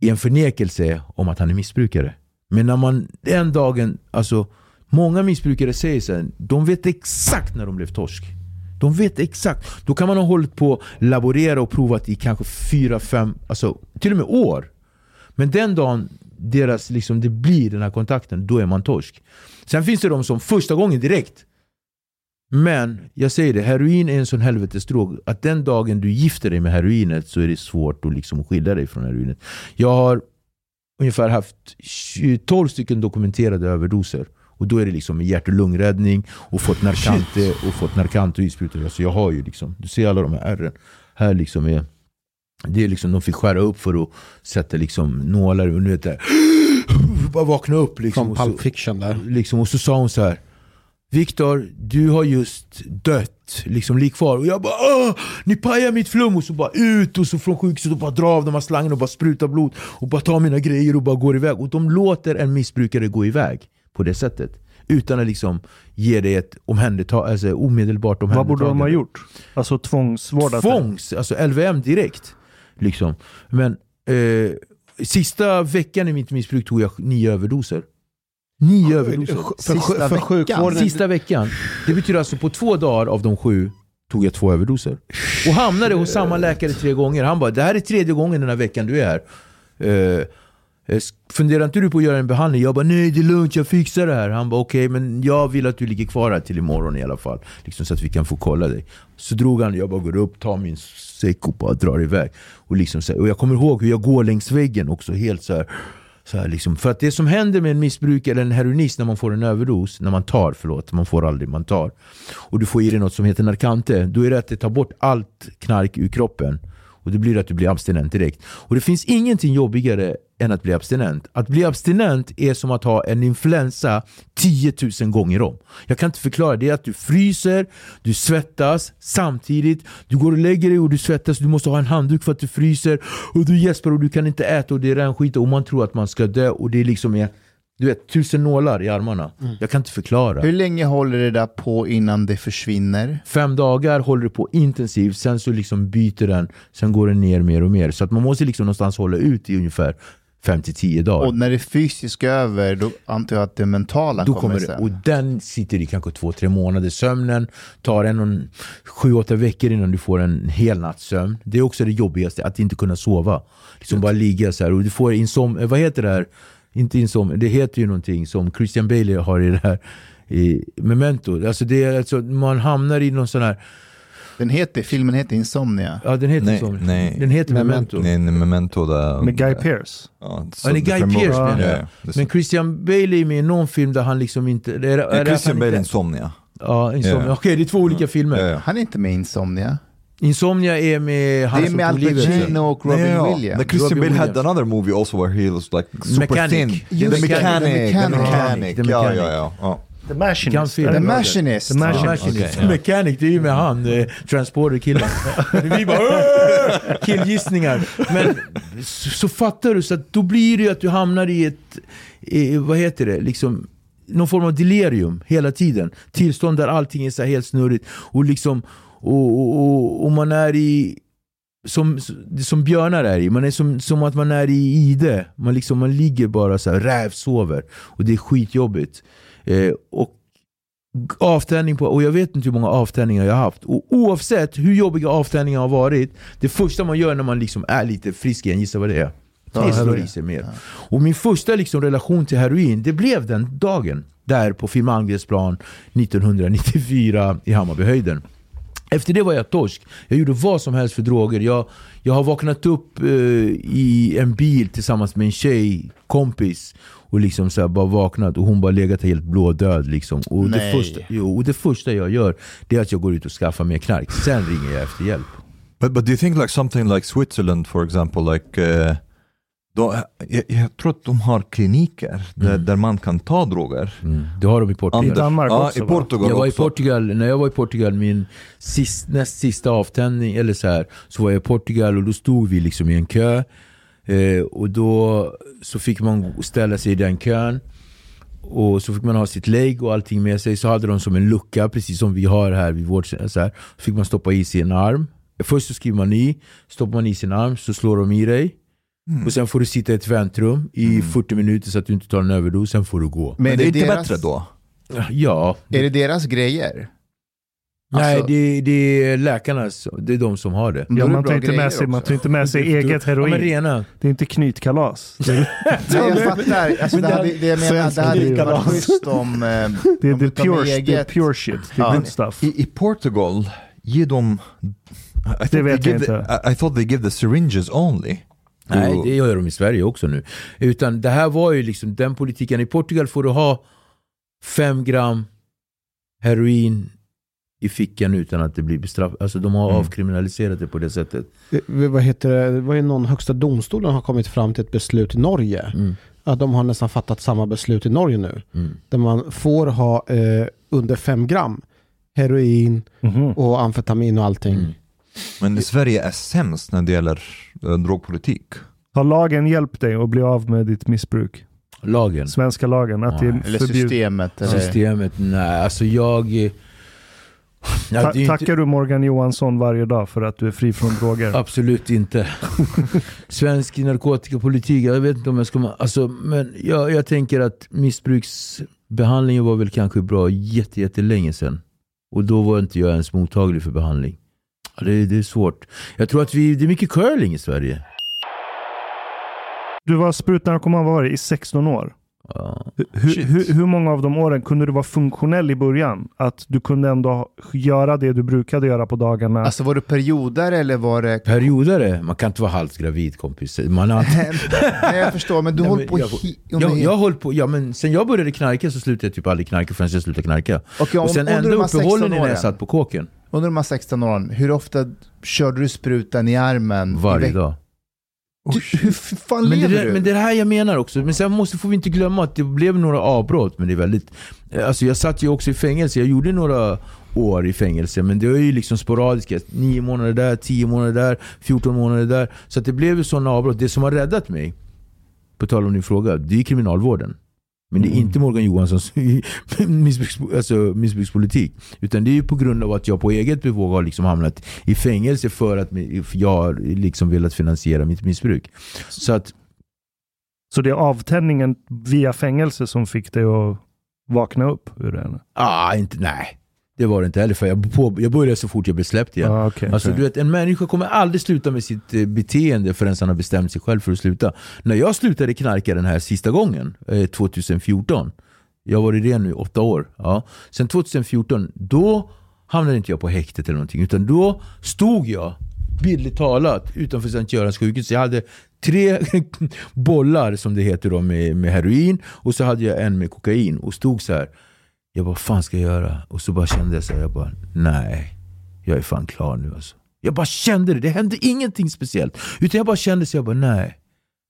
i en förnekelse om att han är missbrukare. Men när man den dagen, alltså många missbrukare säger så här, de vet exakt när de blev torsk. De vet exakt. Då kan man ha hållit på laborera och provat i kanske fyra, fem, alltså till och med år. Men den dagen deras, liksom, det blir den här kontakten, då är man torsk. Sen finns det de som första gången direkt. Men jag säger det, heroin är en sån helvetesdrog att den dagen du gifter dig med heroinet så är det svårt att liksom skilja dig från heroinet. Jag har ungefär haft 20 12 stycken dokumenterade överdoser. Och då är det liksom hjärt och lungräddning och fått Narcante och fått Narcante och issprutor. Alltså jag har ju liksom, du ser alla de här ärren. Här liksom är, det är liksom, de fick skära upp för att sätta liksom nålar och nu vet det, [gasps] bara vakna upp liksom. Från så- Pulp Fiction där. liksom, och så sa hon så här Viktor, du har just dött, liksom ligg kvar. Och jag bara Åh, ni pajar mitt flum! Och så bara ut och så från sjukhuset och bara dra av de här slangarna och bara spruta blod. Och bara ta mina grejer och bara går iväg. Och de låter en missbrukare gå iväg på det sättet. Utan att liksom ge dig ett omhändertag, alltså omedelbart Vad omhändertagande. borde de ha gjort? Alltså tvångsvårdat? Tvångs, alltså LVM direkt. Liksom. Men eh, sista veckan i mitt missbruk tog jag nio överdoser. Nio överdoser. För, Sista för, för veckan. sjukvården... Sista veckan. Det betyder alltså på två dagar av de sju tog jag två överdoser. Och hamnade hos samma läkare tre gånger. Han bara, det här är tredje gången den här veckan du är här. Eh, funderar inte du på att göra en behandling? Jag bara, nej det är lugnt, jag fixar det här. Han bara, okej men jag vill att du ligger kvar här till imorgon i alla fall. Liksom så att vi kan få kolla dig. Så drog han, jag bara går upp, tar min säck och bara drar iväg. Och, liksom så här, och jag kommer ihåg hur jag går längs väggen också, helt så här. Så här liksom. För att det som händer med en missbrukare eller en heroinist när man får en överdos, när man tar, förlåt, man får aldrig, man tar. Och du får i dig något som heter Narcante, då är det att det tar bort allt knark ur kroppen. Och det blir att du blir abstinent direkt. Och det finns ingenting jobbigare än att bli abstinent. Att bli abstinent är som att ha en influensa 10 000 gånger om. Jag kan inte förklara. Det är att du fryser, du svettas samtidigt. Du går och lägger dig och du svettas. Du måste ha en handduk för att du fryser. Och du gäspar och du kan inte äta och det är rännskit och man tror att man ska dö. Och det är liksom är, du vet, tusen nålar i armarna. Jag kan inte förklara. Hur länge håller det där på innan det försvinner? Fem dagar håller det på intensivt, sen så liksom byter den, sen går den ner mer och mer. Så att man måste liksom någonstans hålla ut i ungefär 5 till 10 dagar. Och när det fysiska är över, då antar jag att det mentala Då kommer, sen. och den sitter i kanske två, tre månader. Sömnen tar en, en sju, åtta veckor innan du får en hel natts sömn. Det är också det jobbigaste, att inte kunna sova. Liksom bara ligga så här. Och du får insom, eh, vad heter det här? Inte insom, det heter ju någonting som Christian Bale har i det här i Memento. Alltså det är alltså, man hamnar i någon sån här, Den heter, filmen heter Insomnia. ja den heter Nej, så. nej. Den heter Memento. Nej, nej, memento där. Med Guy Pearce. Ja, Ja, det är Guy Pearce menar ja, jag. ja, är. Men Christian Bale är med i någon film där han liksom inte... Är, är Ja, Christian Bale inte- Insomnia. Ja, Insomnia. Ja. Okej, det är två olika filmer. Ja, ja. Han är inte med i Insomnia. Insomnia är med han det är som med Al tog livet. Pacino och Robin ja. Williams. The Christian Bale had another movie also where he was like super Mechanic. thin. Just the mechanic, The the Mechanic. mechanic. The Ja, Mechanic. ja, ja. ja. The Machinist. The Machinist. The Machinist. Okej, ja. Mechanic, det är ju med han, eh, Transporter-killen. [laughs] Vi bara killgissningar. Men så, så fattar du, så att då blir det ju att du hamnar i ett, i, vad heter det, liksom någon form av delirium hela tiden. Tillstånd där allting är så här helt snurrigt. Och liksom, och, och, och, och man är i som, som björnar är i. Man är som, som att man är i ide. Man, liksom, man ligger bara så här rävsover. Och det är skitjobbigt. Eh, och avtändning på, och jag vet inte hur många avtändningar jag har haft. Och oavsett hur jobbiga avtändningar har varit, det första man gör när man liksom är lite frisk igen, gissa vad det är? Det slår i sig mer. Och min första liksom relation till heroin, det blev den dagen. Där på Film Angelsplan 1994 i Hammarbyhöjden. Efter det var jag torsk. Jag gjorde vad som helst för droger. Jag, jag har vaknat upp eh, i en bil tillsammans med en tjej, kompis. Och liksom så här bara vaknat och hon bara legat helt blådöd. Liksom. Och, det Nej. första, jo, och det första jag gör det är att jag går ut och skaffar mer knark. Sen ringer jag efter hjälp. But but do you think like something like Switzerland for example, like uh, då, jag, jag tror att de har kliniker där, där man kan ta droger. Mm. Det har de i Portugal. Ander- Danmark ja, också, i? Portugal Jag var i också. Portugal, när jag var i Portugal, min sist, näst sista avtändning, eller så här, så var jag i Portugal och då stod vi liksom i en kö. Eh, och då så fick man ställa sig i den kön. Och så fick man ha sitt lägg och allting med sig. Så hade de som en lucka, precis som vi har här vid vårt... Så, här. så fick man stoppa i sin arm. Först så skriver man i, stoppar man i sin arm så slår de i dig. Och sen får du sitta i ett väntrum i 40 minuter så att du inte tar en överdos, sen får du gå. Men det är inte deras- bättre då? Ja, Är det deras grejer? Nej, Alltså- det, det är läkarnas. Det är de som har det. Ja, man tar inte med sig, man tar inte med sig eget Ja, heroin. rena. Det är inte knytkalas. [laughs] Det är, jag fattar. Alltså, det, hade, det jag menar, det hade inte varit schysst om... Eh, det är, om det är, pure, det är eget- pure shit. Det är Ja. good stuff. I, I Portugal, ger de... I thought Det vet they jag give inte. The, I, thought they give the syringes only. Nej, det gör de i Sverige också nu. Utan det här var ju liksom den politiken. I Portugal får du ha fem gram heroin i fickan utan att det blir bestraffat. Alltså de har Mm. avkriminaliserat det på det sättet. Eh, Vad heter det? Det var ju någon högsta domstolen har kommit fram till ett beslut i Norge. Mm. Att de har nästan fattat samma beslut i Norge nu. Mm. Där man får ha eh, under fem gram heroin Mhm. och amfetamin och allting. Mm. Men Sverige är sämst när det gäller eh, drogpolitik. Har lagen hjälpt dig att bli av med ditt missbruk? Lagen. Svenska lagen? Att det Nej. är Eller förbjudet? systemet. Eller, Systemet, nej alltså jag... Ja, Ta- inte- tackar du Morgan Johansson varje dag för att du är fri från droger? Absolut inte. [laughs] Svensk narkotikapolitik, jag vet inte om jag ska... Alltså, men jag, jag tänker att missbruksbehandlingen var väl kanske bra jätte, jättelänge sedan. Och då var inte jag ens mottaglig för behandling. Ja, det, det är svårt. Jag tror att vi, det är mycket curling i Sverige. Du var sprutnarkoman var det, i 16 år. Hur, hur, hur många av de åren kunde du vara funktionell i början? Att du kunde ändå göra det du brukade göra på dagarna? Alltså var det perioder eller var det... Periodare, man kan inte vara halvt gravid kompis. Man har Nej, jag förstår, men du [laughs] Nej, höll men på... jag- hi- jag, jag har hållit på, ja men sen jag började knarka så slutade jag typ aldrig knarka förrän jag slutade knarka. Okej, om- och sen här uppehållen 16 när jag satt på kåken. Under de här 16 åren, hur ofta körde du sprutan i armen? i Varje veck- dag. Du, hur fan Men det, lever där- du? men det är det här jag menar också. Men sen måste, får vi inte glömma att det blev några avbrott. Men det är väldigt... Alltså jag satt ju också i fängelse. Jag gjorde några år i fängelse. Men det var ju liksom sporadiska. Nio månader där, tio månader där, 14 månader där. Så det blev ju sådana avbrott. Det som har räddat mig, på tal om din fråga, det är kriminalvården. Men det är inte Morgan Johanssons [laughs] missbruks, alltså missbrukspolitik. Utan det är ju på grund av att jag på eget bevåg har liksom hamnat i fängelse för att jag har liksom velat finansiera mitt missbruk. Så att Så det är avtändningen via fängelse som fick dig att vakna upp ur det? Ah, inte, nej. Det var det inte heller. För jag, på, jag började så fort jag blev släppt igen. Ja, okej. Alltså, du vet, en människa kommer aldrig sluta med sitt eh, beteende förrän han har bestämt sig själv för att sluta. När jag slutade knarka den här sista gången, eh, 2014, jag har varit ren nu i åtta år. Ja. Sen 2014, då hamnade inte jag på häktet eller någonting. Utan då stod jag, bildligt talat, utanför Sankt Görans sjukhus. Jag hade tre [laughs] bollar, som det heter då, med, med heroin. Och så hade jag en med kokain. Och stod så här. Jag bara, vad fan ska jag göra? Och så bara kände jag så här, jag bara, nej. Jag är fan klar nu alltså. Jag bara kände det, det hände ingenting speciellt. Utan jag bara kände så jag bara, nej.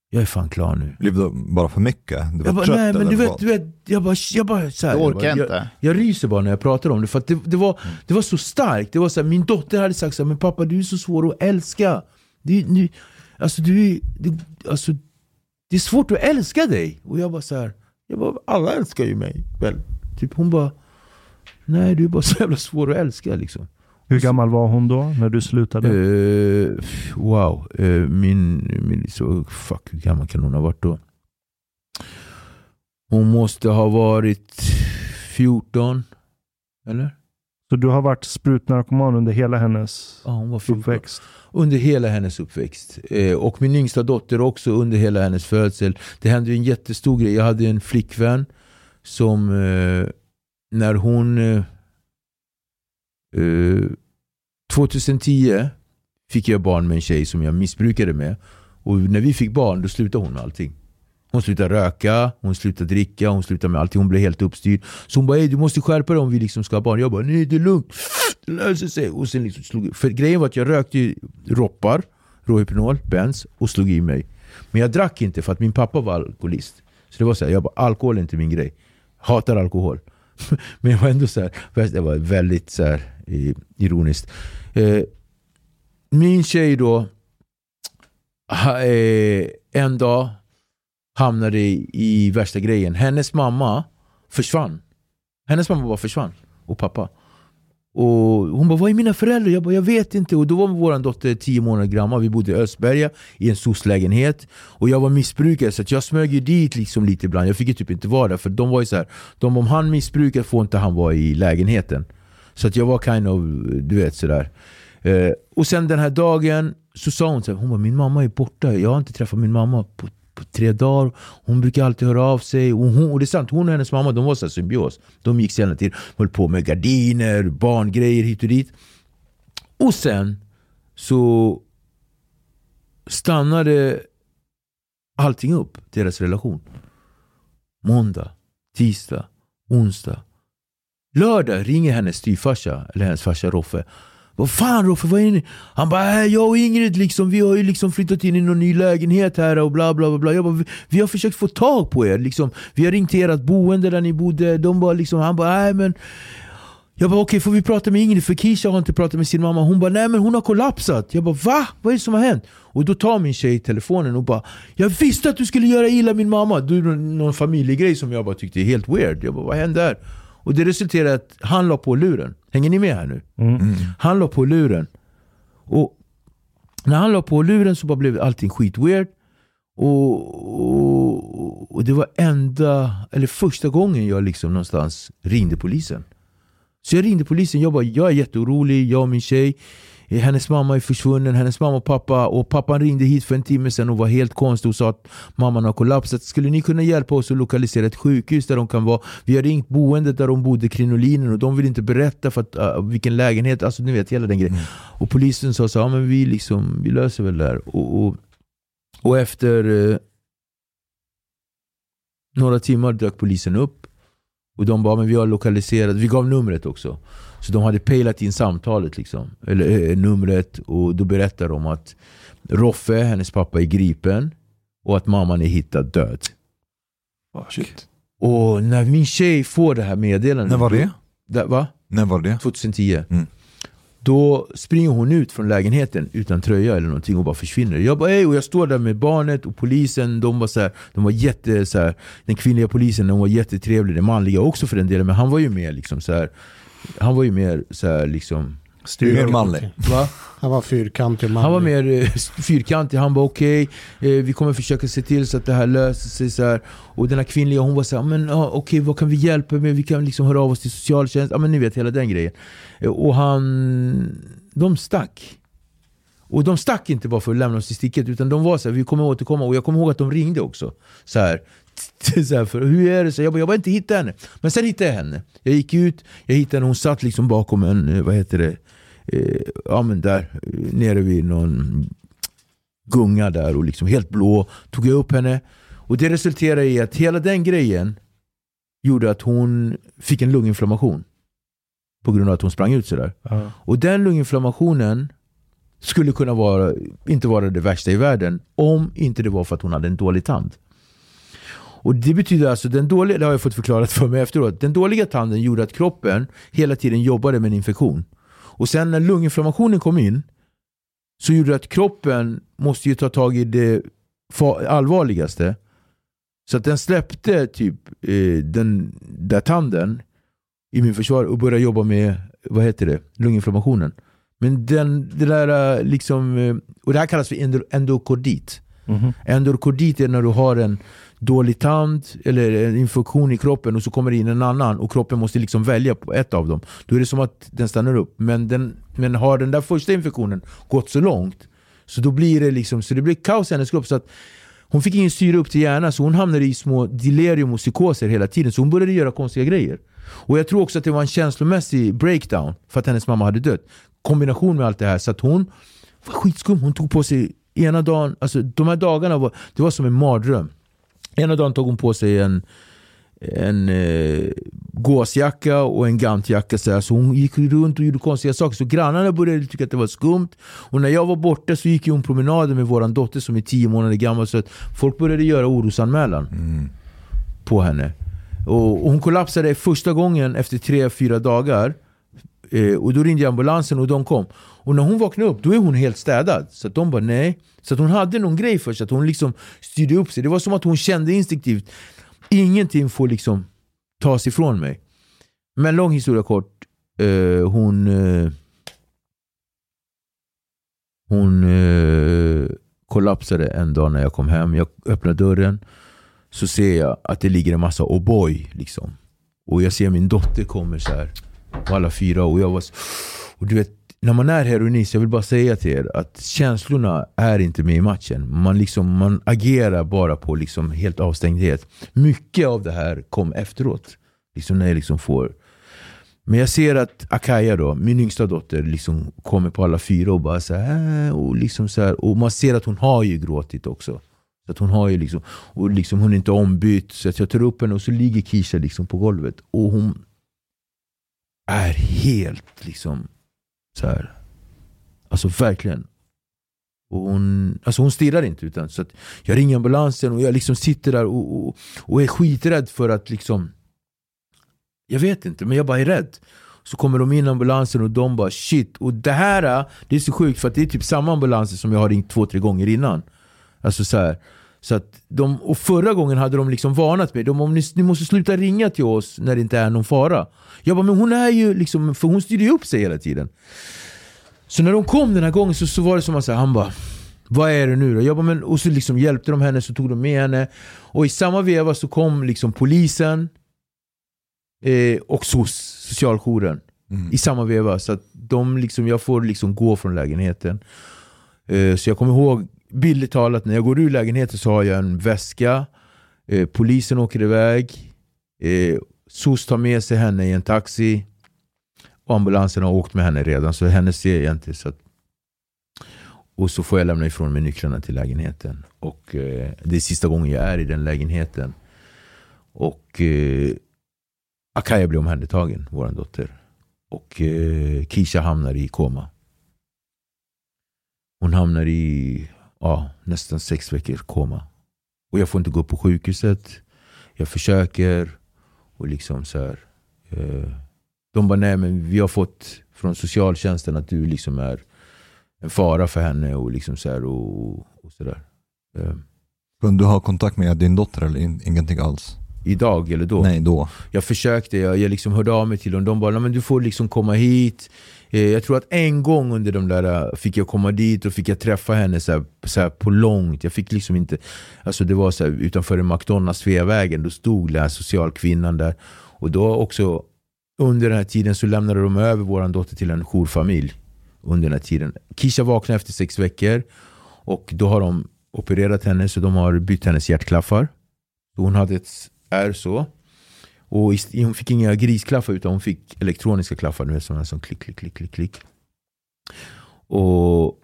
Jag är fan klar nu. Blev det bara för mycket? Du var Jag bara, trött nej men du vet, du vet, jag bara, jag bara så här, Du jag, orkar bara, inte. jag, jag ryser bara när jag pratar om det. För att det, det, var, det var så starkt. Det var så här, min dotter hade sagt så här, men pappa du är så svår att älska. Du, du, alltså, du, är- du, alltså, det är svårt att älska dig. Och jag bara så här, jag bara, alla älskar ju mig. Väl? Typ hon bara, nej du är bara så jävla svår att älska liksom. Hur gammal var hon då när du slutade? Eh, wow, eh, min, min så, fuck hur gammal kan hon ha varit då? Hon måste ha varit 14, Eller? Så du har varit sprutnarkoman under hela hennes Ja, hon var 14. uppväxt? Under hela hennes uppväxt. Eh, och min yngsta dotter också under hela hennes födsel. Det hände en jättestor grej. Jag hade en flickvän som eh, när hon eh, eh 2010 fick jag barn med en tjej som jag missbrukade med. Och när vi fick barn då slutade hon med allting. Hon slutade röka, hon slutade dricka, hon slutade med allting. Hon blev helt uppstyrd. Så hon bara du måste skärpa dig om vi liksom ska ha barn. Jag bara nej det är lugnt. Det löser sig. Och sen liksom slog, för grejen var att jag rökte ju roppar, Rohypnol, Benz och slog i mig. Men jag drack inte för att min pappa var alkoholist. Så det var så här, jag bara alkohol är inte min grej. Hatar alkohol. [laughs] Men jag var ändå så här, det var väldigt så här, ironiskt. Eh, min tjej då, eh, en dag hamnade i värsta grejen. Hennes mamma försvann. Hennes mamma bara försvann. Och pappa. Och hon bara, vad är mina föräldrar? Jag bara, jag vet inte. Och då var vår dotter 10 månader gammal. Vi bodde i Östberga i en soc-lägenhet. Och jag var missbrukare så att jag smög ju dit liksom lite ibland. Jag fick ju typ inte vara där. För de var ju så här, de, om han missbrukar får inte han vara i lägenheten. Så att jag var kind of, du vet sådär. Eh, och sen den här dagen så sa hon så här, hon bara, min mamma är borta. Jag har inte träffat min mamma på, på tre dagar. Hon brukar alltid höra av sig. Och, hon, och det är sant, hon och hennes mamma de var så symbios. De gick sen till, höll på med gardiner, barngrejer hit och dit. Och sen så stannade allting upp, deras relation. Måndag, tisdag, onsdag. Lördag ringer hennes styvfarsa, eller hennes farsa Roffe. Vad fan Roffe, vad är ni? Han bara, äh, jag och Ingrid liksom, vi har ju liksom flyttat in i någon ny lägenhet här och bla bla bla. bla. Jag bara, vi, vi har försökt få tag på er. Liksom. Vi har ringt till ert boende där ni bodde. De bara liksom, han bara, nej men jag bara okej, får vi prata med Ingrid? För Kisha har inte pratat med sin mamma. Hon bara nej men hon har kollapsat. Jag bara va? Vad är det som har hänt? Och då tar min tjej telefonen och bara Jag visste att du skulle göra illa min mamma. Du, någon familjegrej som jag bara tyckte är helt weird. Jag bara vad hände här? Och det resulterade i att han la på luren. Hänger ni med här nu? Han la på luren. Och när han la på luren så bara blev allting skit weird. Och, och, och det var enda, eller första gången jag liksom någonstans ringde polisen. Så jag ringde polisen, jag bara, jag är jätteorolig, jag och min tjej. Hennes mamma är försvunnen, hennes mamma och pappa. Och pappan ringde hit för en timme sedan och var helt konstig och sa att mamman har kollapsat. Skulle ni kunna hjälpa oss att lokalisera ett sjukhus där de kan vara? Vi har ringt boendet där de bodde, krinolinen, och de vill inte berätta för att, uh, vilken lägenhet, alltså ni vet hela den grejen. Och polisen sa så ja, men vi, liksom, vi löser väl det här. Och, och, och efter eh, några timmar dök polisen upp. Och de bara, men vi har lokaliserat, vi gav numret också. Så de hade pejlat in samtalet liksom. Eller eh, numret. Och då berättade de att Roffe, hennes pappa, är gripen. Och att mamman är hittad död. Shit. Och när min tjej får det här meddelandet. När var det? Där, va? När var det? 2010. Mm. Då springer hon ut från lägenheten utan tröja eller någonting och bara försvinner. Jag bara, "Ey", och jag står där med barnet och polisen, de var så här, de var jätte, så här, den kvinnliga polisen de var jättetrevliga, den manliga också för den delen, men han var ju mer liksom så här, han var ju mer så här, liksom, Mer manlig. va? [laughs] Han var fyrkantig man. Han var mer eh, fyrkantig, han bara okej, eh, vi kommer försöka se till så att det här löser sig. Så här. Och den här kvinnliga hon var så här, men ah, okej vad kan vi hjälpa med? Vi kan liksom höra av oss till socialtjänst. Ja men ni vet hela den grejen. Eh, Och han, de stack. Och de stack inte bara för att lämna oss i sticket utan de var så här, vi kommer återkomma. Och jag kommer ihåg att de ringde också. Så här, [laughs] så för, hur är det? Så jag bara, jag bara inte hitta henne. Men sen hittade jag henne. Jag gick ut, jag hittade henne, hon satt liksom bakom en, eh, vad heter det, eh, ja men där, eh, nere vid någon gunga där och liksom helt blå. Tog jag upp henne. Och det resulterade i att hela den grejen gjorde att hon fick en lunginflammation. På grund av att hon sprang ut sådär. Ja. Och den lunginflammationen skulle kunna vara, inte vara det värsta i världen om inte det var för att hon hade en dålig tand. Och det betyder alltså, den dåliga, det har jag fått förklarat för mig efteråt, den dåliga tanden gjorde att kroppen hela tiden jobbade med en infektion. Och sen när lunginflammationen kom in så gjorde det att kroppen måste ju ta tag i det allvarligaste. Så att den släppte typ eh, den där tanden i min försvar och började jobba med, vad heter det, lunginflammationen. Men den, det där eh, liksom, eh, och det här kallas för endo- endokardit. Mhm. Endokardit är när du har en, dålig tand eller en infektion i kroppen och så kommer det in en annan och kroppen måste liksom välja på ett av dem. Då är det som att den stannar upp. Men, den, men har den där första infektionen gått så långt så då blir det liksom så det blir kaos i hennes kropp. Så att hon fick ingen syre upp till hjärnan så hon hamnade i små delirium och psykoser hela tiden. Så hon började göra konstiga grejer. Och jag tror också att det var en känslomässig breakdown för att hennes mamma hade dött. Kombination med allt det här. Så att hon var skitskum. Hon tog på sig ena dagen, alltså de här dagarna var, det var som en mardröm. Ena dagen tog hon på sig en, en eh, gåsjacka och en gantjacka. Så, här. så hon gick runt och gjorde konstiga saker. Så grannarna började tycka att det var skumt. Och när jag var borta så gick hon promenader med vår dotter som är tio månader gammal. Så att folk började göra orosanmälan på henne. Och, och hon kollapsade första gången efter tre, fyra dagar. Eh, och då ringde jag ambulansen och de kom. Och när hon vaknade upp, då är hon helt städad. Så att de bara nej. Så att hon hade någon grej för sig, att hon liksom styrde upp sig. Det var som att hon kände instinktivt, ingenting får liksom tas ifrån mig. Men lång historia kort, eh, hon... Eh, hon eh, kollapsade en dag när jag kom hem. Jag öppnade dörren, så ser jag att det ligger en massa O'boy. Liksom. Och jag ser min dotter kommer så här på alla fyra. Och jag var så, och du vet, när man är heroinist, jag vill bara säga till er att känslorna är inte med i matchen. Man, liksom, man agerar bara på liksom helt avstängdhet. Mycket av det här kom efteråt. Liksom när jag liksom får... Men jag ser att Akaya då, min yngsta dotter, liksom kommer på alla fyra och bara så här, och liksom så här, Och man ser att hon har ju gråtit också. Så att hon har ju liksom, och liksom hon är inte ombytt. Så att jag tar upp henne och så ligger Kisha liksom på golvet. Och hon är helt liksom så här. Alltså verkligen. Och hon, alltså hon stirrar inte utan så att jag ringer ambulansen och jag liksom sitter där och, och, och är skiträdd för att liksom Jag vet inte men jag bara är rädd. Så kommer de in ambulansen och de bara shit. Och det här äh, det är så sjukt för att det är typ samma ambulanser som jag har ringt två, tre gånger innan. Alltså så här. Så att de, och förra gången hade de liksom varnat mig. De om ni, ni måste sluta ringa till oss när det inte är någon fara. Jag bara, men hon är ju liksom, för hon styrde ju upp sig hela tiden. Så när de kom den här gången så, så var det som att han bara vad är det nu då? Jag bara, men, och så liksom hjälpte de henne, så tog de med henne. Och i samma veva så kom liksom polisen eh, och SOS, socialjouren. I samma veva. Så att de liksom, jag får liksom gå från lägenheten. Eh, så jag kommer ihåg, bildligt talat, när jag går ur lägenheten så har jag en väska. Eh, polisen åker iväg. Eh, SOS tar med sig henne i en taxi. Och ambulansen har åkt med henne redan, så henne ser jag inte. Så att, och så får jag lämna ifrån mig nycklarna till lägenheten. Och eh, Det är sista gången jag är i den lägenheten. Och eh, Akaya blir omhändertagen, vår dotter. Och eh, Kisha hamnar i koma. Hon hamnar i ja, nästan sex veckors koma. Och jag får inte gå på sjukhuset. Jag försöker. Och liksom så här. Eh, de bara, nej men vi har fått från socialtjänsten att du liksom är en fara för henne och liksom så här och, och sådär. Eh, Kunde du ha kontakt med din dotter eller in, ingenting alls? idag eller då. Nej, då. Jag försökte, jag, jag liksom hörde av mig till dem. De bara, "Nej, men du får liksom komma hit. Eh, jag tror att en gång under de där eh, fick jag komma dit och fick jag träffa henne så här, så här på långt. Jag fick liksom inte, alltså det var så här, utanför McDonalds, Sveavägen, då stod den här socialkvinnan där. Och då också, under den här tiden så lämnade de över vår dotter till en jourfamilj. Under den här tiden. Kisha vaknade efter sex veckor och då har de opererat henne så de har bytt hennes hjärtklaffar. Hon hade ett är så. Och hon fick inga grisklaffar utan hon fick elektroniska klaffar. Nu är sådana som klick, klick, klick, klick, klick. Och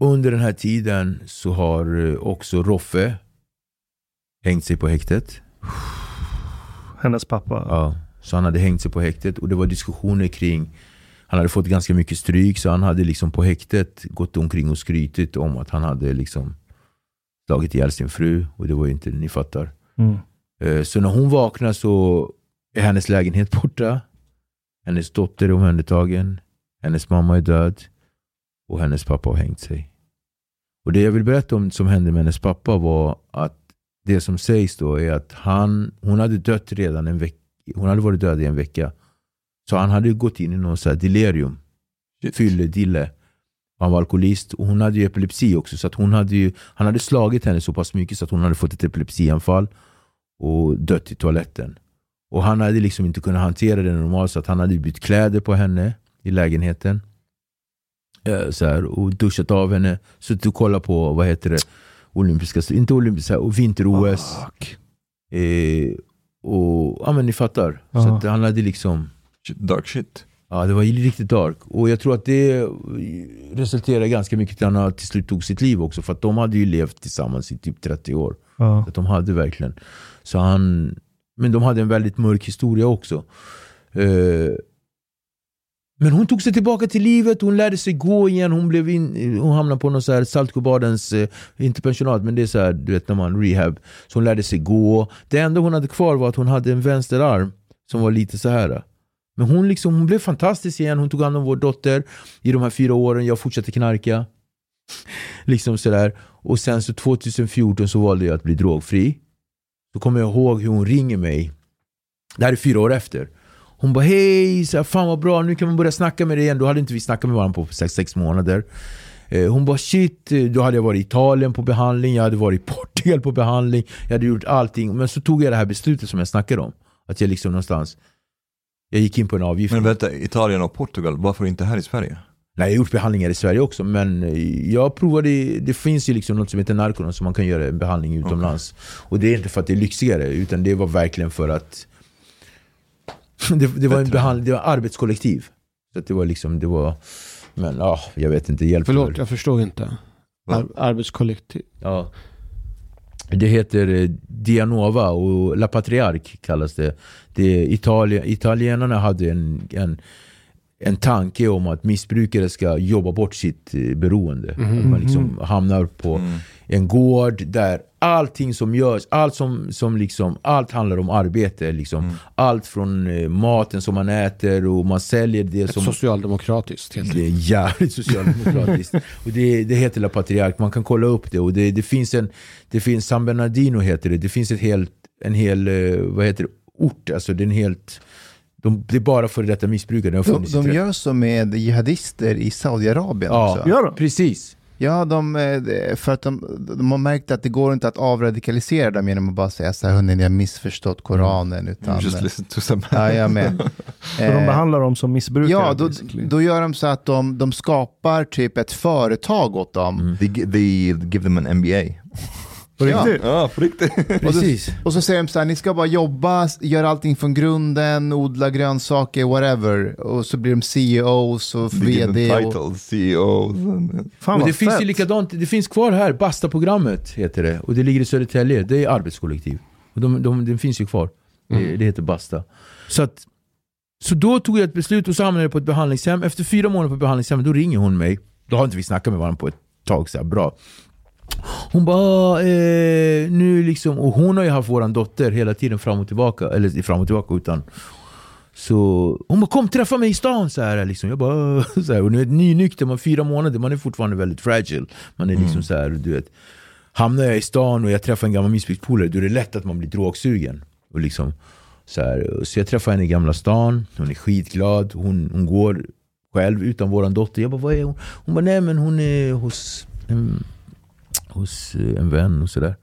under den här tiden så har eh, också Roffe hängt sig på häktet. Hennes pappa. Ja, så han hade hängt sig på häktet och det var diskussioner kring han hade fått ganska mycket stryk så han hade liksom på häktet gått omkring och skrytit om att han hade liksom slagit ihjäl sin fru och det var ju inte, ni fattar. Mm. Eh, Så när hon vaknar så är hennes lägenhet borta. Hennes dotter är omhändertagen. Hennes mamma är död. Och hennes pappa har hängt sig. Och det jag vill berätta om som hände med hennes pappa var att det som sägs då är att han, hon hade dött redan en vecka. Hon hade varit död i en vecka. Så han hade gått in i någon så delirium. Fylledille. Han var alkoholist och hon hade ju epilepsi också. Så hon hade ju, han hade slagit henne så pass mycket så att hon hade fått ett epilepsianfall och dött i toaletten. Och han hade liksom inte kunnat hantera det normalt så att han hade bytt kläder på henne i lägenheten. Eh, Så här, och duschat av henne, suttit och kollat på, vad heter det, olympiska, inte olympiska, vinter-OS. Eh, och ja men ni fattar. Så Ja. att han hade liksom Dark shit. Ja, det var riktigt dark. Och jag tror att det resulterade ganska mycket till att han till slut tog sitt liv också. För att de hade ju levt tillsammans i typ 30 år. Ja. Så att de hade verkligen. Så han, men de hade en väldigt mörk historia också. Eh, men hon tog sig tillbaka till livet, hon lärde sig gå igen, hon, blev in, hon hamnade på någon så här Saltsjöbadens, eh, inte pensionat men det är så här, du vet när man rehab. Så hon lärde sig gå. Det enda hon hade kvar var att hon hade en vänsterarm som var lite så här. Men hon, liksom, hon blev fantastisk igen, hon tog hand om vår dotter i de här fyra åren, jag fortsatte knarka. [laughs] liksom sådär. Och sen så 2014 så valde jag att bli drogfri. Då kommer jag ihåg hur hon ringer mig. Det här är fyra år efter. Hon bara hej, så här, fan vad bra, nu kan man börja snacka med dig igen. Då hade inte vi snackat med varandra på sex, sex månader. Eh, hon bara shit, eh, då hade jag varit i Italien på behandling, jag hade varit i Portugal på behandling, jag hade gjort allting. Men så tog jag det här beslutet som jag snackade om. Att jag liksom någonstans, jag gick in på en avgift. Men vänta, Italien och Portugal, varför inte här i Sverige? Nej, jag har gjort behandlingar i Sverige också, men jag provade, det finns ju liksom något som heter Narconon som man kan göra en behandling utomlands. Och det är inte för att det är lyxigare, utan det var verkligen för att [laughs] det, det var en behandling, det var arbetskollektiv. Så det var liksom, det var, men ja, jag vet inte, hjälp Förlåt, jag förstod inte. Ar- arbetskollektiv. Ja. Det heter eh, Dianova och La Patriark kallas det. det är Italien, italienarna hade en, en, en tanke om att missbrukare ska jobba bort sitt eh, beroende. Att man liksom hamnar på en gård där allting som görs, allt som, som liksom, allt handlar om arbete. Liksom. Allt från eh, maten som man äter och man säljer det Ett som... socialdemokratiskt helt Det är jävligt socialdemokratiskt. [laughs] och det, det heter La Patriark, man kan kolla upp det. Och det, det finns en, det finns San Bernardino heter det, det finns ett helt, en hel, eh, vad heter det, ort, alltså det är en helt, de, det är bara för detta missbrukare, De, de 30 gör så med jihadister i Saudiarabien Ja, också. De? precis. Ja, de, eh, för att de, de har märkt att det går inte att avradikalisera dem genom att bara säga så här, hörni, ni har missförstått Koranen. Utan, Just listen to some... ja, jag med. [laughs] Så de behandlar dem som missbrukare? Ja, då, basically. då gör de så att de, de skapar typ ett företag åt dem. They, gi- they give them an MBA. På Ja. riktigt? Ja, på riktigt. precis. Och så säger de så här, ni ska bara jobba, göra allting från grunden, odla grönsaker, whatever. Och så blir de CEOs och VD. Och, titles, CEOs. And, Fan Och det finns ju likadant, det finns kvar här, Basta-programmet heter det. Och det ligger i Södertälje, det är arbetskollektiv. Och de, de, den finns ju kvar. Det, det heter Basta. Så, att, så då tog jag ett beslut och så hamnade jag på ett behandlingshem. Efter fyra månader på behandlingshem, då ringer hon mig. Då har inte vi snackat med varandra på ett tag, så här, bra. Hon bara, eh, nu liksom, och hon har ju haft våran dotter hela tiden fram och tillbaka, eller fram och tillbaka utan så hon bara kom träffa mig i stan så här, liksom. Jag bara [laughs] så här, och nu är nynykter, man fyra månader, man är fortfarande väldigt fragile. Man är liksom så här, du vet. Hamnar jag i stan och jag träffar en gammal missbrukspolare, då är det lätt att man blir drogsugen. Och liksom, så, här, så jag träffar henne i Gamla stan, hon är skitglad, hon, hon går själv utan våran dotter. Jag bara, vad är hon? Hon bara, nej men hon är hos en, hos eh, en vän och sådär.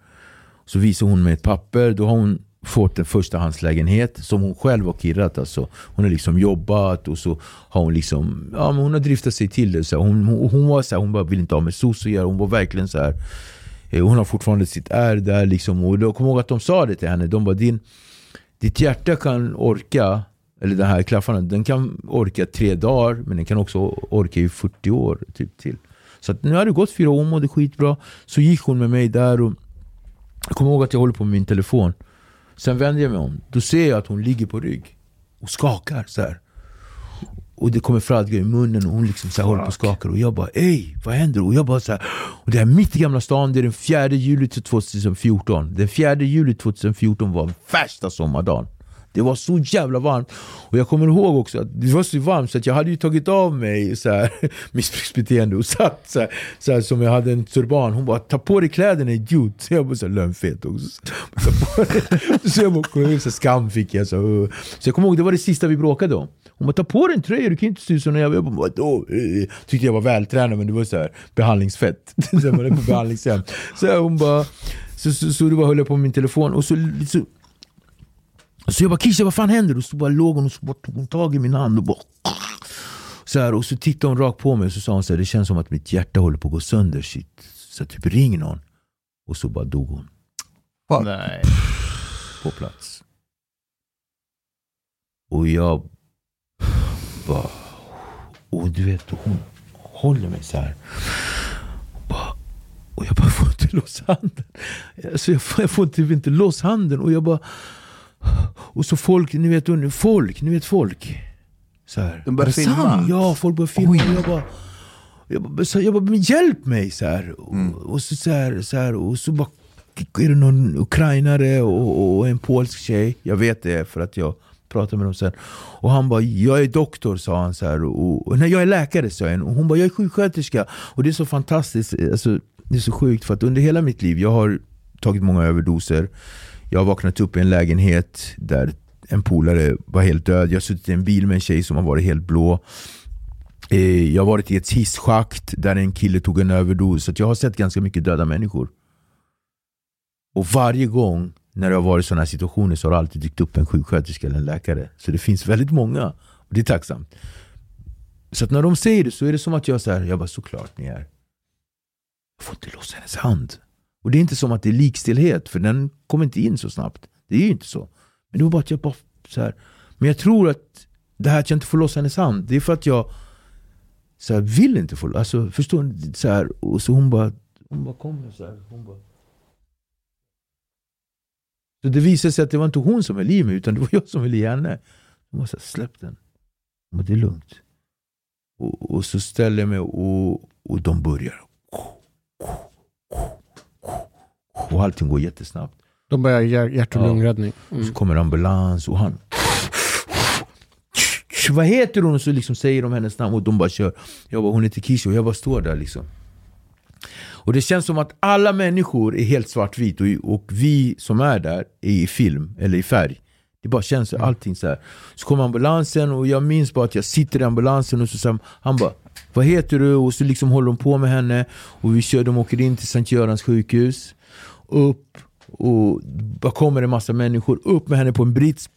Så visar hon mig ett papper, då har hon fått en förstahandslägenhet som hon själv har kirrat. Alltså. Hon har liksom jobbat och så har hon liksom, ja men hon har driftat sig till det. Så hon, hon, hon var så här, hon bara vill inte ha med soc att göra. Hon var verkligen så här. Eh, hon har fortfarande sitt är där liksom. Och då kommer ihåg att de sa det till henne. De bara, din, ditt hjärta kan orka, eller den här klaffarna, den kan orka tre dagar. Men den kan också orka i 40 år typ till. Så nu har det gått fyra år, hon mådde skitbra. Så gick hon med mig där och jag kommer ihåg att jag håller på med min telefon. Sen vänder jag mig om. Då ser jag att hon ligger på rygg och skakar så här. Och det kommer fradga i munnen och hon liksom så här håller på och skakar. Och jag bara ey, vad händer? Och jag bara så här. Och det är mitt i Gamla stan, det är den 4 juli till 2014. Den 4 juli 2014 var värsta sommardagen. Det var så jävla varmt. Och jag kommer ihåg också att det var så varmt så att jag hade ju tagit av mig så här, [laughs] missbruksbeteende och satt så här, så här, som jag hade en turban. Hon bara ta på dig kläderna idiot. Så jag bara så här, lönnfet också. [laughs] Så, så jag bara, så skam fick jag. Så, uh. så jag kommer ihåg det var det sista vi bråkade om. Hon bara ta på dig en tröja, du kan ju inte se ut som en jävla... Jag bara, vadå? Eh, tyckte jag var vältränad men det var så här behandlingsfett. [laughs] så jag var på behandlingshem. Så hon bara... Så, så, så det bara höll jag på med min telefon och så, så så jag bara Kisha vad fan händer? Och så bara låg hon och så bara tog hon tag i min hand och bara så här, och så tittade hon rakt på mig och så sa hon så här, det känns som att mitt hjärta håller på att gå sönder. Shit. Så typ ring någon. Och så bara dog hon. Nej. På plats. Och jag bara... Och du vet, hon håller mig så här. Och, bara, och jag bara får inte loss handen. Alltså jag, får, jag får typ inte loss handen. Och jag bara... Och så folk, ni vet, folk, ni vet folk. Så här. De börjar filma? sant? Ja, folk börjar filma. Och jag bara... Jag bara, så, jag bara men hjälp mig! Så här. Och, Mm. och, så, så här, så här, och så bara är det någon ukrainare och, och en polsk tjej. Jag vet det för att jag pratade med dem sen. Och han bara, jag är doktor sa han. Så här, och, och, nej, jag är läkare sa jag. Och hon bara, jag är sjuksköterska. Och det är så fantastiskt. Alltså, det är så sjukt för att under hela mitt liv, jag har tagit många överdoser. Jag har vaknat upp i en lägenhet där en polare var helt död. Jag har suttit i en bil med en tjej som har varit helt blå. Eh, jag har varit i ett hisschakt där en kille tog en överdos. Så att jag har sett ganska mycket döda människor. Och varje gång när det har varit sådana här situationer så har det alltid dykt upp en sjuksköterska eller en läkare. Så det finns väldigt många. Och det är tacksamt. Så att när de säger det så är det som att jag säger, jag bara såklart ni är. Jag får inte låsa hennes hand. Och det är inte som att det är likstilhet, för den kommer inte in så snabbt. Det är ju inte så. Men det var bara att jag bara så här. Men jag tror att det här att jag inte får loss hennes hand, det är för att jag så här, vill inte få Alltså förstår ni? Så här, och så hon bara, hon bara kommer så här. Hon bara. Så det visade sig att det var inte hon som höll i mig, utan det var jag som höll i henne. Hon bara så här, släpp den. Hon bara, det är lugnt. Och, och så ställer jag mig och, och de börjar. Och allting går jättesnabbt. De börjar hjär- hjärt och lungräddning. Så Mm. kommer ambulans och han... Vad heter hon? Och så liksom säger de hennes namn och de bara kör. Jag bara, hon heter Kisha och jag bara står där liksom. Och det känns som att alla människor är helt svartvit och, och vi som är där är i film eller i färg. Det bara känns allting så här. Så kommer ambulansen och jag minns bara att jag sitter i ambulansen och så sa han bara Vad heter du? Och så liksom håller de på med henne och vi kör, de åker in till Sankt Görans sjukhus. Upp och bara kommer en massa människor upp med henne på en brits,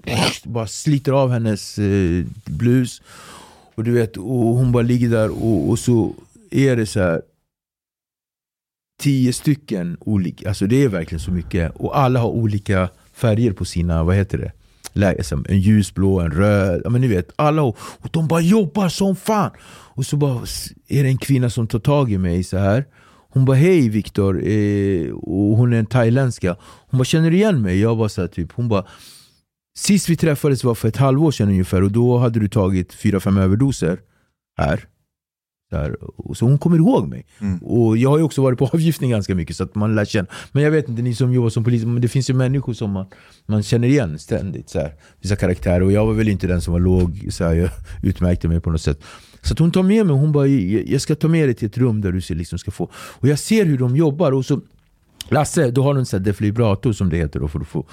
bara sliter av hennes eh, blus. Och du vet, och hon bara ligger där och, och så är det så här tio stycken olika, alltså det är verkligen så mycket. Och alla har olika färger på sina, vad heter det? En ljusblå, en röd, ja men ni vet, alla och de bara jobbar som fan. Och så bara är det en kvinna som tar tag i mig så här. Hon bara hej Viktor, eh, och hon är en thailändska. Hon bara känner du igen mig? Jag bara så här, typ, hon bara Sist vi träffades var för ett halvår sedan ungefär och då hade du tagit fyra fem överdoser här. Och så hon kommer ihåg mig. Mm. Och jag har ju också varit på [laughs] avgiftning ganska mycket så att man lär känna. Men jag vet inte, ni som jobbar som polis, men det finns ju människor som man, man känner igen ständigt. Så här. Vissa karaktärer. Och jag var väl inte den som var låg, så här, jag utmärkte mig på något sätt. Så att hon tar med mig, hon bara jag ska ta med dig till ett rum där du liksom ska få. Och jag ser hur de jobbar. och så Lasse, då har du en sån här defibrillator som det heter. Då för att få.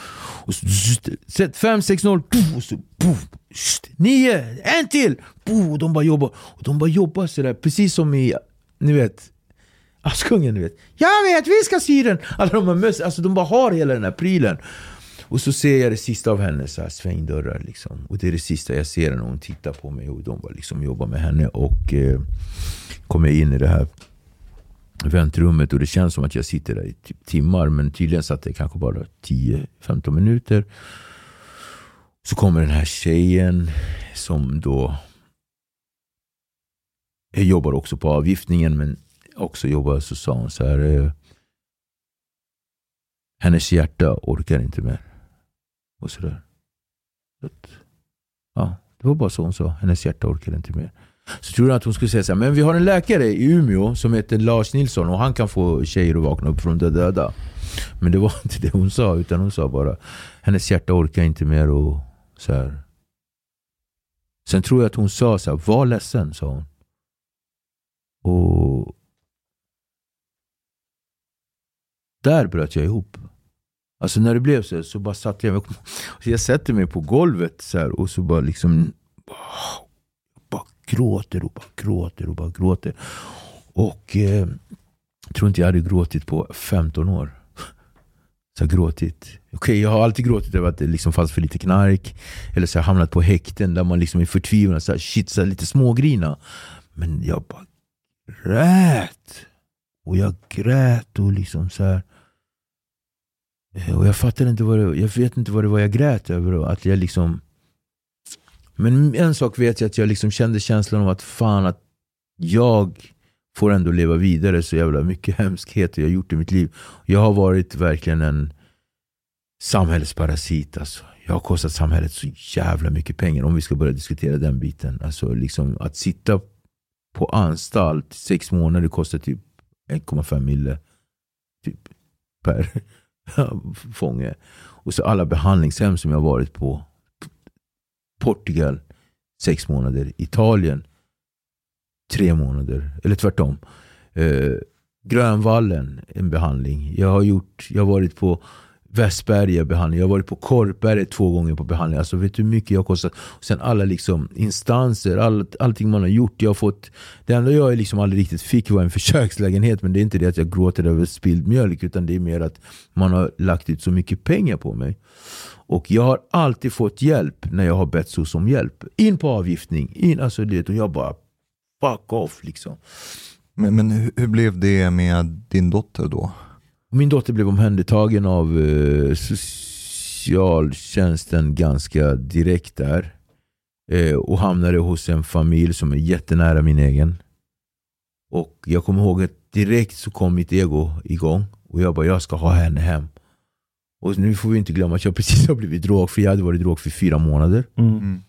Och så, sätt 5, 6, 0, puff, och så, puff, st, 9, en till! Puff, och de bara jobbar. Och de bara jobbar sådär, precis som i, ni vet, Askungen, ni vet. Jag vet, vi ska sy den! Alla de här möss, alltså de bara har hela den här prylen. Och så ser jag det sista av henne, så här, svängdörrar liksom. Och det är det sista jag ser när hon tittar på mig och de bara liksom jobbar med henne. Och eh, kommer in i det här väntrummet och det känns som att jag sitter där i typ timmar men tydligen satt jag kanske bara 10-15 minuter. Så kommer den här tjejen som då jag jobbar också på avgiftningen men också jobbar så sa hon så här eh, hennes hjärta orkar inte mer. Och sådär. ja, det var bara så hon sa. Hennes hjärta orkade inte mer. Så tror jag att hon skulle säga så här, men vi har en läkare i Umeå som heter Lars Nilsson och han kan få tjejer att vakna upp från de döda. Men det var [laughs] inte det hon sa, utan hon sa bara hennes hjärta orkar inte mer och Så här. Sen tror jag att hon sa så här, var ledsen, sa hon. Och där bröt jag ihop. Alltså när det blev så, här, så bara satt jag mig, så jag sätter mig på golvet så här, och så bara liksom bara, gråter och bara gråter och bara gråter. Och eh, jag tror inte jag hade gråtit på 15 år. Så jag gråtit. Okej, jag har alltid gråtit över att det liksom fanns för lite knark. Eller så har jag hamnat på häkten där man liksom är förtvivlad. Så här, shit, så här, lite smågrina. Men jag bara grät. Och jag grät och liksom så här. Eh, och jag fattar inte vad det, jag vet inte vad det var jag grät över. Att jag liksom... Men en sak vet jag att jag liksom kände känslan av att fan att jag får ändå leva vidare så jävla mycket [laughs] hemskheter jag har gjort i mitt liv. Jag har varit verkligen en samhällsparasit. Alltså. Jag har kostat samhället så jävla mycket pengar om vi ska börja diskutera den biten. Alltså liksom att sitta på anstalt sex månader kostar typ 1,5 mille typ, per [laughs] fånge. Och så alla behandlingshem som jag varit på. Portugal sex månader. Italien tre månader. Eller tvärtom. Eh, Grönvallen, en behandling. Jag har, gjort, jag har varit på Västberga behandling. Jag har varit på Korpberget två gånger på behandling. Alltså vet du hur mycket jag har kostat? Och sen alla liksom instanser, all, allting man har gjort. Jag har fått, det enda jag liksom aldrig riktigt fick var en försökslägenhet. Men det är inte det att jag gråter över spilld mjölk. Utan det är mer att man har lagt ut så mycket pengar på mig. Och jag har alltid fått hjälp när jag har bett SOS om hjälp. In på avgiftning. In, alltså det, och jag bara fuck off liksom. Men, men hur, hur blev det med din dotter då? Min dotter blev omhändertagen av eh, socialtjänsten ganska direkt där. Eh, och hamnade hos en familj som är jättenära min egen. Och jag kommer ihåg att direkt så kom mitt ego igång. Och jag bara, jag ska ha henne hem. Och nu får vi inte glömma att jag precis har blivit drogfri. Jag hade varit drogfri i fyra månader. Mm.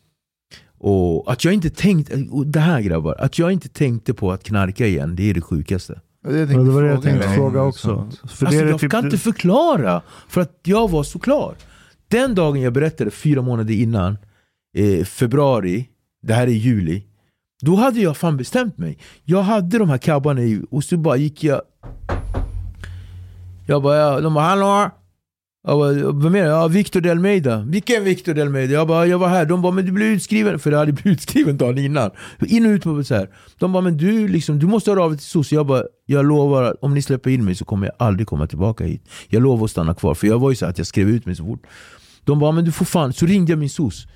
Och att jag inte tänkte, det här grabbar, att jag inte tänkte på att knarka igen, det är det sjukaste. Det, det var det jag tänkte fråga också. För Alltså, jag typ, kan inte förklara, för att jag var så klar. Den dagen jag berättade, fyra månader innan, eh, februari, det här är juli, då hade jag fan bestämt mig. Jag hade de här cabbarna i, och så bara gick jag... Jag bara, ja, de bara hallå? Jag bara, vem menar? Ja, Victor Delmeida. Vilken Victor Delmeida? Jag bara, jag var här. De bara, men du blev utskriven. För jag hade [laughs] blivit utskriven dagen innan. In och ut på så här. De bara, men du, liksom, du måste höra av dig till soc. Jag bara, jag lovar att om ni släpper in mig så kommer jag aldrig komma tillbaka hit. Jag lovar att stanna kvar. För jag var ju så att jag skrev ut mig så fort. De bara, men du får fan. Så ringde jag min SOS.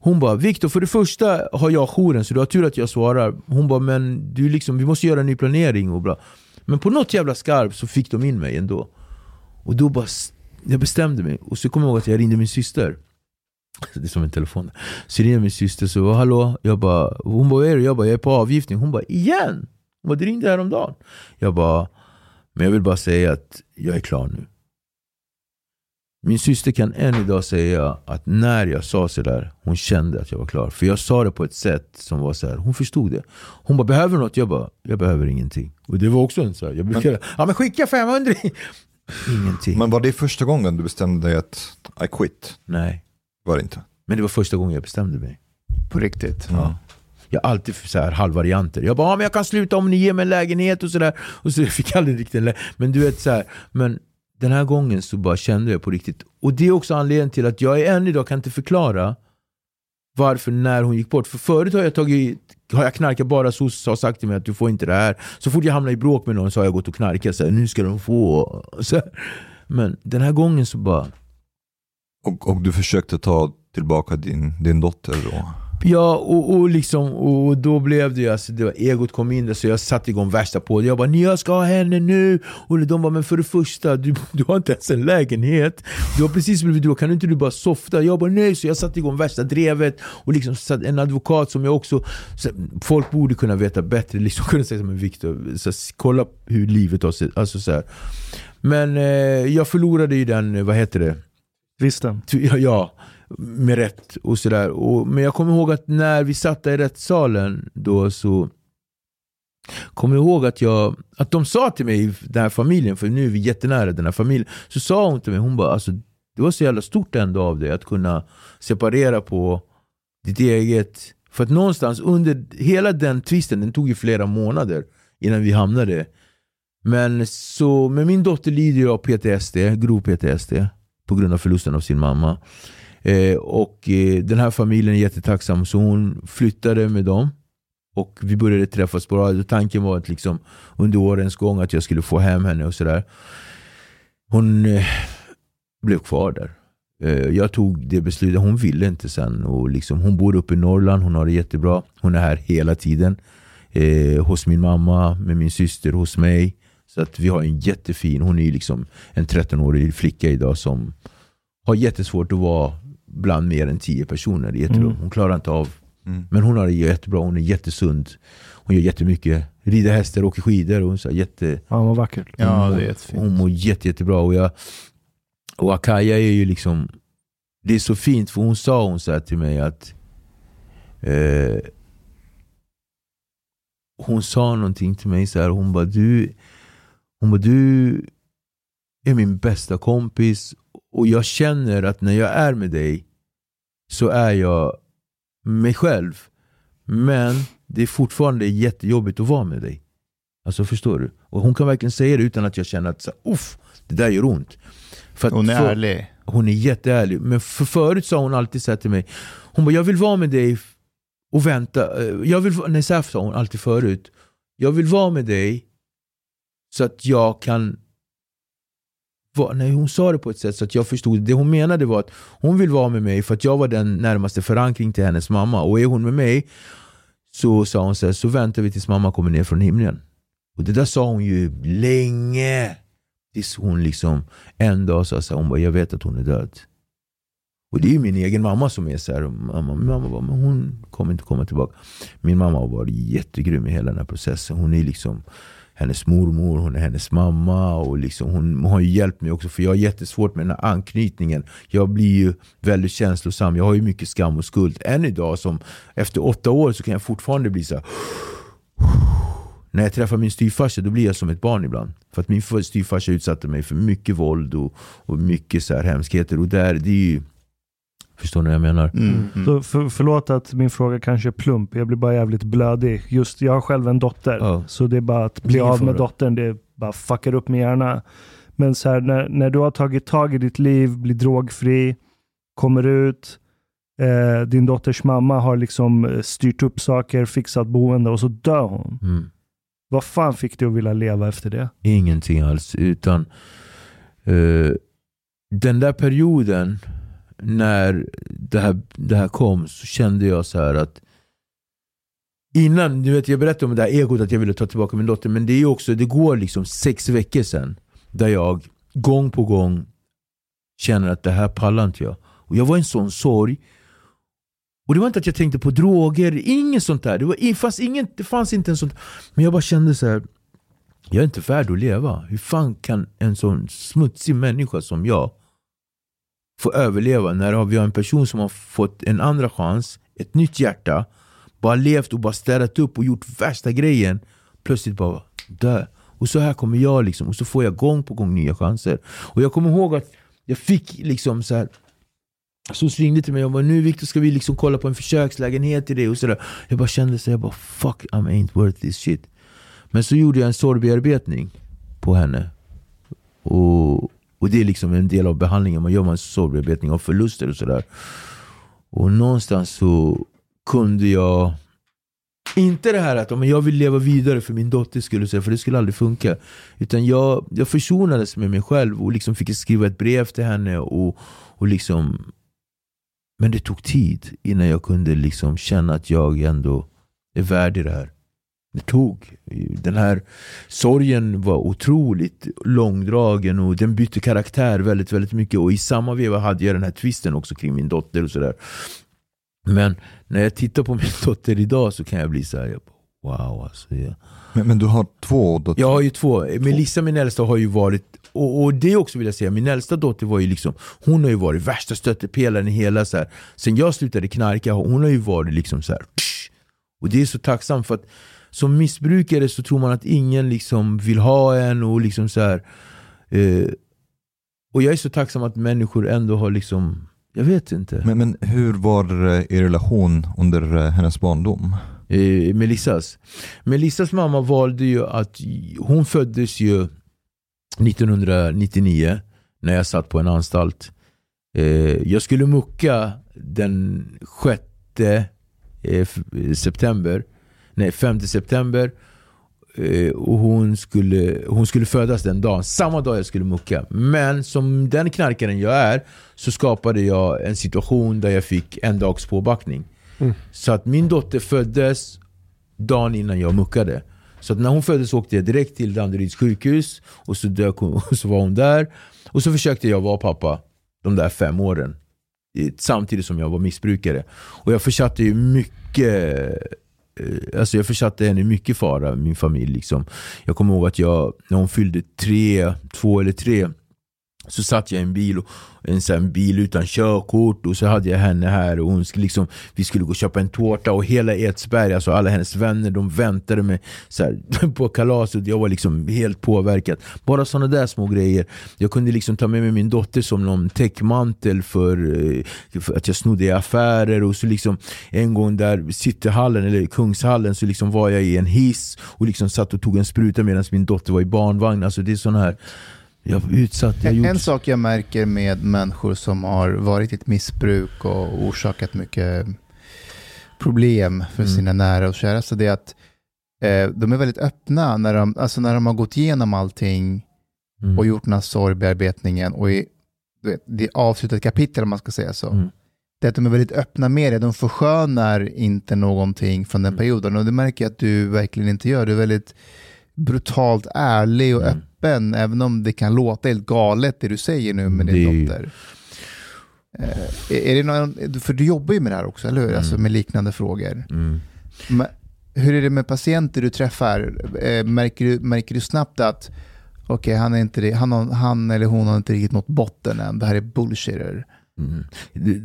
Hon bara, Viktor för det första har jag jouren så du har tur att jag svarar. Hon bara, men du liksom, vi måste göra en ny planering och bla. Men på något jävla skarp så fick de in mig ändå. Och då bara, jag bestämde mig. Och så kommer jag ihåg att jag ringde min syster. Det är som en telefon. Så ringde min syster så, hallå? Jag bara, hon bara, är det? Jag bara, jag är på avgiftning. Hon bara, igen? Hon bara, du ringde häromdagen. Jag bara, men jag vill bara säga att jag är klar nu. Min syster kan än idag säga att när jag sa sådär, hon kände att jag var klar. För jag sa det på ett sätt som var så här, hon förstod det. Hon bara, behöver något? Jag bara, jag behöver ingenting. Och det var också en så här, jag brukade, ja men skicka 500! Ingenting. Men var det första gången du bestämde dig att I quit? Nej. Var det inte? Men det var första gången jag bestämde mig. På riktigt. Ja. Jag har alltid så här halvvarianter. Jag bara, ja, men jag kan sluta om ni ger mig en lägenhet och sådär. Och så [laughs] fick jag aldrig riktigt en lägenhet. Men du vet så här, men den här gången så bara kände jag på riktigt. Och det är också anledningen till att jag än idag kan inte förklara varför när hon gick bort. För förut har jag tagit har jag knarkat bara sossar har sagt till mig att du får inte det här. Så fort jag hamnar i bråk med någon så har jag gått och knarkat. Så här, nu ska de få. Så här. Men den här gången så bara Och, och du försökte ta tillbaka din, din dotter då? Ja, och, och, liksom, och då blev det ju, alltså, det var, egot kom in där så jag satte igång värsta på det. Jag bara, jag ska ha henne nu! Och de bara, men för det första, du, du har inte ens en lägenhet. Du har precis blivit du, kan inte du bara softa? Jag bara, nej! Så jag satte igång värsta drevet. Och liksom en advokat som jag också, så, folk borde kunna veta bättre, liksom kunna säga som Viktor, kolla hur livet har sett alltså, så här. Men eh, jag förlorade ju den, vad heter det? Ja, ja, med rätt och sådär. Men jag kommer ihåg att när vi satt där i rättssalen då så kommer jag ihåg att, jag, att de sa till mig, den här familjen, för nu är vi jättenära den här familjen, så sa hon till mig, hon bara alltså Det var så jävla stort ändå av dig att kunna separera på ditt eget. För att någonstans under hela den tvisten, den tog ju flera månader innan vi hamnade. Men så, men min dotter lider ju av PTSD, grov PTSD, på grund av förlusten av sin mamma. Eh, och eh, den här familjen är jättetacksam, så hon flyttade med dem. Och vi började träffas bra. Tanken var att liksom under årens gång att jag skulle få hem henne och sådär. Hon eh, blev kvar där. Eh, jag tog det beslutet, hon ville inte sen. Och liksom, hon bor uppe i Norrland, hon har det jättebra. Hon är här hela tiden. Eh, hos min mamma, med min syster, hos mig. Så att vi har en jättefin, hon är liksom en 13-årig flicka idag som har jättesvårt att vara bland mer än 10 personer i ett Mm. rum. Hon klarar inte av Mm. men hon har det jättebra, hon är jättesund. Hon gör jättemycket. Rider hästar, åker skidor. Och så här, jätte, Ja, vad vackert. Ja, det är jättefint. hon mår jätte, jättebra. Och, jag, och Akaya är ju liksom... Det är så fint för hon sa hon så här till mig att... Eh, hon sa någonting till mig så här. Hon bara du... Hon bara du är min bästa kompis. Och jag känner att när jag är med dig så är jag mig själv. Men det är fortfarande jättejobbigt att vara med dig. Alltså förstår du? Och hon kan verkligen säga det utan att jag känner att uff, det där gör ont. För Hon är för- ärlig. hon är jätteärlig. Men för förut sa hon alltid så här till mig. Hon bara, jag vill vara med dig och vänta. Eh, Jag vill, nej, så här sa hon alltid förut. Jag vill vara med dig så att jag kan var, Nej, hon sa det på ett sätt så att jag förstod. Det hon menade var att hon vill vara med mig för att jag var den närmaste förankring till hennes mamma. Och är hon med mig så sa hon så här, så väntar vi tills mamma kommer ner från himlen. Och det där sa hon ju länge. Tills hon liksom en dag sa så här, hon bara, jag vet att hon är död. Och det är ju min egen mamma som är så här, mamma, mamma bara, men hon kommer inte komma tillbaka. Min mamma har varit jättegrym i hela den här processen. Hon är liksom hennes mormor, hon är hennes mamma och liksom, hon har ju hjälpt mig också för jag har jättesvårt med den här anknytningen. Jag blir ju väldigt känslosam, jag har ju mycket skam och skuld. Än idag, som efter åtta år, så kan jag fortfarande bli så här, när jag träffar min styvfarsa då blir jag som ett barn ibland. För att min styvfarsa utsatte mig för mycket våld och, och mycket så här hemskheter. Och där, det är ju... Förstår ni vad jag menar? Mm. Mm. Så för, förlåt att min fråga kanske är plump, jag blir bara jävligt blödig. Just, jag har själv en dotter, Ja. så det är bara att bli av med fara. dottern, det bara fuckar upp min hjärna. Men så här, när, när du har tagit tag i ditt liv, blir drogfri, kommer ut, eh, din dotters mamma har liksom eh, styrt upp saker, fixat boende och så dör hon. Mm. Vad fan fick du att vilja leva efter det? Ingenting alls. Utan eh, den där perioden när det här, det här kom så kände jag så här att Innan, du vet jag berättade om det här egot att jag ville ta tillbaka min dotter men det är också, det går liksom sex veckor sedan där jag gång på gång känner att det här pallar inte jag. Och jag var i en sån sorg. Och det var inte att jag tänkte på droger, inget sånt där. Det, var, det, fanns ingen, det fanns inte en sånt. Men jag bara kände så här. Jag är inte värd att leva. Hur fan kan en sån smutsig människa som jag få överleva när vi har en person som har fått en andra chans, ett nytt hjärta, bara levt och bara städat upp och gjort värsta grejen, plötsligt bara dö. Och så här kommer jag liksom, och så får jag gång på gång nya chanser. Och jag kommer ihåg att jag fick liksom så här så ringde till mig och bara nu Viktor ska vi liksom kolla på en försökslägenhet till dig och sådär. Jag bara kände så jag bara fuck I'm ain't worth this shit. Men så gjorde jag en sorgbearbetning på henne. Och, och det är liksom en del av behandlingen. Man gör en sorgbearbetning av förluster och sådär. Och någonstans så kunde jag inte det här att jag vill leva vidare för min dotter skulle säga, för det skulle aldrig funka. Utan jag, jag försonades med mig själv och liksom fick skriva ett brev till henne. och, och liksom Men det tog tid innan jag kunde liksom känna att jag ändå är värd i det här. Det tog. Den här sorgen var otroligt långdragen och den bytte karaktär väldigt, väldigt mycket. Och i samma veva hade jag den här twisten också kring min dotter och sådär. Men när jag tittar på min [laughs] dotter idag så kan jag bli så här, jag bara, wow alltså. Jag, Men, men du har två döttrar? jag har ju två. Melissa min äldsta har ju varit, och, och det också vill jag säga, min äldsta dotter var ju liksom, hon har ju varit värsta stöttepelaren i hela så här. Sen jag slutade knarka, hon har ju varit liksom så här. Och det är så tacksamt för att som missbrukare så tror man att ingen liksom vill ha en och liksom så här. Eh, och jag är så tacksam att människor ändå har liksom, jag vet inte. Men, men hur var eh, er relation under eh, hennes barndom? eh, Melissas. Melissas mamma valde ju att, hon föddes ju 1999 när jag satt på en anstalt. Eh, jag skulle mucka den 6 eh, september, nej 5 september eh, och hon skulle, hon skulle födas den dagen, samma dag jag skulle mucka. Men som den knarkaren jag är så skapade jag en situation där jag fick en dags påbackning. Så att min dotter föddes dagen innan jag muckade. Så att när hon föddes åkte jag direkt till Danderyds sjukhus och så, dök hon, [laughs] och så var hon där. Och så försökte jag vara pappa de där fem åren. Samtidigt som jag var missbrukare. Och jag försatte ju mycket Eh, alltså jag försatte henne i mycket fara, min familj. Liksom. Jag kommer ihåg att jag, när hon fyllde tre, två eller tre så satt jag i en bil, och, en sån bil utan körkort och så hade jag henne här och hon skulle liksom, vi skulle gå och köpa en tårta och hela Edsberg, alltså alla hennes vänner, de väntade mig så här, [laughs] på kalaset. Jag var liksom helt påverkad. Bara sådana där små grejer. Jag kunde liksom ta med mig min dotter som någon täckmantel för, eh, för att jag snodde i affärer och så liksom en gång där Cityhallen eller Kungshallen så liksom var jag i en hiss och liksom satt och tog en spruta medan min dotter var i barnvagn. Alltså det är sådana här jag var utsatt. Jag En, gjort en sak jag märker med människor som har varit i ett missbruk och orsakat mycket problem för Mm. sina nära och kära, så det är att eh, de är väldigt öppna när de, alltså när de har gått igenom allting Mm. och gjort den här sorgbearbetningen och i, vet, det är avslutat kapitel om man ska säga så. Mm. Det är att de är väldigt öppna med det, de förskönar inte någonting från den Mm. perioden och det märker jag att du verkligen inte gör. Du är väldigt brutalt ärlig och Mm. Öppen, även om det kan låta helt galet det du säger nu med din Det dotter. Eh, är det någon, för du jobbar ju med det här också, eller hur? Mm. Alltså med liknande frågor. Mm. Men hur är det med patienter du träffar? Eh, märker, du, märker du snabbt att okej, han, är inte, han, han eller hon har inte riktigt nått botten än, det här är bullshitter. Mm. Det,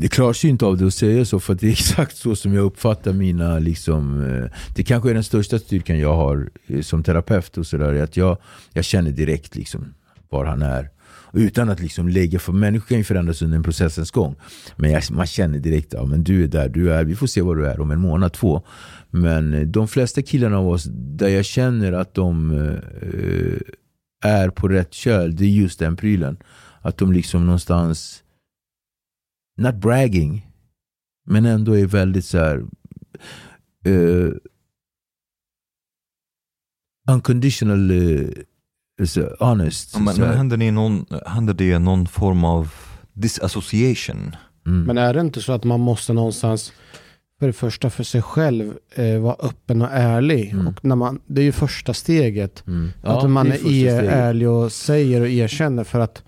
det ju inte av det att säga så, för att det är [laughs] exakt så som jag uppfattar mina... Liksom, eh, det kanske är den största styrkan jag har eh, som terapeut. och så där, att jag, jag känner direkt liksom var han är. Utan att liksom lägga, för människor kan ju förändras under en processens gång. Men jag, man känner direkt, ja men du är där du är, vi får se var du är om en månad, två. Men eh, de flesta killarna av oss, där jag känner att de eh, är på rätt köl, det är just den prylen. Att de liksom någonstans not bragging, men ändå är väldigt så här eh, unconditional så honest. Ja, men, så men händer, ni någon, händer det någon form av disassociation? mm. Men är det inte så att man måste någonstans, för det första för sig själv, eh, vara öppen och ärlig? Mm. Och när man, det är ju första steget. Mm. att man det är, är ärlig och säger och erkänner för att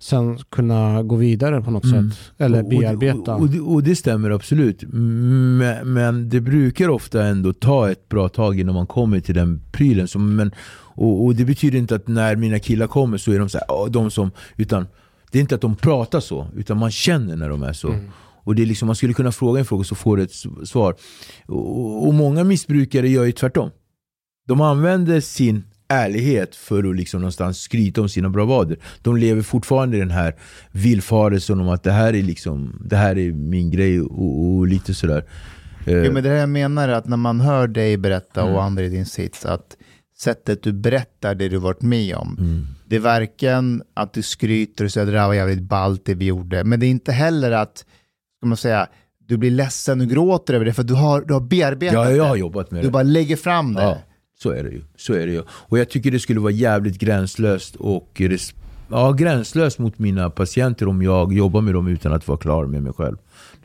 sen kunna gå vidare på något Mm. sätt. Eller Och- och- bearbeta. Och, och, det- och det stämmer absolut. Men, men det brukar ofta ändå ta ett bra tag innan man kommer till den prylen. Som, men, och, det betyder inte att när mina killar kommer så är de så här, "Åh, de som, utan det är inte att de pratar så, utan man känner när de är så. Mm. Och det är liksom, man skulle kunna fråga en fråga så får du ett svar. Och, och många missbrukare gör ju tvärtom. De använder sin ärlighet för att liksom någonstans skryta om sina bravader. De lever fortfarande i den här villfarelsen om att det här är, liksom, det här är min grej och, och lite sådär. Eh, Jo, men det här jag menar är att när man hör dig berätta Mm. och andra i din sits, att sättet du berättar det du varit med om, mm, det är varken att du skryter och säger att det där var jävligt ballt det vi gjorde, men det är inte heller att, ska man säga, du blir ledsen och gråter över det, för du har, du har bearbetat ja, jag har jobbat med Du det. bara lägger fram det. Ja, så är det ju. Så är det ju. Och jag tycker det skulle vara jävligt gränslöst och ja, gränslöst mot mina patienter om jag jobbar med dem utan att vara klar med mig själv.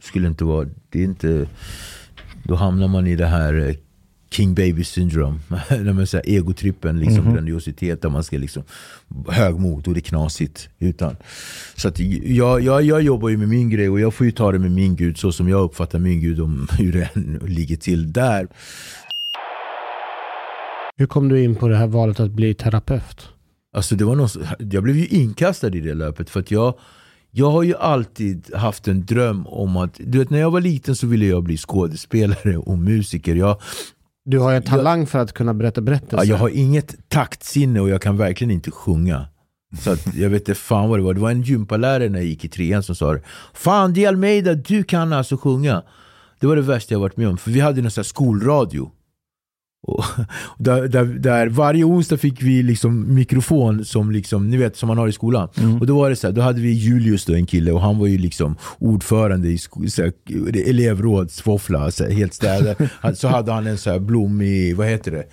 Det skulle inte vara, det är inte, då hamnar man i det här eh, King Baby syndrome. [laughs] När man säger egotrippen, liksom Mhm. grandiositet där man ska liksom högmod och det är knasigt. Utan. Så att jag, jag, jag jobbar ju med min grej och jag får ju ta det med min gud så som jag uppfattar min gud om [laughs] hur det än ligger till där. Hur kom du in på det här valet att bli terapeut? Alltså det var någon, jag blev ju inkastad i det löpet för att jag jag har ju alltid haft en dröm om att, du vet när jag var liten så ville jag bli skådespelare och musiker. Jag, Du har ju en talang för att kunna berätta berättelser. jag har inget taktsinne och jag kan verkligen inte sjunga. Så att, jag vet inte fan vad det var. Det var en gympalärare när jag gick i trean som sa det. Fan Di Almeida, du kan alltså sjunga. Det var det värsta jag varit med om. För vi hade en sån här skolradio. Och [laughs] där, där, där varje onsdag fick vi liksom mikrofon som, liksom, ni vet, som man har i skolan. Och då var det så här, då hade vi Julius, då, en kille, och han var ju liksom ordförande i elevrådsvåffla, helt städad. [laughs] Så hade han en så här blommig, vad heter det?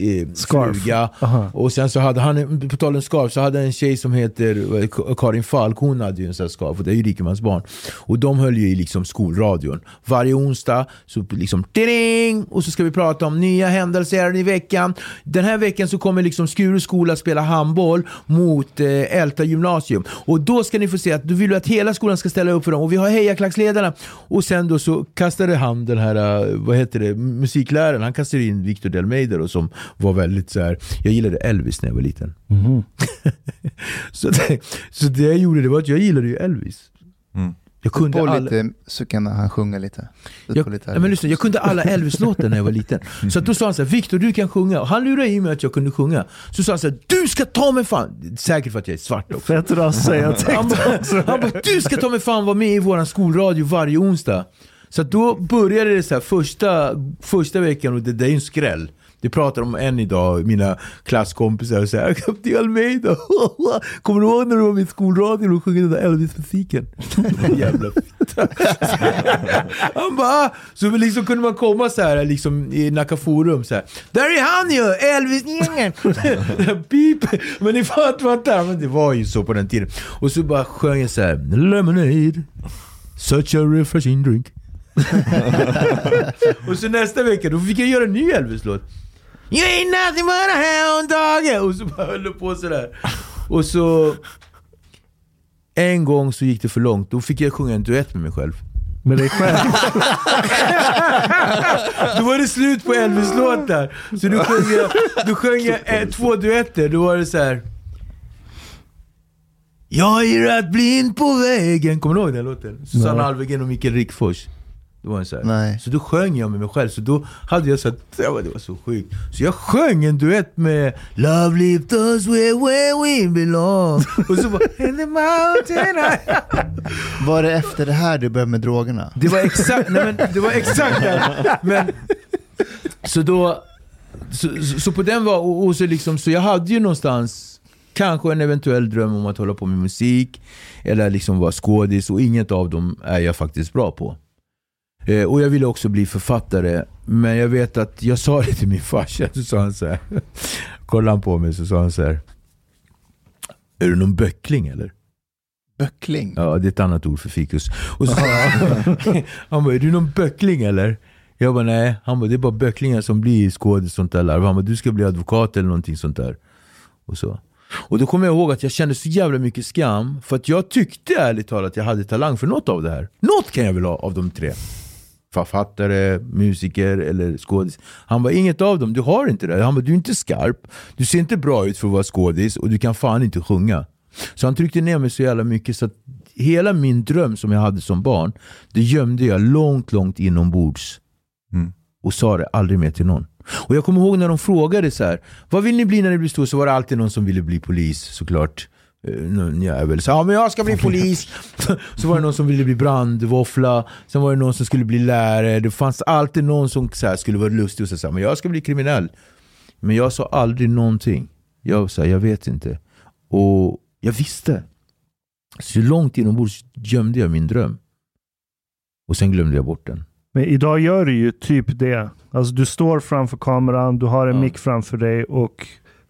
Eh, Scarf. Fluga. Aha. Och sen så hade han, på tal om scarf, så hade en tjej som heter Karin Falk, hon hade ju en sån här scarf, och det är ju rikemansbarn. Och de höll ju i liksom skolradion. Varje onsdag så liksom ding, och så ska vi prata om nya händelser i veckan. Den här veckan så kommer liksom Skuru skola spela handboll mot eh, Älta gymnasium. Och då ska ni få se att du vill vi att hela skolan ska ställa upp för dem. Och vi har hejaklacksledarna. Och sen då så kastade han den här, eh, vad heter det, musikläraren, han kastade in Victor Delmeida då, som var väldigt så här. jag gillade Elvis när jag var liten. [laughs] så, det, så det jag gjorde det var att jag gillade ju Elvis. Jag kunde på alla, lite så kan han sjunga lite. Jag, lite ja, men lyssna, jag kunde alla Elvis-låtar när jag var [laughs] liten. Så att då sa han så här, Victor du kan sjunga. Och han lurade i mig att jag kunde sjunga. Så sa han så här, du ska ta mig fan. Säkert för att jag är svart också. Fett rasse, jag Han tänkte bara, också. han bara, du ska ta mig fan vara med i våran skolradio varje onsdag. Så att då började det så här första, första veckan och det, det är ju en skräll. Det pratar om än idag, mina klasskompisar och säger Kapten Almeida, [laughs] kommer du ihåg när du var med i skolradion och sjöng den där Elvis-musiken? [laughs] Jävla fitta. [laughs] Han bara, så liksom kunde man komma så här liksom i Nacka Forum så här. Där är han ju, Elvis! Pip! Men ni fattar men det var ju så på den tiden. Och så bara sjöng jag så här, Lemonade, such a refreshing drink. och så nästa vecka, då fick jag göra en ny Elvis-låt. You ain't nothing but a hound dog! Och så bara höll på sådär. Och så... En gång så gick det för långt, då fick jag sjunga en duett med mig själv. Med dig själv. [laughs] Då var det slut på Elvis-låtar. Så då sjöng jag, då sjöng jag eh, två duetter, då var det så här. Jag irrat blind på vägen. Kommer du ihåg den låten? Susanne. Alvegren och Mikael Rickfors. Det var så här. Nej. Så då sjöng jag med mig själv, så då hade jag så här, det var- det var så sjukt. Så jag sjöng en duett med Love lift us where, where we belong. [laughs] Och så bara In the mountain I... Var det efter det här du började med drogerna? Det var exakt, nej men det var exakt det. Men, så då, så, så, så på den var, och, och så liksom, så jag hade ju någonstans kanske en eventuell dröm om att hålla på med musik, eller liksom vara skådis, och inget av dem är jag faktiskt bra på. Eh, och jag ville också bli författare, men jag vet att jag sa det till min farsa, så sa han så här. [laughs] kollade han på mig så sa han så här. Är du någon böckling eller? Böckling? Ja, det är ett annat ord för fikus. Och så, [laughs] han bara, är du någon böckling eller? Jag bara, nej. Han bara, det är bara böcklingar som blir skådis sånt där larv. Han bara, du ska bli advokat eller någonting sånt där. Och, så. och då kommer jag ihåg att jag kände så jävla mycket skam. För att jag tyckte ärligt talat att jag hade talang för något av det här. Något kan jag väl ha av de tre. Författare, musiker eller skådis. Han bara, inget av dem, du har inte det. Han bara, du är inte skarp. Du ser inte bra ut för att vara skådis och du kan fan inte sjunga. Så han tryckte ner mig så jävla mycket så att hela min dröm som jag hade som barn, det gömde jag långt, långt inombords. Mm. Och sa det aldrig mer till någon. Och jag kommer ihåg när de frågade så här, vad vill ni bli när ni blir stor? Så var det alltid någon som ville bli polis såklart. Någon jävel sa, ja men jag ska bli polis. [laughs] så var det någon som ville bli brandvåffla. Sen var det någon som skulle bli lärare. Det fanns alltid någon som så skulle vara lustig och säga, men jag ska bli kriminell. Men jag sa aldrig någonting. Jag sa, jag vet inte. Och jag visste. Så långt inombords gömde jag min dröm. Och sen glömde jag bort den. Men idag gör du ju typ det. Alltså du står framför kameran, du har en Ja. mick framför dig och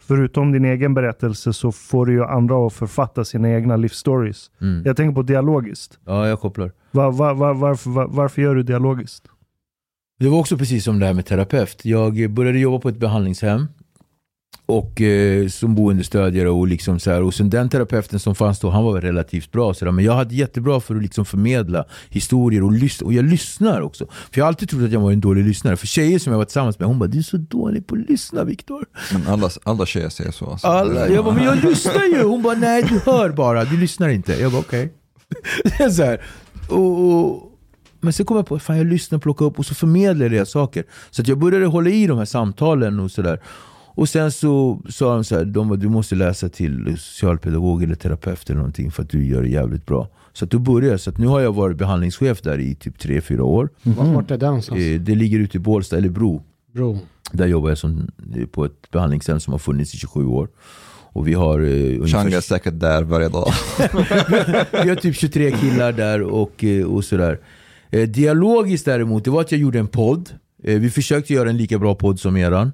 förutom din egen berättelse så får du ju andra att författa sina egna livsstories. Mm. Jag tänker på dialogiskt. Ja, jag kopplar. Var, var, var, varför, var, varför gör du dialogiskt? Det var också precis som det här med terapeut. Jag började jobba på ett behandlingshem och eh, som boendestödjare och liksom så här. Och sen den terapeuten som fanns då, han var relativt bra. Så där. Men jag hade jättebra för att liksom förmedla historier och lyssna. Och jag lyssnar också. För jag har alltid trott att jag var en dålig lyssnare. För tjejer som jag var tillsammans med, hon bara du är så dålig på att lyssna Viktor. Men alla, alla tjejer säger så. Alltså. Alla, jag bara, men jag lyssnar ju! Hon bara, nej du hör bara, du lyssnar inte. Jag bara, okej. Okay. [laughs] så här. Och, och, men sen kom jag på, fan jag lyssnar, plockar upp och så förmedlar jag saker. Så att jag började hålla i de här samtalen och sådär. Och sen så sa de så här, de, bara, du måste läsa till socialpedagog eller terapeut eller någonting för att du gör det jävligt bra. Så att då började. Så att nu har jag varit behandlingschef där i typ 3-4 år. Vart är det någonstans? Eh, Det ligger ute i Bålsta, eller Bro. Bro. Där jobbar jag som, eh, på ett behandlingshem som har funnits i 27 år. Och vi har, eh, Chang är ungefär, säkert där varje dag. [laughs] vi har typ 23 killar där och, eh, och sådär. Eh, dialogiskt däremot, det var att jag gjorde en podd. Eh, vi försökte göra en lika bra podd som eran.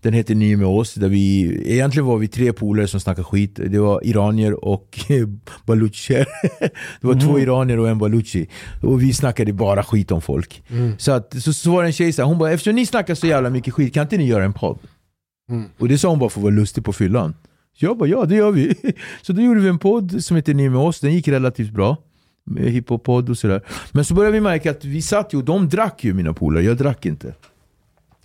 Den heter Ny med oss, där vi, egentligen var vi tre polare som snackade skit. Det var iranier och [laughs] balucher. Det var två iranier och en baluchi. Och vi snackade bara skit om folk. Så, att, så, så var det en tjej så här, hon bara, eftersom ni snackar så jävla mycket skit, kan inte ni göra en podd? Och det sa hon bara för att vara lustig på fyllan. Så jag bara, ja det gör vi. [laughs] Så då gjorde vi en podd som heter Ni med oss, den gick relativt bra. Med hiphop-podd och sådär. Men så började vi märka att vi satt ju, de drack ju mina polare, jag drack inte.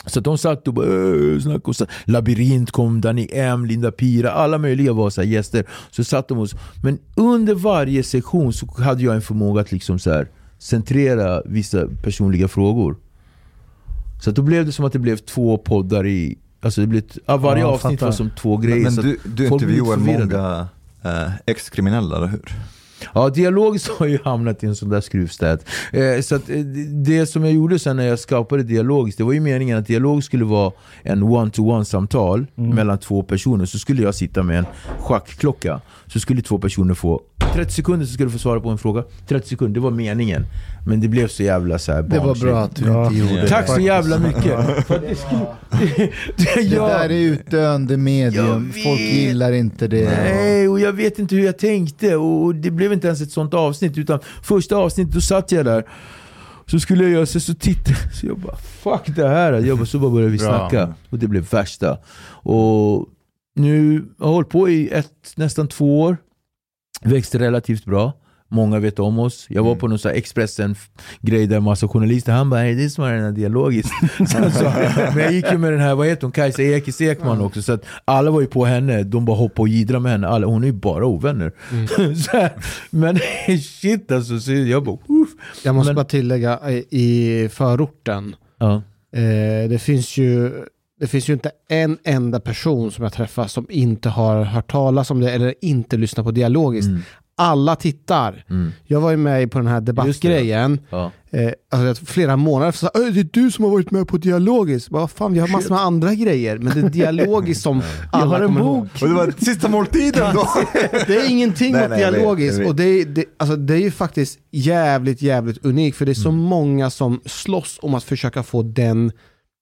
Så de satt och bara äh, snackade och så, Labyrint kom, Danny M, Linda Pira, alla möjliga var så gäster. Så satt de oss. Men under varje sektion så hade jag en förmåga att liksom så här, centrera vissa personliga frågor. Så att då blev det som att det blev två poddar i... Alltså det blev, varje Ja, avsnitt fattar. var som två grejer. Men att du, du intervjuar många eh, ex-kriminella, eller hur? Ja, dialogiskt har ju hamnat i en sån där skruvstäd. Eh, så att, eh, det som jag gjorde sen när jag skapade dialogiskt, det var ju meningen att dialog skulle vara en one-to-one samtal mellan två personer. Så skulle jag sitta med en schackklocka. Så skulle två personer få 30 sekunder så skulle du få svara på en fråga. 30 sekunder, det var meningen. Men det blev så jävla så här Det var bra att du Ja. inte gjorde det. Tack så jävla mycket. [laughs] För det skulle, [laughs] det, det, Det jag, där är utdöende medium. Folk gillar inte det. Nej, och jag vet inte hur jag tänkte. Och det blev inte ens ett sånt avsnitt. Utan första avsnittet, då satt jag där. Så skulle jag göra så, så tittade Så jag bara, fuck det här. Jag bara, så bara började vi snacka. Och det blev värsta. Och nu har jag hållit på i ett, nästan två år. Växte relativt bra. Många vet om oss. Jag var på någon Expressen-grej där massa journalister, han bara "Är det är som den här dialogiskt. [laughs] så, så, men jag gick ju med den här, vad heter hon, Kajsa Ekis Ekman också. Så att alla var ju på henne, de bara hoppade och jidrade med henne. Alla, hon är ju bara ovänner. [laughs] så här, men [laughs] shit alltså, så jag bara uff. Jag måste Men- bara tillägga, i förorten, Ja. eh, det finns ju det finns ju inte en enda person som jag träffar som inte har hört talas om det eller inte lyssnar på dialogiskt. Alla tittar. Mm. Jag var ju med på den här debattgrejen. Ja. Eh, alltså, flera månader så "Ö, det är du som har varit med på dialogiskt. Vad fan, vi har massor med andra grejer. Men det är dialogiskt som [laughs] alla har en kommer ihåg. bok. Och det var sista måltiden då! [laughs] Det är ingenting Nej, mot nej, jag dialogiskt jag och det är, det, alltså, det är ju faktiskt jävligt, jävligt unikt för det är så Mm. många som slåss om att försöka få den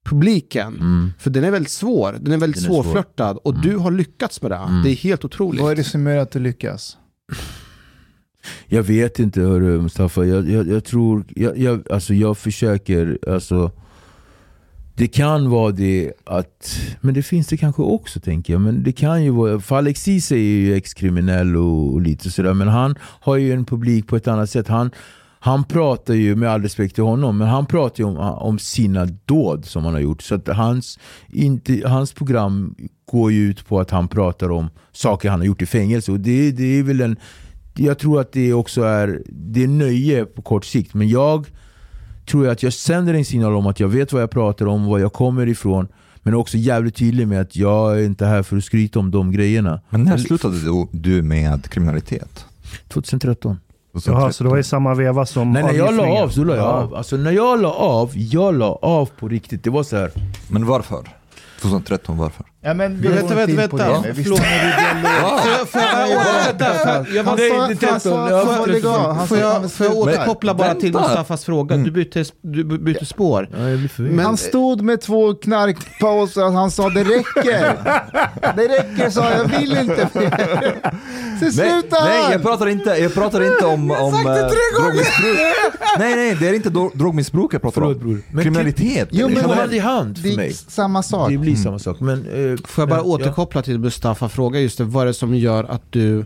publiken. Mm. För den är väldigt svår, den är väldigt Den är svår. svårflörtad och du har lyckats med det. Mm. Det är helt otroligt. Vad är det som gör att du lyckas? Jag vet inte hörru Mustafa, jag, jag, jag tror, jag, jag, alltså jag försöker, alltså det kan vara det att, men det finns det kanske också tänker jag, men det kan ju vara, för Alexis är ju ex-kriminell och, och lite sådär, men han har ju en publik på ett annat sätt. Han, han pratar ju, med all respekt till honom, men han pratar ju om, om sina dåd som han har gjort. Så att hans, inte, hans program går ju ut på att han pratar om saker han har gjort i fängelse. Och det, det är väl en, jag tror att det också är, det är nöje på kort sikt. Men jag tror jag att jag sänder en signal om att jag vet vad jag pratar om, var jag kommer ifrån. Men också jävligt tydlig med att jag är inte här för att skryta om de grejerna. Men när slutade du, du med kriminalitet? 2013. Jaha, så det var i samma veva som Nej, när jag la av så la jag Ja. av. Alltså när jag la av, jag la av på riktigt. Det var så här. Men varför? 2013, varför? Ja, men vi vänta, vänta, vänta. Förlåt. Får jag- återkoppla bara till. Mustafas fråga? Du byter, du byter spår. Men- Han stod med två knarkpauser och han sa det räcker. [laughs] Det räcker sa jag, vill inte mer. Så Nej, sluta nej jag pratar inte, jag pratar inte om, om eh, drogmissbruk. Nej, nej, det är inte dro- drogmissbruk jag pratar om. Kriminalitet. Jo, det men- hand i hand för är mig. samma sak. Det blir samma sak. Men, eh, Får jag bara återkoppla till Mustafa fråga just det, vad är det som gör att du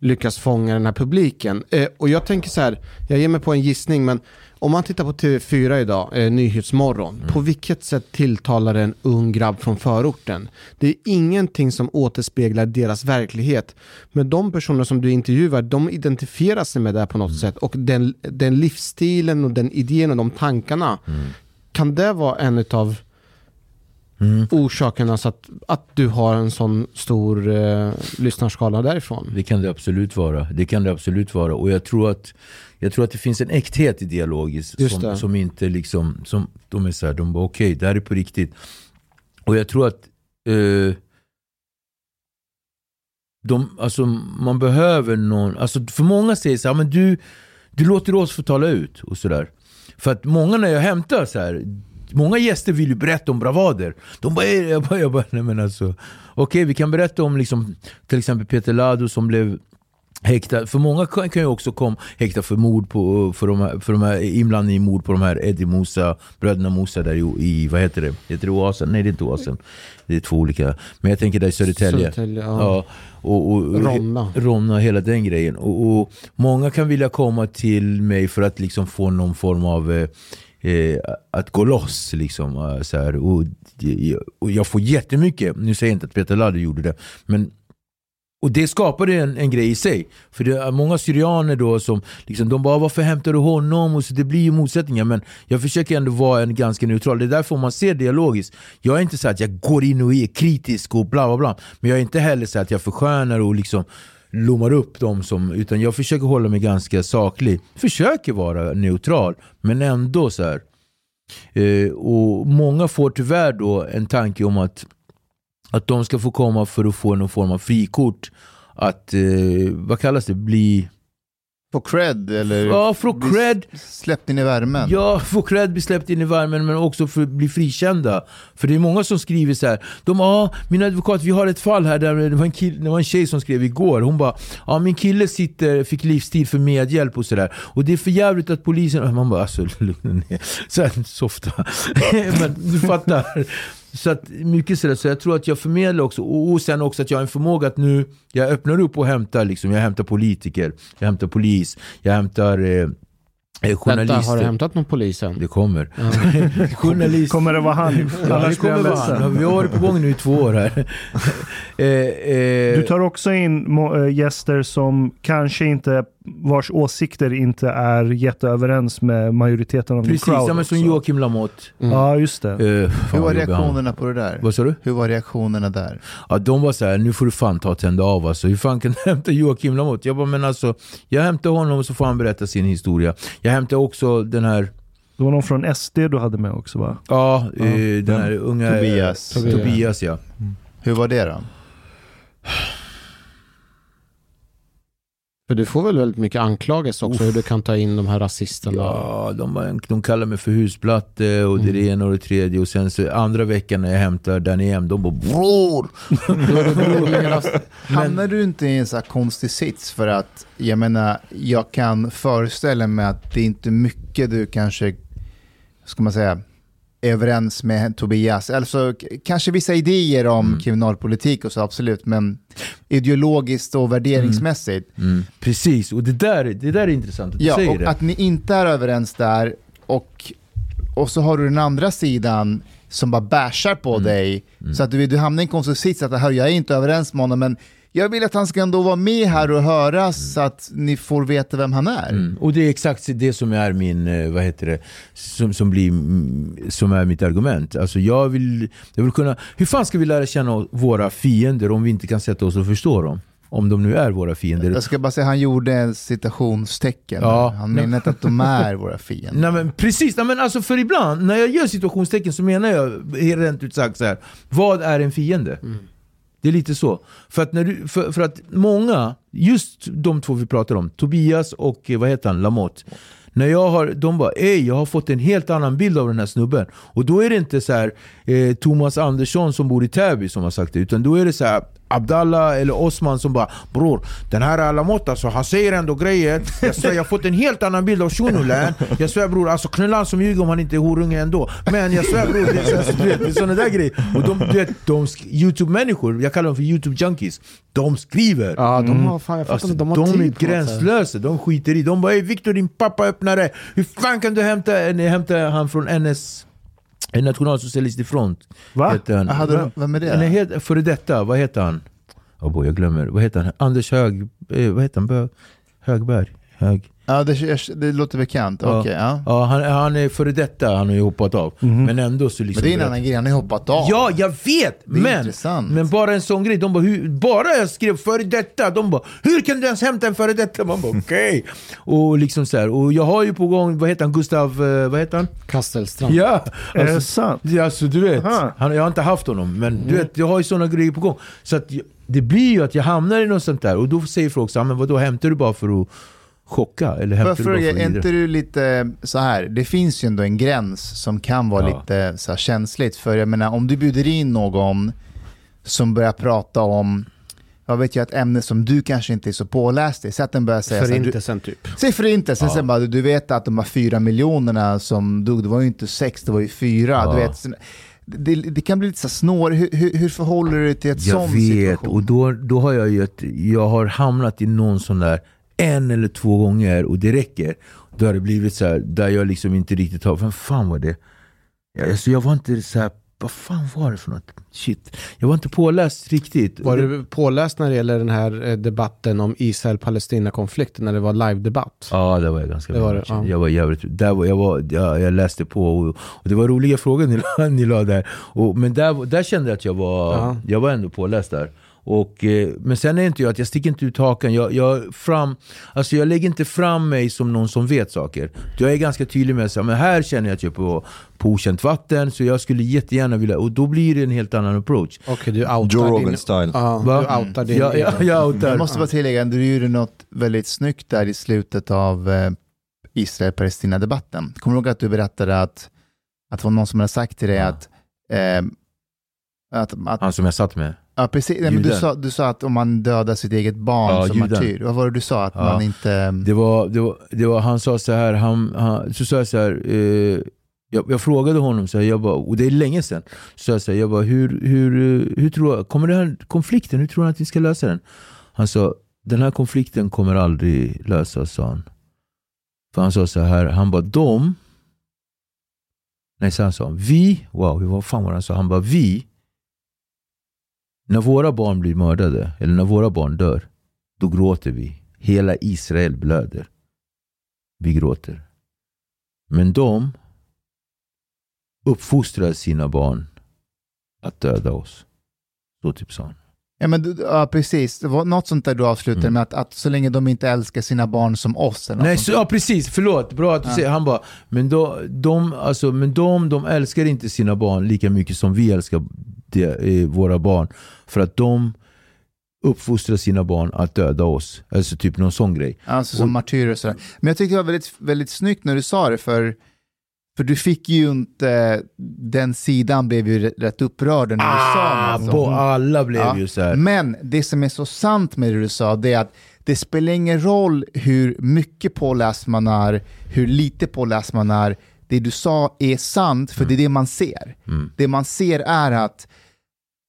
lyckas fånga den här publiken? Eh, och jag tänker så här, jag ger mig på en gissning, men om man tittar på TV4 idag, eh, Nyhetsmorgon, på vilket sätt tilltalar en ung grabb från förorten? Det är ingenting som återspeglar deras verklighet. Men de personer som du intervjuar, de identifierar sig med det på något sätt. Och den, den livsstilen och den idén och de tankarna, kan det vara en av Mm. orsaken, alltså att, att du har en sån stor eh, lyssnarskala därifrån? Det kan det absolut vara. Det kan det absolut vara. Och jag tror att, jag tror att det finns en äkthet i dialogis Just som, som inte liksom, som, de är så här, de bara okej, det här är på riktigt. Och jag tror att eh, de, alltså, man behöver någon, alltså för många säger så här, men du, du låter oss få tala ut och sådär. För att många när jag hämtar så här, många gäster vill ju berätta om bravader. De bara, jag bara, jag bara nej men alltså, okej vi kan berätta om liksom, till exempel Peter Lado som blev häktad. För många kan, kan ju också komma häktad för mord på, för de här, för de här inblandning i mord på de här Eddie Musa, bröderna Musa där i, i vad heter det? Heter det Oasen? Nej det är inte Oasen. Det är två olika. Men jag tänker där i Södertälje. Södertälje, ja. Ja, och, och, Ronna. Ronna, hela den grejen. Och, och Många kan vilja komma till mig för att liksom få någon form av eh, eh, att gå loss. Liksom, eh, så här. Och, eh, och jag får jättemycket, nu säger jag inte att Peter Laddo gjorde det, men och det skapade en, en grej i sig. För det är många syrianer då som liksom, de bara varför hämtar du honom? Och så det blir ju motsättningar. Men jag försöker ändå vara en ganska neutral. Det är därför man ser dialogiskt. Jag är inte så att jag går in och är kritisk och bla bla bla. Men jag är inte heller så att jag förskönar och liksom lommar upp dem. Som, utan jag försöker hålla mig ganska saklig. Försöker vara neutral. Men ändå så här. Eh, och många får tyvärr då en tanke om att att de ska få komma för att få någon form av frikort. Att, eh, vad kallas det, bli... Få cred eller Ja, få cred. släppt in i värmen. Ja, få cred, bli släppt in i värmen men också för bli frikända. För det är många som skriver så här. De ah, min advokat, vi har ett fall här där det var en, kill, det var en tjej som skrev igår. Hon bara, ah, min kille sitter, fick livstid för medhjälp och sådär. Och det är för jävligt att polisen... [laughs] Man bara, alltså lugna ner. Så här softa. [laughs] men du fattar. Så att mycket sådär, så jag tror att jag förmedlar också, och och sen också att jag har en förmåga att nu, jag öppnar upp och hämtar liksom, jag hämtar politiker, jag hämtar polis, jag hämtar eh, journalister. Vänta, har du hämtat någon polis än? Det kommer. [laughs] Journalist. Kommer det vara han? Ja, det Annars kommer vara han. Vi har varit på gång nu i två år här. [laughs] eh, eh, Du tar också in äh, gäster som kanske inte, vars åsikter inte är jätteöverens med majoriteten av Precis, crowd ja, men som. Joakim Lamotte. Ja, just det. Eh, Hur var reaktionerna på det där? Vad sa du? Hur var reaktionerna där? Ja, de var så här, nu får du fan ta och tända av alltså. Hur fan kan du [laughs] hämta Joakim Lamotte? Jag bara, men alltså, jag hämtar honom och så får han berätta sin historia. Jag hämtar också den här, Det var någon från SD du hade med också va? ja, eh, den här unga... Tobias. eh, Tobias ja. Hur var det då? För du får väl väldigt mycket anklagelser också hur du kan ta in de här rasisterna. Ja, de, de kallar mig för husplatte och det är det ena och det tredje. Och sen så andra veckan när jag hämtar Danny M, de bara bror! [laughs] Hamnar du inte i en så här konstig sits för att, jag menar, jag kan föreställa mig att det är inte mycket du kanske, ska man säga, överens med Tobias. Alltså kanske vissa idéer om Mm. kriminalpolitik och så absolut, men ideologiskt och värderingsmässigt. Mm, precis, och det där, det där är intressant att du Ja, säger och det. att ni inte är överens där och, och så har du den andra sidan som bara bashar på Mm. dig. Så att du, du hamnar i en konstig sits att "Hör, jag är inte överens med honom men jag vill att han ska ändå vara med här och höra så att ni får veta vem han är. Mm. Och det är exakt det som är min, eh, vad heter det, som, som, blir, mm, som är mitt argument. Alltså jag vill, jag vill kunna, hur fan ska vi lära känna våra fiender om vi inte kan sätta oss och förstå dem? Om de nu är våra fiender. Jag ska bara säga han gjorde en citationstecken. Ja. Han menar inte att de är våra fiender. Nej men precis, nej, men alltså för ibland när jag gör situationstecken så menar jag rent ut sagt så här. Vad är en fiende? Det är lite så. För att, när du, för, för att många, just de två vi pratar om, Tobias och eh, vad heter han, Lamotte. När jag har, de bara ey jag har fått en helt annan bild av den här snubben. Och då är det inte så här eh, Thomas Andersson som bor i Täby som har sagt det. Utan då är det så här Abdallah eller Osman som bara Bror, den här Lamotte alltså, han säger ändå grejer. Jag svär, jag har fått en helt annan bild av Shunulän. Jag svär bror, alltså knullan som ljuger om han inte är horunge ändå. Men jag svär bror, det är, så, du vet, det är såna där grejer. Och de, du vet, de sk- Youtube-människor, jag kallar dem för Youtube-junkies. De skriver. Ja, de har fan, jag Alltså, de har de är gränslösa, de skiter i. De bara ey Viktor din pappa öppnare, hur fan kan du hämta, nej, hämta han från NS, en nationalsocialistisk front? Va? Heter han. Hade, vem är det? Nej, het, före detta, vad heter han? Oh boy, jag glömmer. Vad heter han? Anders Hög... Eh, vad heter han? Högberg? Hög... Ja, det, det låter bekant. Ja. Okej, ja. Ja, han, han är före detta, han har ju hoppat av. Men ändå så liksom... Men det är en annan grej, han har ju hoppat av. Ja, jag vet! Men, intressant. men bara en sån grej. De bara, hur, bara jag skrev före detta, de bara Hur kan du ens hämta en före detta? Man bara okej. [laughs] Och liksom så här. Och jag har ju på gång, vad heter han, Gustav, eh, vad heter han? Kastelstrand. Ja! Är det Alltså, sant? ja, alltså du vet, Aha. han, jag har inte haft honom, men du vet, jag har ju såna grejer på gång. Så att det blir ju att jag hamnar i något sånt där, och då säger folk så här, men vadå, hämtar du bara för att chocka? Eller hämtar Får du jag bara fråga, för är inte du lite så här, det finns ju ändå en gräns som kan vara Ja. lite så här känsligt. För jag menar, om du bjuder in någon som börjar prata om, jag vet ju ett ämne som du kanske inte är så påläst i, så att den börjar säga Förintelsen typ. Säg förintelsen, Ja. sen bara, du, vet att de här fyra miljonerna som dog, det var ju inte sex, det var ju fyra. Ja. Du vet, det, det kan bli lite så snår. Hur, hur, hur förhåller du dig till ett Jag sån vet, situation? och då, då har jag ju ett, jag har hamnat i någon sån där en eller två gånger och det räcker. Då har det blivit så här, där jag liksom inte riktigt har, vem fan var det? Alltså jag var inte så här, vad fan var det för något? Shit. Jag var inte påläst riktigt. Var du påläst när det gäller den här eh, debatten om Israel-Palestina-konflikten när det var live-debatt? Ja, det var jag ganska Det var det, ja. Jag var jävligt, där var, jag, var, jag, jag läste på och, och det var roliga frågor ni, la- [laughs] ni la där. Och, men där, där kände jag att jag var, Ja. jag var ändå påläst där. Och, eh, men sen är inte jag att jag sticker inte ut hakan. Jag, jag, fram, alltså jag lägger inte fram mig som någon som vet saker. Jag är ganska tydlig med att här känner jag att jag är på, på okänt vatten, så jag skulle jättegärna vilja, och då blir det en helt annan approach. Okej, du outar Joe din... Rogan style. Ja, Va? du outar din... Ja, ja, jag outar. Jag måste bara tillägga, du gjorde något väldigt snyggt där i slutet av eh, Israel-Palestina-debatten. Kommer du ihåg att du berättade att, att det var någon som hade sagt till dig Ja. att, eh, att, att Han som jag satt med. Ja, precis, nej, men du, sa, du sa att om man dödar sitt eget barn Ja, som juden. martyr, vad var det du sa? Att Ja. man inte... Det var, det var, det var, han sa så här, han, han, så sa jag så här, eh, jag, jag frågade honom, så här, jag bara, och det är länge sedan, så jag, så här, jag bara, hur, hur, eh, hur tror jag, kommer den här konflikten, hur tror han att vi ska lösa den? Han sa, den här konflikten kommer aldrig lösas, sa han. För han sa så här, han bara, de, nej så han sa, vi, wow, vad fan var det han sa? Han bara, vi, när våra barn blir mördade, eller när våra barn dör, då gråter vi. Hela Israel blöder. Vi gråter. Men de uppfostrar sina barn att döda oss. Så typ sa han. Ja, men, ja, precis. Det var något sånt där du avslutade Mm. med att, att så länge de inte älskar sina barn som oss. Eller Nej, så, ja precis, förlåt. Bra att du Ja. säger. Han bara, men, då, de, alltså, men de, de älskar inte sina barn lika mycket som vi älskar de, eh, våra barn. För att de uppfostrar sina barn att döda oss. Alltså typ någon sån grej. Alltså som Och- martyrer och sådär. Men jag tyckte det var väldigt, väldigt snyggt när du sa det, för, för du fick ju inte, den sidan blev ju rätt- upprörd när du sa Ah, något på alla blev Ja. ju så här. Men det som är så sant med det du sa, det är att det spelar ingen roll hur mycket påläst man är, hur lite påläst man är. Det du sa är sant, för det är det man ser. Mm. Det man ser är att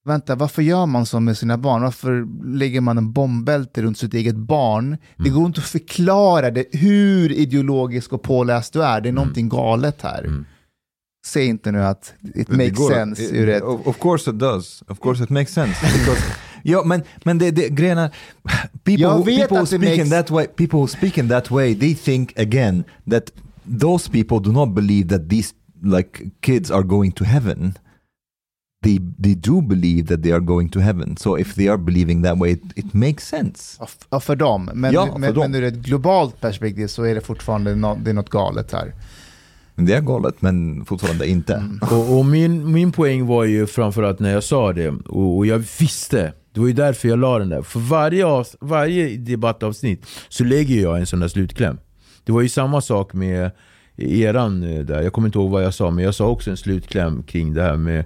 Vänta, varför gör man så med sina barn? Varför lägger man en bombbälte runt sitt eget barn? Det Mm. går inte att förklara det, hur ideologisk och påläst du är. Det är någonting galet här. Mm. Säg inte nu att it Det makes går- sense it- ur ett... Of, course it does. Of course it makes sense. Because, [laughs] ja, men, men det, det, grejen är, people, people, who det speak in makes- that way, people who speak in that way, they think again that those people do not believe that these like kids are going to heaven. They, they do believe that they are going to heaven. So if they are believing that way, it, it makes sense. Ja, för dem. Men, Ja, för men, dem. men ur ett globalt perspektiv så är det fortfarande nå- det är något galet här. Men Det är galet, men fortfarande inte. Mm. [laughs] Och, och min, min poäng var ju framförallt när jag sa det, och, och jag visste, det var ju därför jag la den där. För varje, avs- varje debattavsnitt så lägger jag en sån där slutkläm. Det var ju samma sak med eran eh, där, jag kommer inte ihåg vad jag sa, men jag sa också en slutkläm kring det här med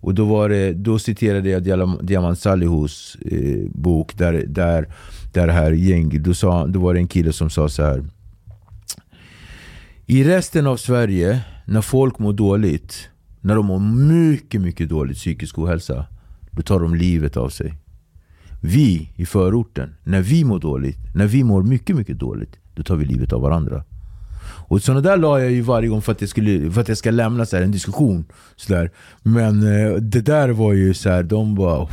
och då, var det, då citerade jag Diamant Salihus eh, bok där, där, där det här gäng, då, sa, då var det en kille som sa så här. I resten av Sverige, när folk mår dåligt, när de mår mycket, mycket dåligt psykisk ohälsa, då tar de livet av sig. Vi i förorten, när vi mår dåligt, när vi mår mycket, mycket dåligt, då tar vi livet av varandra. Och sådana där la jag ju varje gång för att, det skulle, för att jag ska lämna så här en diskussion. Så där. Men eh, det där var ju så här, de bara...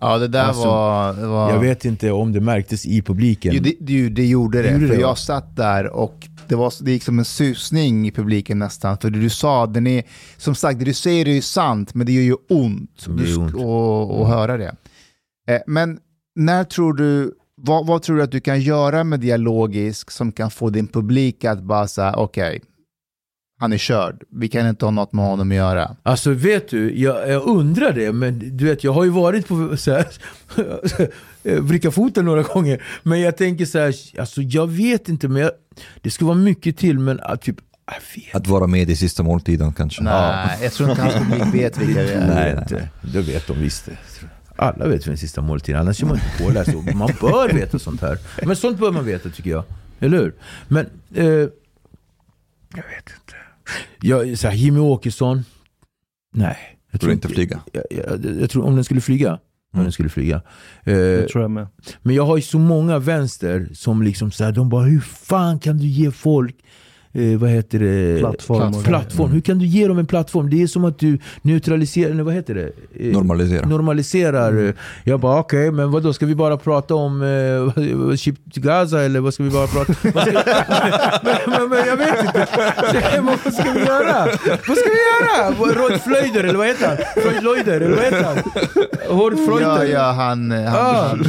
Ja, det där Alltså, var... Var... Jag vet inte om det märktes i publiken. Jo, det, det, det gjorde det. Gjorde för det, jag satt där och det, var, det gick som en susning i publiken nästan. För det du sa, den är, som sagt, det du säger är ju sant, men det gör ju ont, Det gör du, ont. Och, och höra det. Eh, men när tror du, vad, vad tror du att du kan göra med dialogisk som kan få din publik att bara säga, okej, han är körd, vi kan inte ha något med honom att göra. Alltså vet du, jag, jag undrar det, men du vet jag har ju varit på [laughs] så här, vricka foten några gånger. Men jag tänker så här, alltså jag vet inte, men jag, det skulle vara mycket till, men att typ, Att vara med i sista måltiden kanske. Nej, jag tror inte hans publik vet vilka vi är. Nej, inte. Det vet de visst det. Alla vet den sista måltiden, annars är man inte påläst. Man bör veta sånt här. Men sånt bör man veta tycker jag. Eller hur? Men, eh, jag vet inte. Jag, så här, Jimmy Åkesson, nej. Jag Tror inte flyga. Jag, jag, jag tror om den skulle flyga. Om Mm. den skulle flyga. Eh, Det tror jag med. men jag har ju så många vänster som liksom så här, de bara hur fan kan du ge folk eh, vad heter det? Plattform plattform. Hur kan du ge dem en plattform? Det är som att du neutraliserar, eller vad heter det? Eh, Normalisera. normaliserar. Mm. eh, Jag bara okej, men vad då ska vi bara prata om eh, Chip Gaza eller vad ska vi bara prata ska, men, men, men jag vet inte. Men vad ska vi göra? Vad ska vi göra? Rod Flöjder eller vad heter han? Floyd Lloyder eller vad heter han? Hord Flöjder? Ja, ja, han... han, Ah, han,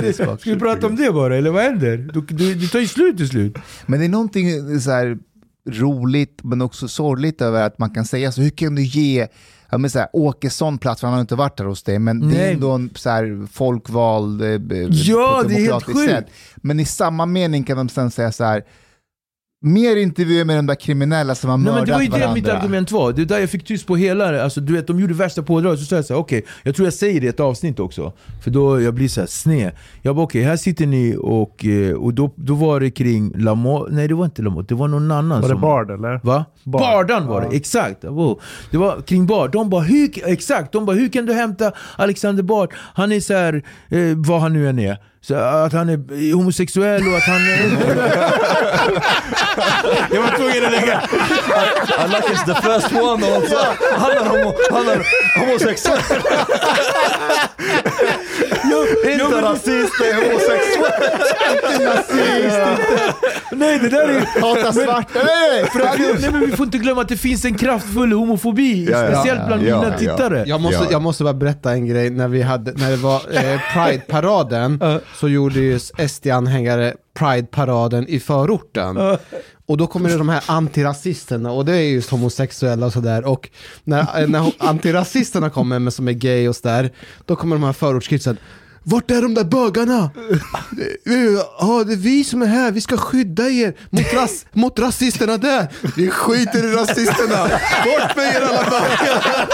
det. Ska vi prata om det bara, eller vad händer? Du, du, det tar ju slut till slut. Men det är någonting så här roligt men också sorgligt över att man kan säga så. Hur kan du ge ja, men så här, Åkesson plats, för han har inte varit där hos dig, men det Nej. är ändå en så här, folkvald eh, b- Ja, på ett det är helt demokratiskt sätt. Men i samma mening kan de sen säga så här, mer intervjuer med de där kriminella som har Nej, mördat det var ju det varandra. mitt argument var. Det är där jag fick tyst på hela det. Alltså, du vet, de gjorde värsta pådraget. Så sa jag så här, okej, jag tror jag säger det i ett avsnitt också. För då jag blir så här sned. Jag bara okej, här sitter ni och, eh, och då, då var det kring Lamotte. Nej det var inte Lamotte, det var någon annan Var det som... Bard eller? Va? Bard. Bardan var Ja. det, exakt. Wow. Det var kring Bard. De bara, hur, exakt, de bara, hur kan du hämta Alexander Bard? Han är så här, eh, vad han nu än är. Så att han är homosexuell och att han... [laughs] jag var tvungen att lägga... I like it's the first one also. Han är, homo, han är homosexuell. [laughs] Inte rasist, det är homosexuell. Nej det där är... Hata svarta, nej, nej, För att, nej men vi får inte glömma att det finns en kraftfull homofobi, Ja, ja. speciellt bland Ja, mina ja. tittare. Jag måste, Ja. jag måste bara berätta en grej, när, vi hade, när det var eh, Pride-paraden så gjorde ju SD-anhängare Pride-paraden i förorten. Och då kommer det de här antirasisterna och det är just homosexuella och sådär. Och när, när antirasisterna kommer med som är gay och sådär, då kommer de här förortskidsen. Vart är de där bögarna? Ja, det är vi som är här, vi ska skydda er mot, ras mot rasisterna där. Vi skiter i rasisterna. Bort med er alla bögar.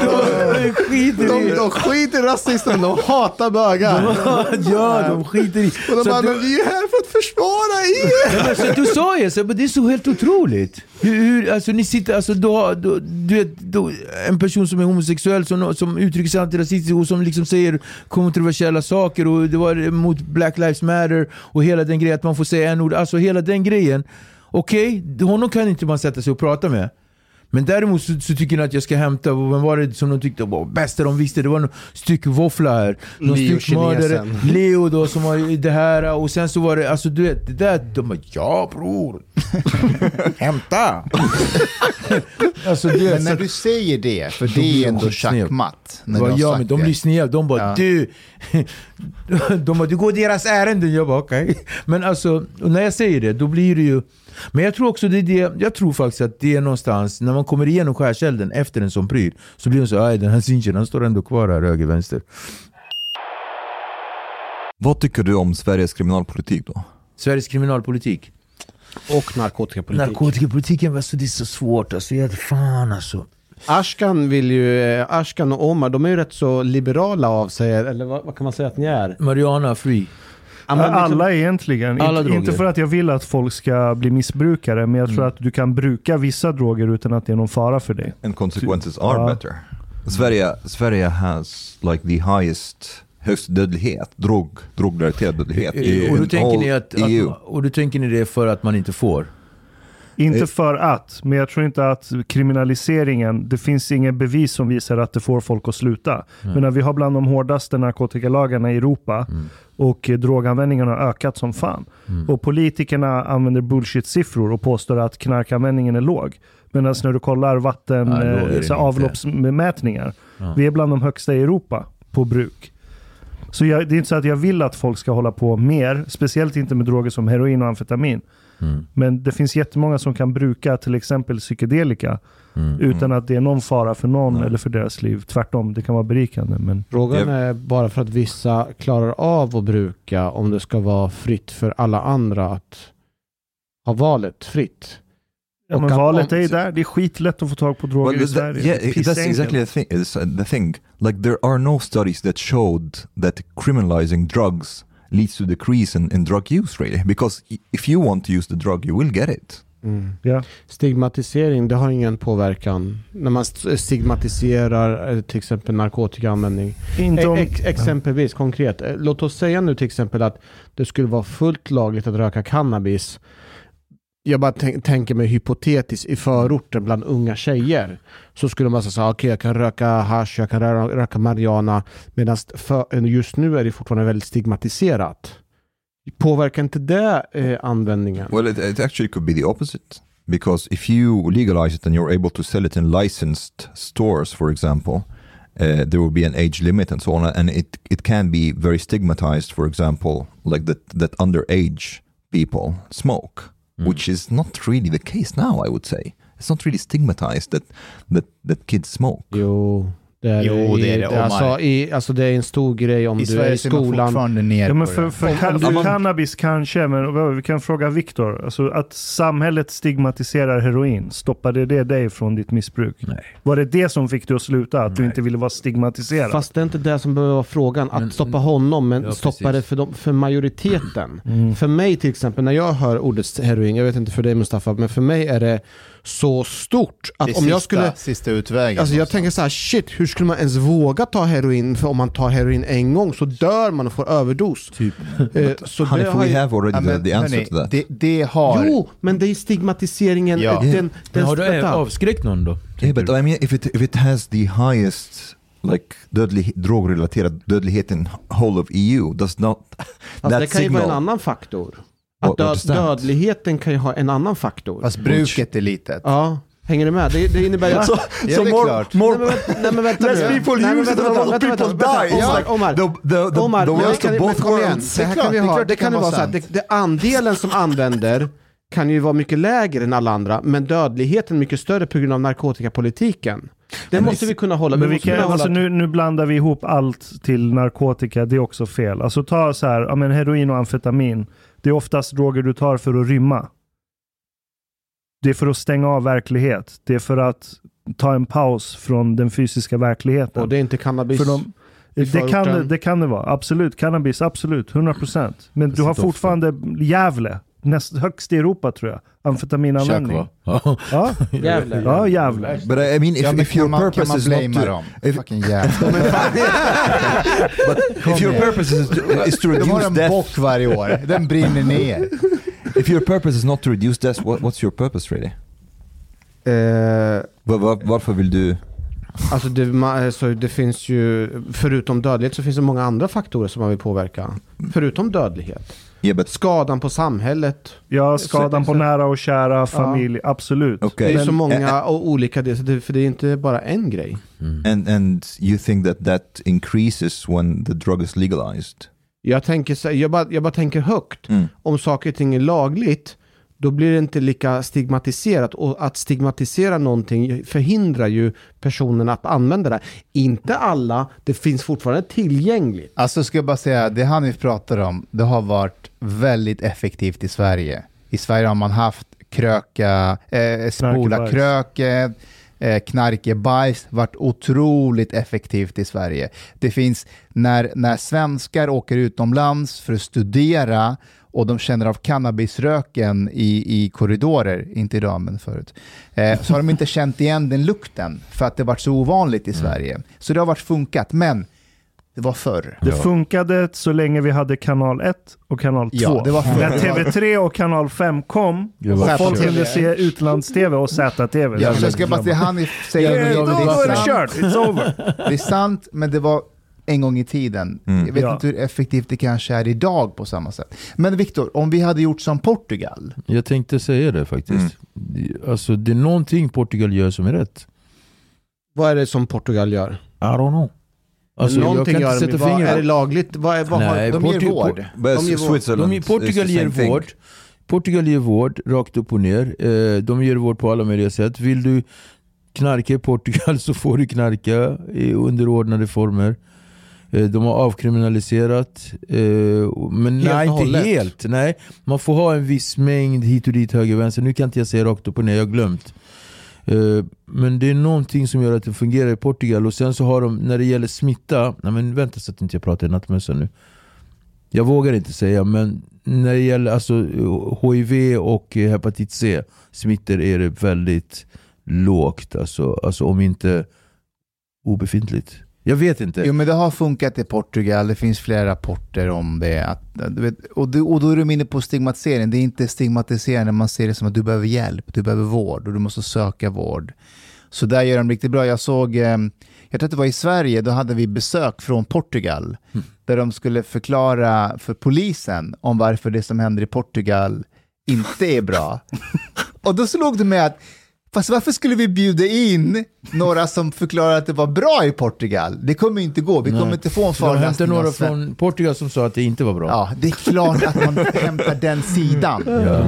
De skiter De, de skiter i rasisterna, de hatar bögar. Ja, de skiter i... Och de Så bara, du, vi är här för att försvara er! Men så du sa ju, så, men det är så helt otroligt. Hur, hur, alltså, ni sitter, alltså, då, då, du vet, då, en person som är homosexuell som, som uttrycker sig antirasistiskt och som liksom säger kontroversiella saker och det var mot Black Lives Matter och hela den grejen att man får säga en ord, alltså hela den grejen. Okej, honom kan inte man sätta sig och prata med. Men däremot så, så tycker ni att jag ska hämta, vem var det som de tyckte var bästa de visste? Det var någon styck våffla här. Någon styckmördare. Leo då som var det här och sen så var det, alltså du vet, det där, de bara ja bror. [laughs] Hämta! [laughs] alltså du vet, Men när så, du säger det, för det är ändå schackmatt. när ja men de det. blir sneda, de bara Ja. du. [laughs] de bara du går deras ärenden, jag bara okej. Men alltså, när jag säger det då blir det ju men jag tror också det är det, jag tror faktiskt att det är någonstans, när man kommer igenom skärselden efter en sån pryl, så blir det så aj den här Sinchen han står ändå kvar här höger, vänster. Vad tycker du om Sveriges kriminalpolitik då? Sveriges kriminalpolitik. Och narkotikapolitik. Narkotikapolitiken, alltså, det är så svårt alltså. Jag, fan alltså. Ashkan vill ju, eh, Ashkan och Omar, de är ju rätt så liberala av sig, eller vad, vad kan man säga att ni är? Mariana free. Liksom- Alla egentligen. Alla inte, för att jag vill att folk ska bli missbrukare, men jag tror att du kan bruka vissa droger utan att det är någon fara för dig. And consequences are Ja. better. Sverige, Sverige has like the highest högst dödlighet, drog, drogrelaterad dödlighet i och, då tänker all ni att, EU. att, och då tänker ni det för att man inte får? Inte Eh, för att, men jag tror inte att kriminaliseringen, det finns inget bevis som visar att det får folk att sluta. Men när vi har bland de hårdaste narkotikalagarna i Europa och eh, droganvändningen har ökat som fan. Och politikerna använder bullshit-siffror och påstår att knarkanvändningen är låg. Medan när du kollar vatten, Ja, eh, så avloppsmätningar, Ja. vi är bland de högsta i Europa på bruk. Så jag, det är inte så att jag vill att folk ska hålla på mer, speciellt inte med droger som heroin och amfetamin. Mm. Men det finns jättemånga som kan bruka till exempel psykedelika Mm. utan att det är någon fara för någon Nej. eller för deras liv. Tvärtom, det kan vara berikande. Men Frågan är bara för att vissa klarar av att bruka om det ska vara fritt för alla andra att ha valet fritt. Ja, men valet är där. Det är skitlätt att få tag på droger Well, i that, Sverige. yeah, that's exactly the thing. the thing. Like there are no studies that showed that criminalizing drugs leads to decrease in, in drug use, really. Because if you want to use the drug, you will get it. Mm. Ja. Stigmatisering, det har ingen påverkan. När man st- stigmatiserar eh, till exempel narkotikaanvändning. Inte om... Ex- exempelvis, konkret. Eh, Låt oss säga nu till exempel att det skulle vara fullt lagligt att röka cannabis. Jag bara tänker mig hypotetiskt i förorten bland unga tjejer. Så skulle man säga okej jag kan röka hash, jag kan röka, marijuana. Medan just nu är det fortfarande väldigt stigmatiserat. Påverkar inte det eh, användningen? Well, it, it actually could be the opposite. Because if you legalize it and you're able to sell it in licensed stores, for example, uh, there will be an age limit and so on, and it, it can be very stigmatized. For example, like that that underage people smoke, Mm-hmm. which is not really the case now. I would say it's not really stigmatized that that that kids smoke. Jo, det är Jo, i- det är det, Omar. alltså, i, alltså det är en stor grej om I du är Sverige i ser man skolan. fortfarande ner Ja, men för, det. för, Om- om för du- cannabis kanske, men vi kan fråga Viktor. Alltså att samhället stigmatiserar heroin, stoppade det dig från ditt missbruk? Nej. Var det det som fick dig att sluta? Att du Nej. inte ville vara stigmatiserad? Fast det är inte det som behöver vara frågan. Att Men- stoppa honom, men Ja, stoppa det för, dem, för majoriteten. Mm. För mig till exempel, när jag hör ordet heroin, jag vet inte för dig Mustafa, men för mig är det så stort att Det om sista, jag skulle... sista utvägen. Alltså jag tänker så här, shit, hur skulle man ens våga ta heroin? För om man tar heroin en gång så dör man och får överdos. Typ. Eh, så Honey, det har we ju... have already Ja, men, the, answer to that. det, det har... Jo, men det är stigmatiseringen. Ja. Den, den, Men har du avskräckt någon då? Yeah, but I mean, if it if it has the highest like dödlig, drogrelaterad dödlighet in whole of EU, does not Alltså, det kan ju vara en signal? annan faktor. Att död, dödligheten kan ju ha en annan faktor. Fast bruket är litet. Ja, hänger du med? Det, det innebär ju att... Ja, det är klart. Nej men, nej men vänta Less nu. people Nej, use it and a lot of people die. Omar. Omar. The, the, the, Omar, the worst kan- of both worlds. Så här Det är kan vi är ha, det det kan ju vara så här, sant. det, det andelen som använder kan ju vara mycket lägre än alla andra, men dödligheten mycket större på grund av narkotikapolitiken. Det måste vi kunna hålla. Men vi kan, kunna alltså hålla nu, nu blandar vi ihop allt till narkotika, det är också fel. Alltså ta så här, ja, men heroin och amfetamin. Det är oftast droger du tar för att rymma. Det är för att stänga av verklighet. Det är för att ta en paus från den fysiska verkligheten. och det är inte cannabis. för de, det, kan, det, kan det vara. Absolut. Cannabis, absolut. 100%. Men du har fortfarande Gävle. Näst, högst i Europa tror jag. Amfetaminanvändning. Ja. Ja, [laughs] Jävlar. ja Gävle. But I mean, if, Ja, if your man, purpose is not to, dem? if- Fucking jävlar. [laughs] if your purpose is to, is to De har reduce en death, bock varje år. Den brinner ner. if your purpose is not to reduce death, what, what's your purpose really? Eh, Var, var, varför vill du? Alltså det, alltså det finns ju, förutom dödlighet så finns det många andra faktorer som man vill påverka. Förutom dödlighet. But Skadan på samhället. Ja, skadan på nära och kära, familj, absolut. Okay. Det är Men- så många och olika delar, för det är inte bara en grej. and and you think that that increases when the drug is legalized? Jag, tänker, så- jag, bara, jag bara tänker högt. Mm. Om saker och ting är lagligt, då blir det inte lika stigmatiserat. Och att stigmatisera någonting förhindrar ju personen att använda det. Inte alla, det finns fortfarande tillgängligt. Alltså ska jag bara säga, det Hanif pratar om, det har varit väldigt effektivt i Sverige. I Sverige har man haft kröka, eh, spola Knarkebajs. kröke, eh, knarkebajs, varit otroligt effektivt i Sverige. Det finns, när, när svenskar åker utomlands för att studera och de känner av cannabisröken i, i korridorer, inte idag men förut, eh, så har de inte [laughs] känt igen den lukten för att det varit så ovanligt i Sverige. Så det har varit funkat, men Det var förr. Det Ja. funkade så länge vi hade kanal 1 och kanal 2. Ja, det var förr. När TV3 och kanal 5 kom, Säpo folk kunde se utlands-TV och ZTV. Jag ska bara säga, han säger Ja, det, då det, är sant, kört. It's over. det är sant, men det var en gång i tiden. Mm. Jag vet Ja. inte hur effektivt det kanske är idag på samma sätt. Men Viktor, om vi hade gjort som Portugal, Jag tänkte säga det faktiskt. Det- Alltså det är någonting Portugal gör som är rätt. Vad är det som Portugal gör? I don't know. Alltså, jag Någonting kan gör inte de. sätta Vad, är det fingret. lagligt? Vad, är, vad har, Nej, de ger Portu- vård. But De ger vård. De, Portugal ger thing. vård. Portugal ger vård rakt upp och ner. Eh, de ger vård på alla möjliga sätt. Vill du knarka i Portugal [laughs] så får du knarka i underordnade former. Eh, de har avkriminaliserat. Eh, men Helt nej, inte hållet? helt. Nej, man får ha en viss mängd hit och dit, höger och vänster. Nu kan inte jag säga rakt upp och ner, jag har glömt. Eh, men det är någonting som gör att det fungerar i Portugal. Och sen så har de, när det gäller smitta, nej men vänta så att inte jag pratar i nattmössan nu. Jag vågar inte säga, men när det gäller alltså, HIV och eh, hepatit C smittor är det väldigt lågt. Alltså, alltså om inte obefintligt. Jag vet inte. Jo men det har funkat i Portugal, det finns flera rapporter om det. Att, vet, och, du, och då är du inne på stigmatisering, det är inte stigmatiserande, man ser det som att du behöver hjälp, du behöver vård och du måste söka vård. Så där gör de riktigt bra. Jag såg, eh, jag tror att det var i Sverige, då hade vi besök från Portugal, där de skulle förklara för polisen om varför det som händer i Portugal inte är bra. [laughs] och då slog det mig att Fast varför skulle vi bjuda in några som förklarar att det var bra i Portugal? Det kommer ju inte gå. Vi kommer Nej. inte få en föreläsning av några från Portugal som sa att det inte var bra. Ja, det är klart att man hämtar den sidan. Ja,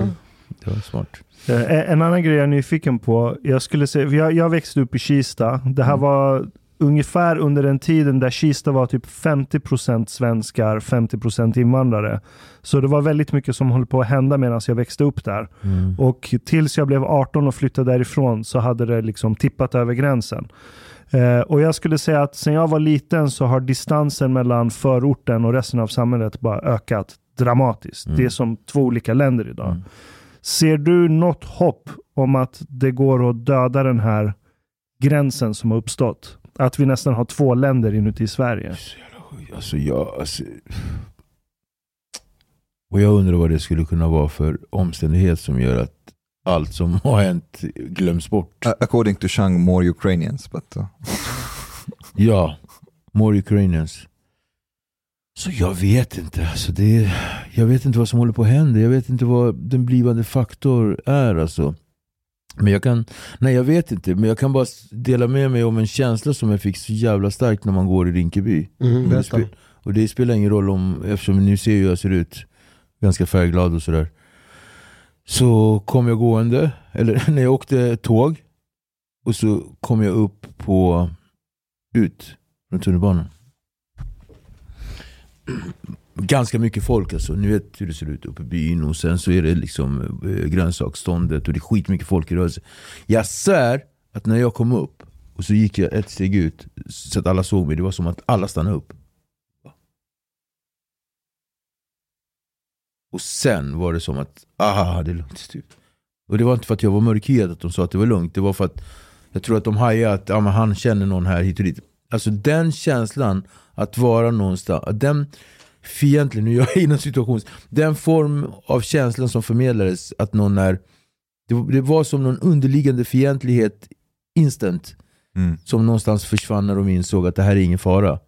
det var smart. Eh, En annan grej jag är nyfiken på. Jag, skulle säga, jag, jag växte upp i Kista. Det här var ungefär under den tiden där Kista var typ 50% svenskar, 50% invandrare. Så det var väldigt mycket som höll på att hända medan jag växte upp där. Och tills jag blev 18 och flyttade därifrån så hade det liksom tippat över gränsen. Eh, och jag skulle säga att sen jag var liten så har distansen mellan förorten och resten av samhället bara ökat dramatiskt. Det är som två olika länder idag. Ser du något hopp om att det går att döda den här gränsen som har uppstått? Att vi nästan har två länder inuti Sverige. Alltså jag, alltså... Och jag undrar vad det skulle kunna vara för omständighet som gör att allt som har hänt glöms bort. According to Shang, more Ukrainians, but uh, [laughs] Ja, more Ukrainians. Så jag vet inte. Alltså det, jag vet inte vad som håller på att hända. Jag vet inte vad den blivande faktor är. Alltså. Men jag kan, nej jag vet inte, men jag kan bara dela med mig om en känsla som jag fick så jävla starkt när man går i Rinkeby. Mm, Och det, och det spelar ingen roll om, eftersom nu ser jag hur jag ser ut, ganska färgglad och sådär. Så kom jag gående, [laughs] eller när jag åkte tåg, och så kom jag upp på, ut från tunnelbanan. Ganska mycket folk alltså, ni vet hur det ser ut uppe i byn och sen så är det liksom eh, grönsaksståndet och det är skitmycket folk i rörelse. Jag svär att när jag kom upp och så gick jag ett steg ut så att alla såg mig, det var som att alla stannade upp. Och sen var det som att, Ah, det är lugnt. Typ. Och det var inte för att jag var mörkhyad att de sa att det var lugnt, det var för att jag tror att de hajade att ah, men han känner någon här hit och dit. Alltså den känslan att vara någonstans, den fientlig, nu är jag [laughs] inom situation, den form av känslan som förmedlades att någon är, det, det var som någon underliggande fientlighet instant mm. som någonstans försvann när de insåg att det här är ingen fara.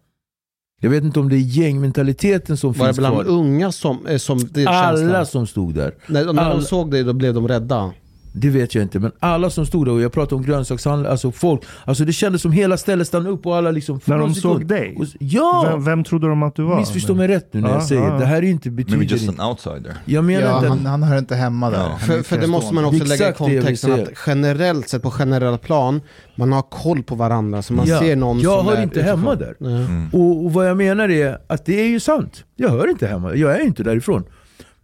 Jag vet inte om det är gängmentaliteten som Var det finns bland kvar. unga som, eh, som det Alla känslan? som stod där. När, när alla- de såg dig då blev de rädda. Det vet jag inte, men alla som stod där, och jag pratar om grönsakshandlare, alltså folk, alltså det kändes som hela stället stannade upp och alla liksom... När de såg dig? Och, ja! Vem, vem trodde de att du var? Missförstå mig rätt nu när Ja, jag säger ja. det här är inte maybe betyder just inte... an outsider. Jag menar Ja, inte han, han hör inte hemma där. Ja. För, för det måste man också lägga i jag kontexten att generellt sett på generella plan, man har koll på varandra så man Ja, ser någon jag som hör är inte utifrån. hemma där. Mm. Och, och vad jag menar är att det är ju sant. Jag hör inte hemma, jag är inte därifrån.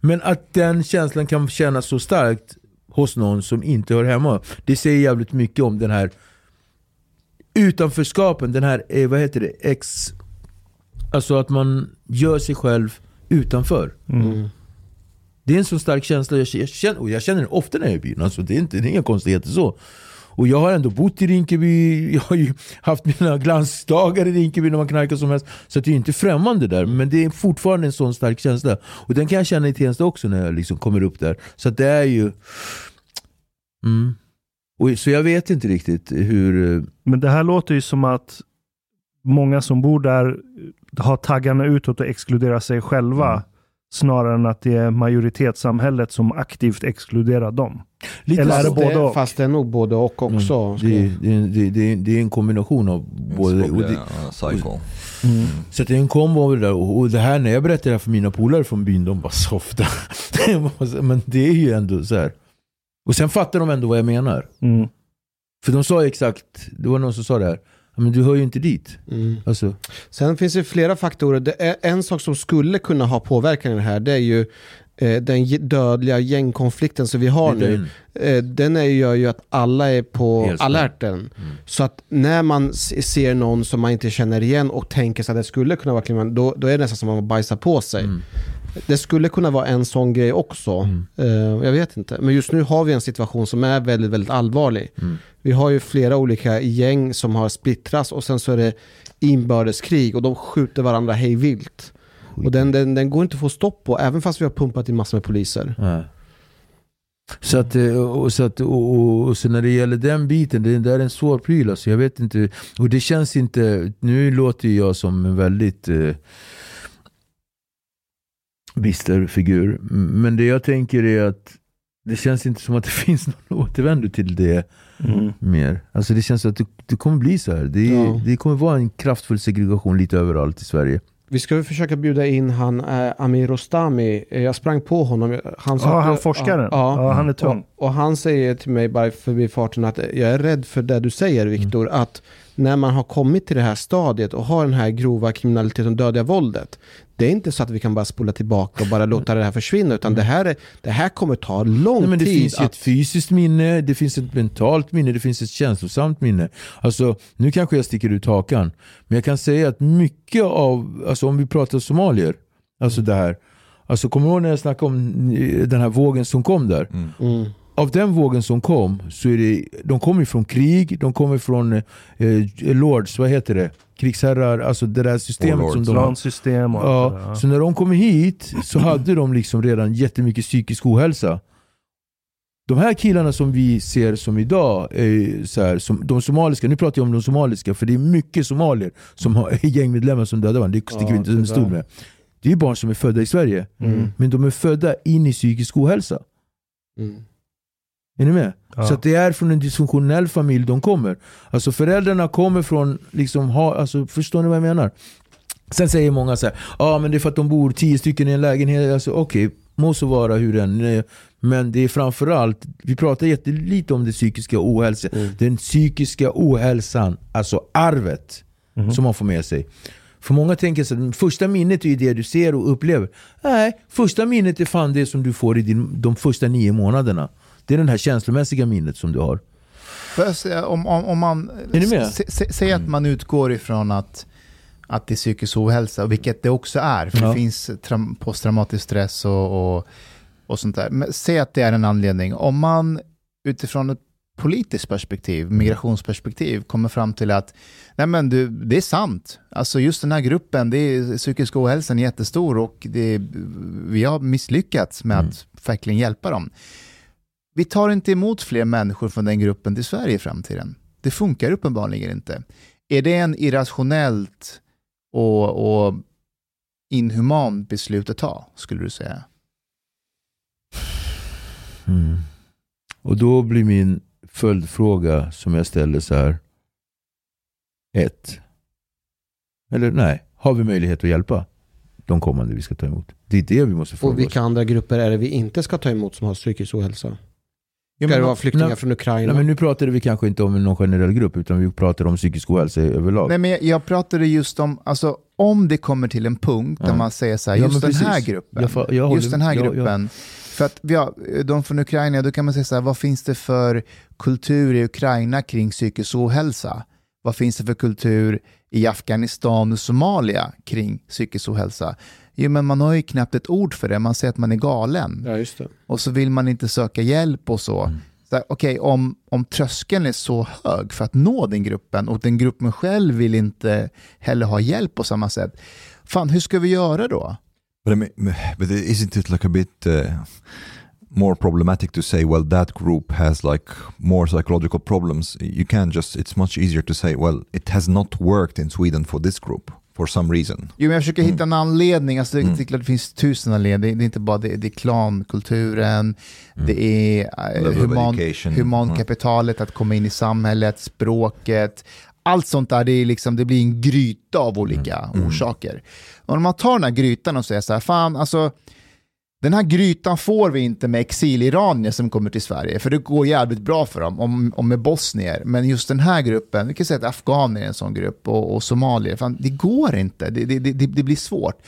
Men att den känslan kan kännas så starkt hos någon som inte hör hemma. Det säger jävligt mycket om den här utanförskapen, den här, eh, vad heter det, ex... Alltså att man gör sig själv utanför. Mm. Det är en så stark känsla, jag, jag, känner, och jag känner den ofta när jag är i byn. Alltså det, är inte, det är inga konstigheter så. Och jag har ändå bott i Rinkeby, [laughs] jag har ju haft mina glansdagar i Rinkeby när man knarkar som helst. Så att det är inte främmande där, men det är fortfarande en sån stark känsla. Och den kan jag känna i Tensta också när jag liksom kommer upp där. Så det är ju... Mm. Och, så jag vet inte riktigt hur... eh, Men det här låter ju som att många som bor där har taggarna utåt och exkluderar sig själva. Mm. Snarare än att det är majoritetssamhället som aktivt exkluderar dem. Lite Eller är det Fast både det, och? fast det är nog både och också. Mm. Det, är- det, det, det, det är en kombination av både och. Det, cycle. så att det är en kombo av det där. Och och det här när jag berättar det här för mina polare från byn, de bara softa. [laughs] Men det är ju ändå så här. Och sen fattar de ändå vad jag menar. Mm. För de sa exakt, det var någon som sa det här. "Ja, Men du hör ju inte dit. Mm. Alltså, Sen finns det flera faktorer. Det en sak som skulle kunna ha påverkan i det här, det är ju eh, den dödliga gängkonflikten som vi har nu. den. Eh, den är, gör ju att alla är på Helt Mm. alerten. Så att när man ser någon som man inte känner igen och tänker sig att det skulle kunna vara kriminell, då, då är det nästan som att man bajsar på sig. Mm. Det skulle kunna vara en sån grej också. Eh, jag vet inte. Men just nu har vi en situation som är väldigt, väldigt allvarlig. Mm. Vi har ju flera olika gäng som har splittrats och sen så är det inbördeskrig och de skjuter varandra hej vilt. Och den, den, den går inte att få stopp på, även fast vi har pumpat in massor med poliser. Nej. Så att, eh, och, så att, och, och, och så när det gäller den biten, det där är en svår pryl alltså. Jag vet inte, och det känns inte, nu låter jag som en väldigt eh, bister figur. Men det jag tänker är att det känns inte som att det [laughs] finns någon återvändo till det Mm. mer. Alltså det känns att det, det kommer bli så här. Det, Ja. det kommer vara en kraftfull segregation lite överallt i Sverige. Vi ska försöka bjuda in han eh, Amir Rostami. Eh, Jag sprang på honom. Han sa Ja, han forskaren. Ja, Ja, han är tung. Och, och han säger till mig bara förbi farten att jag är rädd för det du säger Viktor. Att när man har kommit till det här stadiet och har den här grova kriminaliteten och dödliga våldet. Det är inte så att vi kan bara spola tillbaka och bara låta det här försvinna. Utan det, här är, det här kommer ta lång Nej, men det tid. finns ju ett att, fysiskt minne, det finns ett mentalt minne, det finns ett känslosamt minne. Alltså, nu kanske jag sticker ut hakan, men jag kan säga att mycket av, alltså om vi pratar somalier, alltså det här, alltså kommer du ihåg när jag snackade om eh, den här vågen som kom där? mm, Av den vågen som kom, så är det, de kommer från krig, de kommer från eh, eh, lords, vad heter det? Krigsherrar, alltså det där systemet som de har. Klansystem och Ja, där. så när de kom hit så hade de liksom redan jättemycket psykisk ohälsa. De här killarna som vi ser som idag, är så här, som, de somaliska, nu pratar jag om de somaliska för det är mycket somalier som har är [laughs] gängmedlemmar som dödar varandra, det sticker Ja, vi inte under stol med. Det är barn som är födda i Sverige, Mm. men de är födda in i psykisk ohälsa. mm. Är ni med? Ja. Så det är från en dysfunktionell familj de kommer. Alltså föräldrarna kommer från, liksom, ha, alltså, förstår ni vad jag menar? Sen säger många så här, ja men det är för att de bor tio stycken i en lägenhet. Alltså, Okej, må så vara hur den är. Men det är framförallt, vi pratar jättelite om det psykiska ohälsan. Den psykiska ohälsan, alltså arvet som man får med sig. För många tänker så att första minnet är ju det du ser och upplever. Nej, första minnet är fan det som du får i din, de första nio månaderna. Det är det här känslomässiga minnet som du har. Säga, Om, om, om man, Är ni med? s- s- Säg att man utgår ifrån att, att det är psykisk ohälsa, vilket det också är, för Ja. det finns traum- posttraumatisk stress och, och, och sånt där. Men säg att det är en anledning. Om man utifrån ett politiskt perspektiv, migrationsperspektiv, kommer fram till att nej men du, det är sant. Alltså just den här gruppen, det är psykisk ohälsan är jättestor och det, vi har misslyckats med att verkligen hjälpa dem. Vi tar inte emot fler människor från den gruppen till Sverige i framtiden. Det funkar uppenbarligen inte. Är det en irrationellt och, och inhuman beslut att ta, skulle du säga? Mm. Och då blir min följdfråga som jag ställer så här. Ett. Eller nej, har vi möjlighet att hjälpa de kommande vi ska ta emot? Det är det vi måste fråga Och vilka oss. andra grupper är det vi inte ska ta emot som har psykisk ohälsa? Ja, Ska men det vara flyktingar nej, från Ukraina? Nej, men nu pratade vi kanske inte om någon generell grupp utan vi pratade om psykisk ohälsa överlag. Nej, men jag, jag pratade just om, alltså om det kommer till en punkt där Ja. man säger så här, Ja, just den här gruppen, Jag jag håller- just den här ja, ja. gruppen, för att ja, de från Ukraina, då kan man säga så här, vad finns det för kultur i Ukraina kring psykisk ohälsa? Vad finns det för kultur i Afghanistan och Somalia kring psykisk ohälsa? Jo, men man har ju knappt ett ord för det, man säger att man är galen. Ja, just det. Och så vill man inte söka hjälp och så. Mm. så okej, om, om tröskeln är så hög för att nå den gruppen och den gruppen själv vill inte heller ha hjälp på samma sätt. Fan, hur ska vi göra då? But I mean, but isn't it like a bit uh, more problematic to say, well, that group has like more psychological problems? You can't just. It's much easier to say, well, it has not worked in Sweden for this group for some reason. Jo, men jag försöker hitta en anledning. Alltså, det, Mm. det finns tusen anledningar. Det är inte bara det, det är klankulturen, det är of human, humankapitalet, att komma in i samhället, språket. Allt sånt där, det, är liksom, det blir en gryta av olika orsaker. Och om man tar den här grytan och säger så här, fan alltså, den här grytan får vi inte med exiliranier som kommer till Sverige, för det går jävligt bra för dem, om, om med bosnier. Men just den här gruppen, vi kan säga att afghaner är en sån grupp och, och somalier, fan, det går inte, det, det, det, det blir svårt.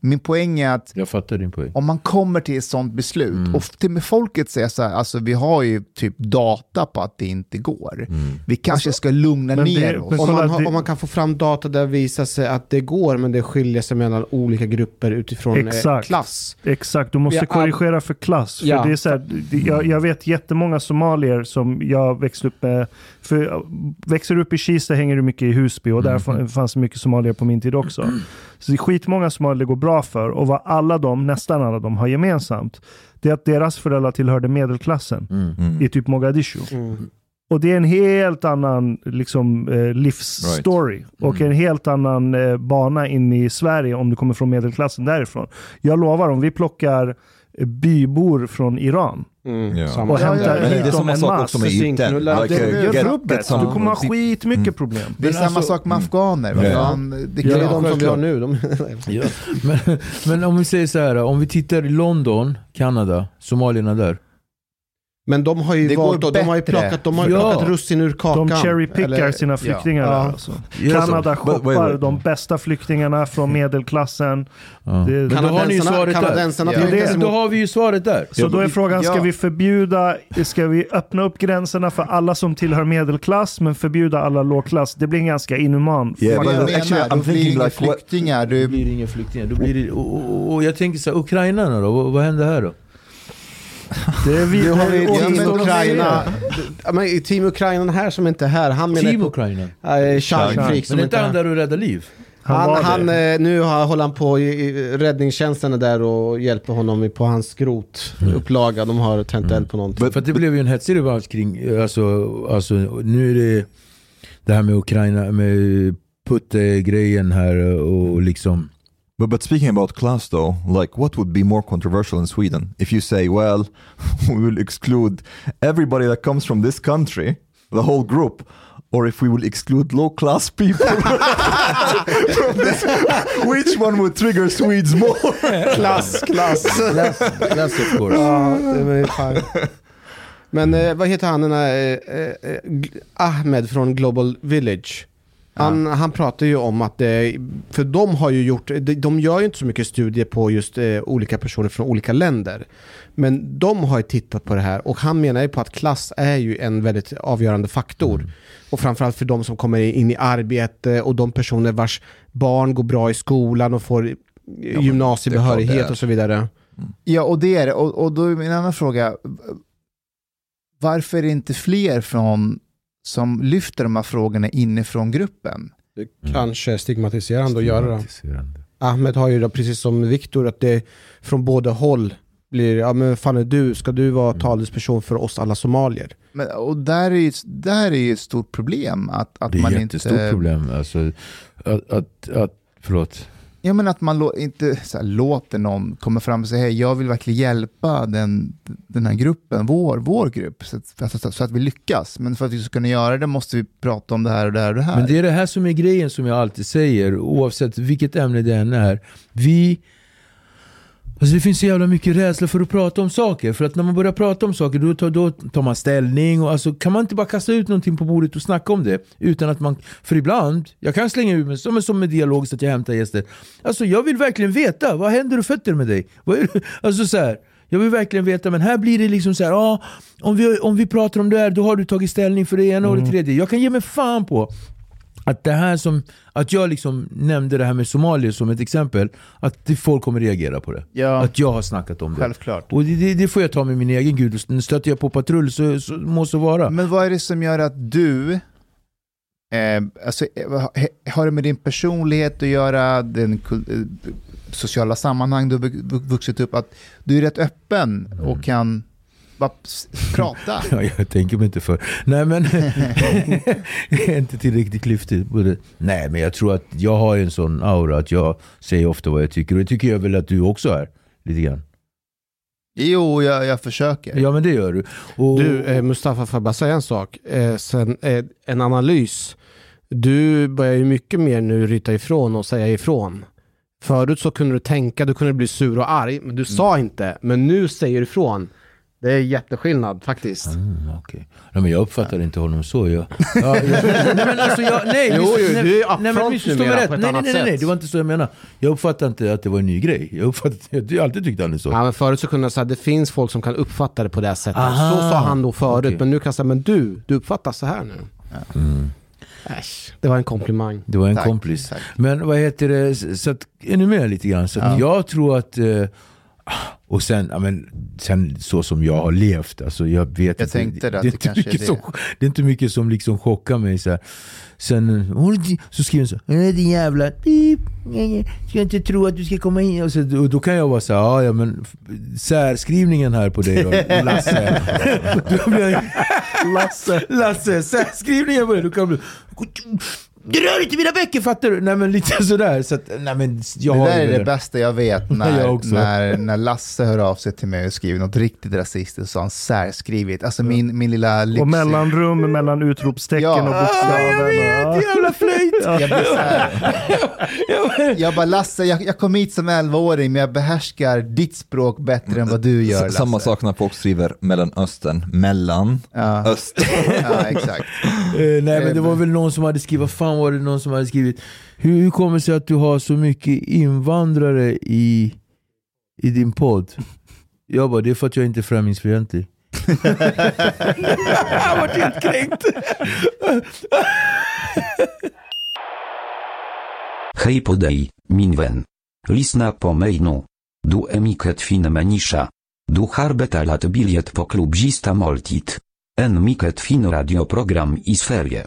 Min poäng är att Jag fattar din poäng. om man kommer till ett sånt beslut Mm. och till med folket säger så här, alltså vi har ju typ data på att det inte går. Mm. Vi kanske ska lugna ner det- oss. Om man, har, om man kan få fram data där det visar sig att det går, men det skiljer sig mellan olika grupper utifrån eh, Exakt. klass. Exakt, du måste Ja, korrigera för klass. För Ja. det är så här, jag, jag vet jättemånga somalier som jag växte upp med. För växer du upp i Kista hänger du mycket i Husby och där fa- fanns det mycket somalier på min tid också. Så det är skitmånga somalier det går bra för och vad alla de, nästan alla de har gemensamt, det är att deras föräldrar tillhörde medelklassen Mm. i typ Mogadishu. Och det är en helt annan liksom, eh, livsstory och en helt annan eh, bana in i Sverige om du kommer från medelklassen därifrån. Jag lovar, om vi plockar bybor från Iran Ja. Samma. och hämtar ja, det hit är dem samma en sak också med ytan. Like, Det uh, get- rubbet. Du kommer ha skitmycket Mm. problem. Det är Men samma alltså- sak med afghaner. vad Ja. det är ju de som vi har nu. De, [laughs] Ja. Men, men om vi säger så här, om vi tittar i London, Kanada, somalierna där. Men de har ju Det valt, och de har ju plockat, de har ju Ja. plockat russin ur kakan. De cherrypickar sina flyktingar Ja. alltså. Kanada shoppar de bästa flyktingarna från medelklassen. Ja. Det- Men då har ni ju Kanadensarna, svaret där. kanadensarna Ja. tar ju inte Det- Då har vi ju svaret där. Så då är frågan, ska Ja. vi förbjuda, ska vi öppna upp gränserna för alla som tillhör medelklass men förbjuda alla lågklass? Det blir en ganska inhuman. Yeah, jag actually, menar, I'm då blir det thinking like flyktingar. Det Du, blir inga flyktingar. Då blir det, och, och, och jag tänker så här, ukrainarna då? Vad, vad händer här då? Det är vi, Nu har vi Team Ukraina. Ja, men Team Ukraina här som inte är här. Han menar Team på Ukraina. äh, Charkvik som Men är inte han där och räddar liv? Han, han, det. eh, nu har, håller han på, i, i, räddningstjänsten är där och hjälper honom på hans skrotupplaga. De har tänt eld på någonting. För att det blev ju en hetsig debatt kring, alltså, alltså nu är det det här med Ukraina, med Putte-grejen här och liksom But, but speaking about class though, like what would be more controversial in Sweden if you say, well, [laughs] we will exclude everybody that comes from this country, the whole group, or if we will exclude low class people [laughs] from this, which one would trigger Swedes more? Klass, klass. That's, that's of course. ja, det är fan. Men eh, vad heter han, den här, eh, eh, Ahmed från Global Village. Han, han pratar ju om att, det, för de har ju gjort, de, gör ju inte så mycket studier på just eh, olika personer från olika länder. Men de har ju tittat på det här och han menar ju på att klass är ju en väldigt avgörande faktor. Och framförallt för de som kommer in i arbete och de personer vars barn går bra i skolan och får eh, men gymnasiebehörighet och så vidare. ja, och det är det. Och, och då är min andra fråga. Varför är det inte fler från som lyfter de här frågorna inifrån gruppen? Det kanske är stigmatiserande att göra det. Stigmatiserande. Ahmed har ju då, precis som Viktor, att det från båda håll blir, ja men fan är du, ska du vara talesperson för oss alla somalier? Men, och där är ju, där är ju ett stort problem att, att Det är man ett inte... jättestort problem. Alltså, att, att, att, förlåt. Ja men att man inte så här, låter någon komma fram och säga hej, jag vill verkligen hjälpa den, den här gruppen, vår, vår grupp, så att, så, så att vi lyckas. Men för att vi ska kunna göra det måste vi prata om det här och det här och det här. Men det är det här som är grejen som jag alltid säger, oavsett vilket ämne det än är. Vi... Alltså det finns så jävla mycket rädsla för att prata om saker. För att när man börjar prata om saker då tar, då tar man ställning. Och alltså, kan man inte bara kasta ut någonting på bordet och snacka om det? Utan att man... För ibland, jag kan slänga ut mig som, som med dialog så att jag hämtar gäster. Alltså jag vill verkligen veta, vad händer och fötter med dig? Vad är, [laughs] alltså så här, jag vill verkligen veta, men här blir det liksom så här, ah, om, vi, om vi pratar om det här, då har du tagit ställning för det ena och det tredje. Jag kan ge mig fan på Att det här som, att jag liksom nämnde det här med somalier som ett exempel, att folk kommer reagera på det. Ja, Att jag har snackat om det. självklart. Och det, det, det får jag ta med min egen gud. Stöter jag på patrull så, så må så vara. Men vad är det som gör att du, eh, alltså, eh, ha- har det med din personlighet att göra, den eh, sociala sammanhang du har vu- vu- vuxit upp, att du är rätt öppen Mm. och kan bara prata? [laughs] Ja, jag tänker mig inte för. Nej men, [laughs] jag är inte tillräckligt klyftig. Nej men jag tror att jag har en sån aura att jag säger ofta vad jag tycker. Och det tycker jag väl att du också är. Lite grann. Jo, jag, jag försöker. Ja men det gör du. Och, Du, eh, Mustafa, får jag bara säga en sak? Eh, sen, eh, en analys. Du börjar ju mycket mer nu ryta ifrån och säga ifrån. Förut så kunde du tänka, du kunde bli sur och arg, men du sa inte. Men nu säger du ifrån. Det är jätteskillnad faktiskt. Mm, okej. nej, men jag uppfattar inte honom så. Jag, [laughs] ja, jag, nej, men alltså jag, nej, Jo, jo, nej, du är nej, men missförstå mig numera rätt. på ett nej, nej, annat nej, nej, nej, det var inte så jag menade. Jag uppfattar inte att det var en ny grej. Jag, uppfattar, jag har alltid tyckt han är så. Ja, men förut så kunde jag säga att det finns folk som kan uppfatta det på det sättet. Aha. Så sa han då förut, Okej. men nu kan jag säga, men du, du uppfattar så här nu. Mm. Äsch, det var en komplimang. Det var en Tack, komplis. tack. Men vad heter det, så att, är ni med lite grann? Så att Ja. jag tror att, eh, och sen, men, sen så som jag har levt, alltså jag vet Jag inte. tänkte det, att är det inte kanske är mycket det. Som, det är inte mycket som liksom chockar mig. Så här. Sen så skriver han så "Äh, din jävla pip, ska jag inte tro att du ska komma in. Och, så, och då kan jag vara så här, "Ja, men särskrivningen här på dig då, Lasse. [laughs] då blir jag, Lasse, Lasse, särskrivningen på dig, då kan jag bli du rör inte mina böcker fattar du? Nej men lite [laughs] sådär. Så att, nej, men jag det där är det bästa jag vet [laughs] Jag när, också. när, när Lasse hör av sig till mig och skriver något riktigt rasistiskt så har han särskrivit. Alltså min, min lilla lyx... Och mellanrum mellan utropstecken Ja. och Ah, jag bokstäver. vet, Ja. jävla flöjt! [laughs] Jag, så här, jag bara Lasse, jag, jag kom hit som 11-åring men jag behärskar ditt språk bättre än vad du gör Lasse. Samma sak när folk skriver Mellanöstern, mellan, Ja, öst. ja exakt. Eh, nej men det var väl någon som hade skrivit, vad var det någon som hade skrivit Hur, kommer det sig att du har så mycket invandrare i, i din podd? Jag bara, det är för att jag inte är främlingsfientlig. [laughs] jag var helt kränkt. Hej på dig, min vän. Lyssna på mig nu. Du är mycket fin människa. Du har betalat biljett på klubbzista måltid. En mycket fin radioprogram i Sverige.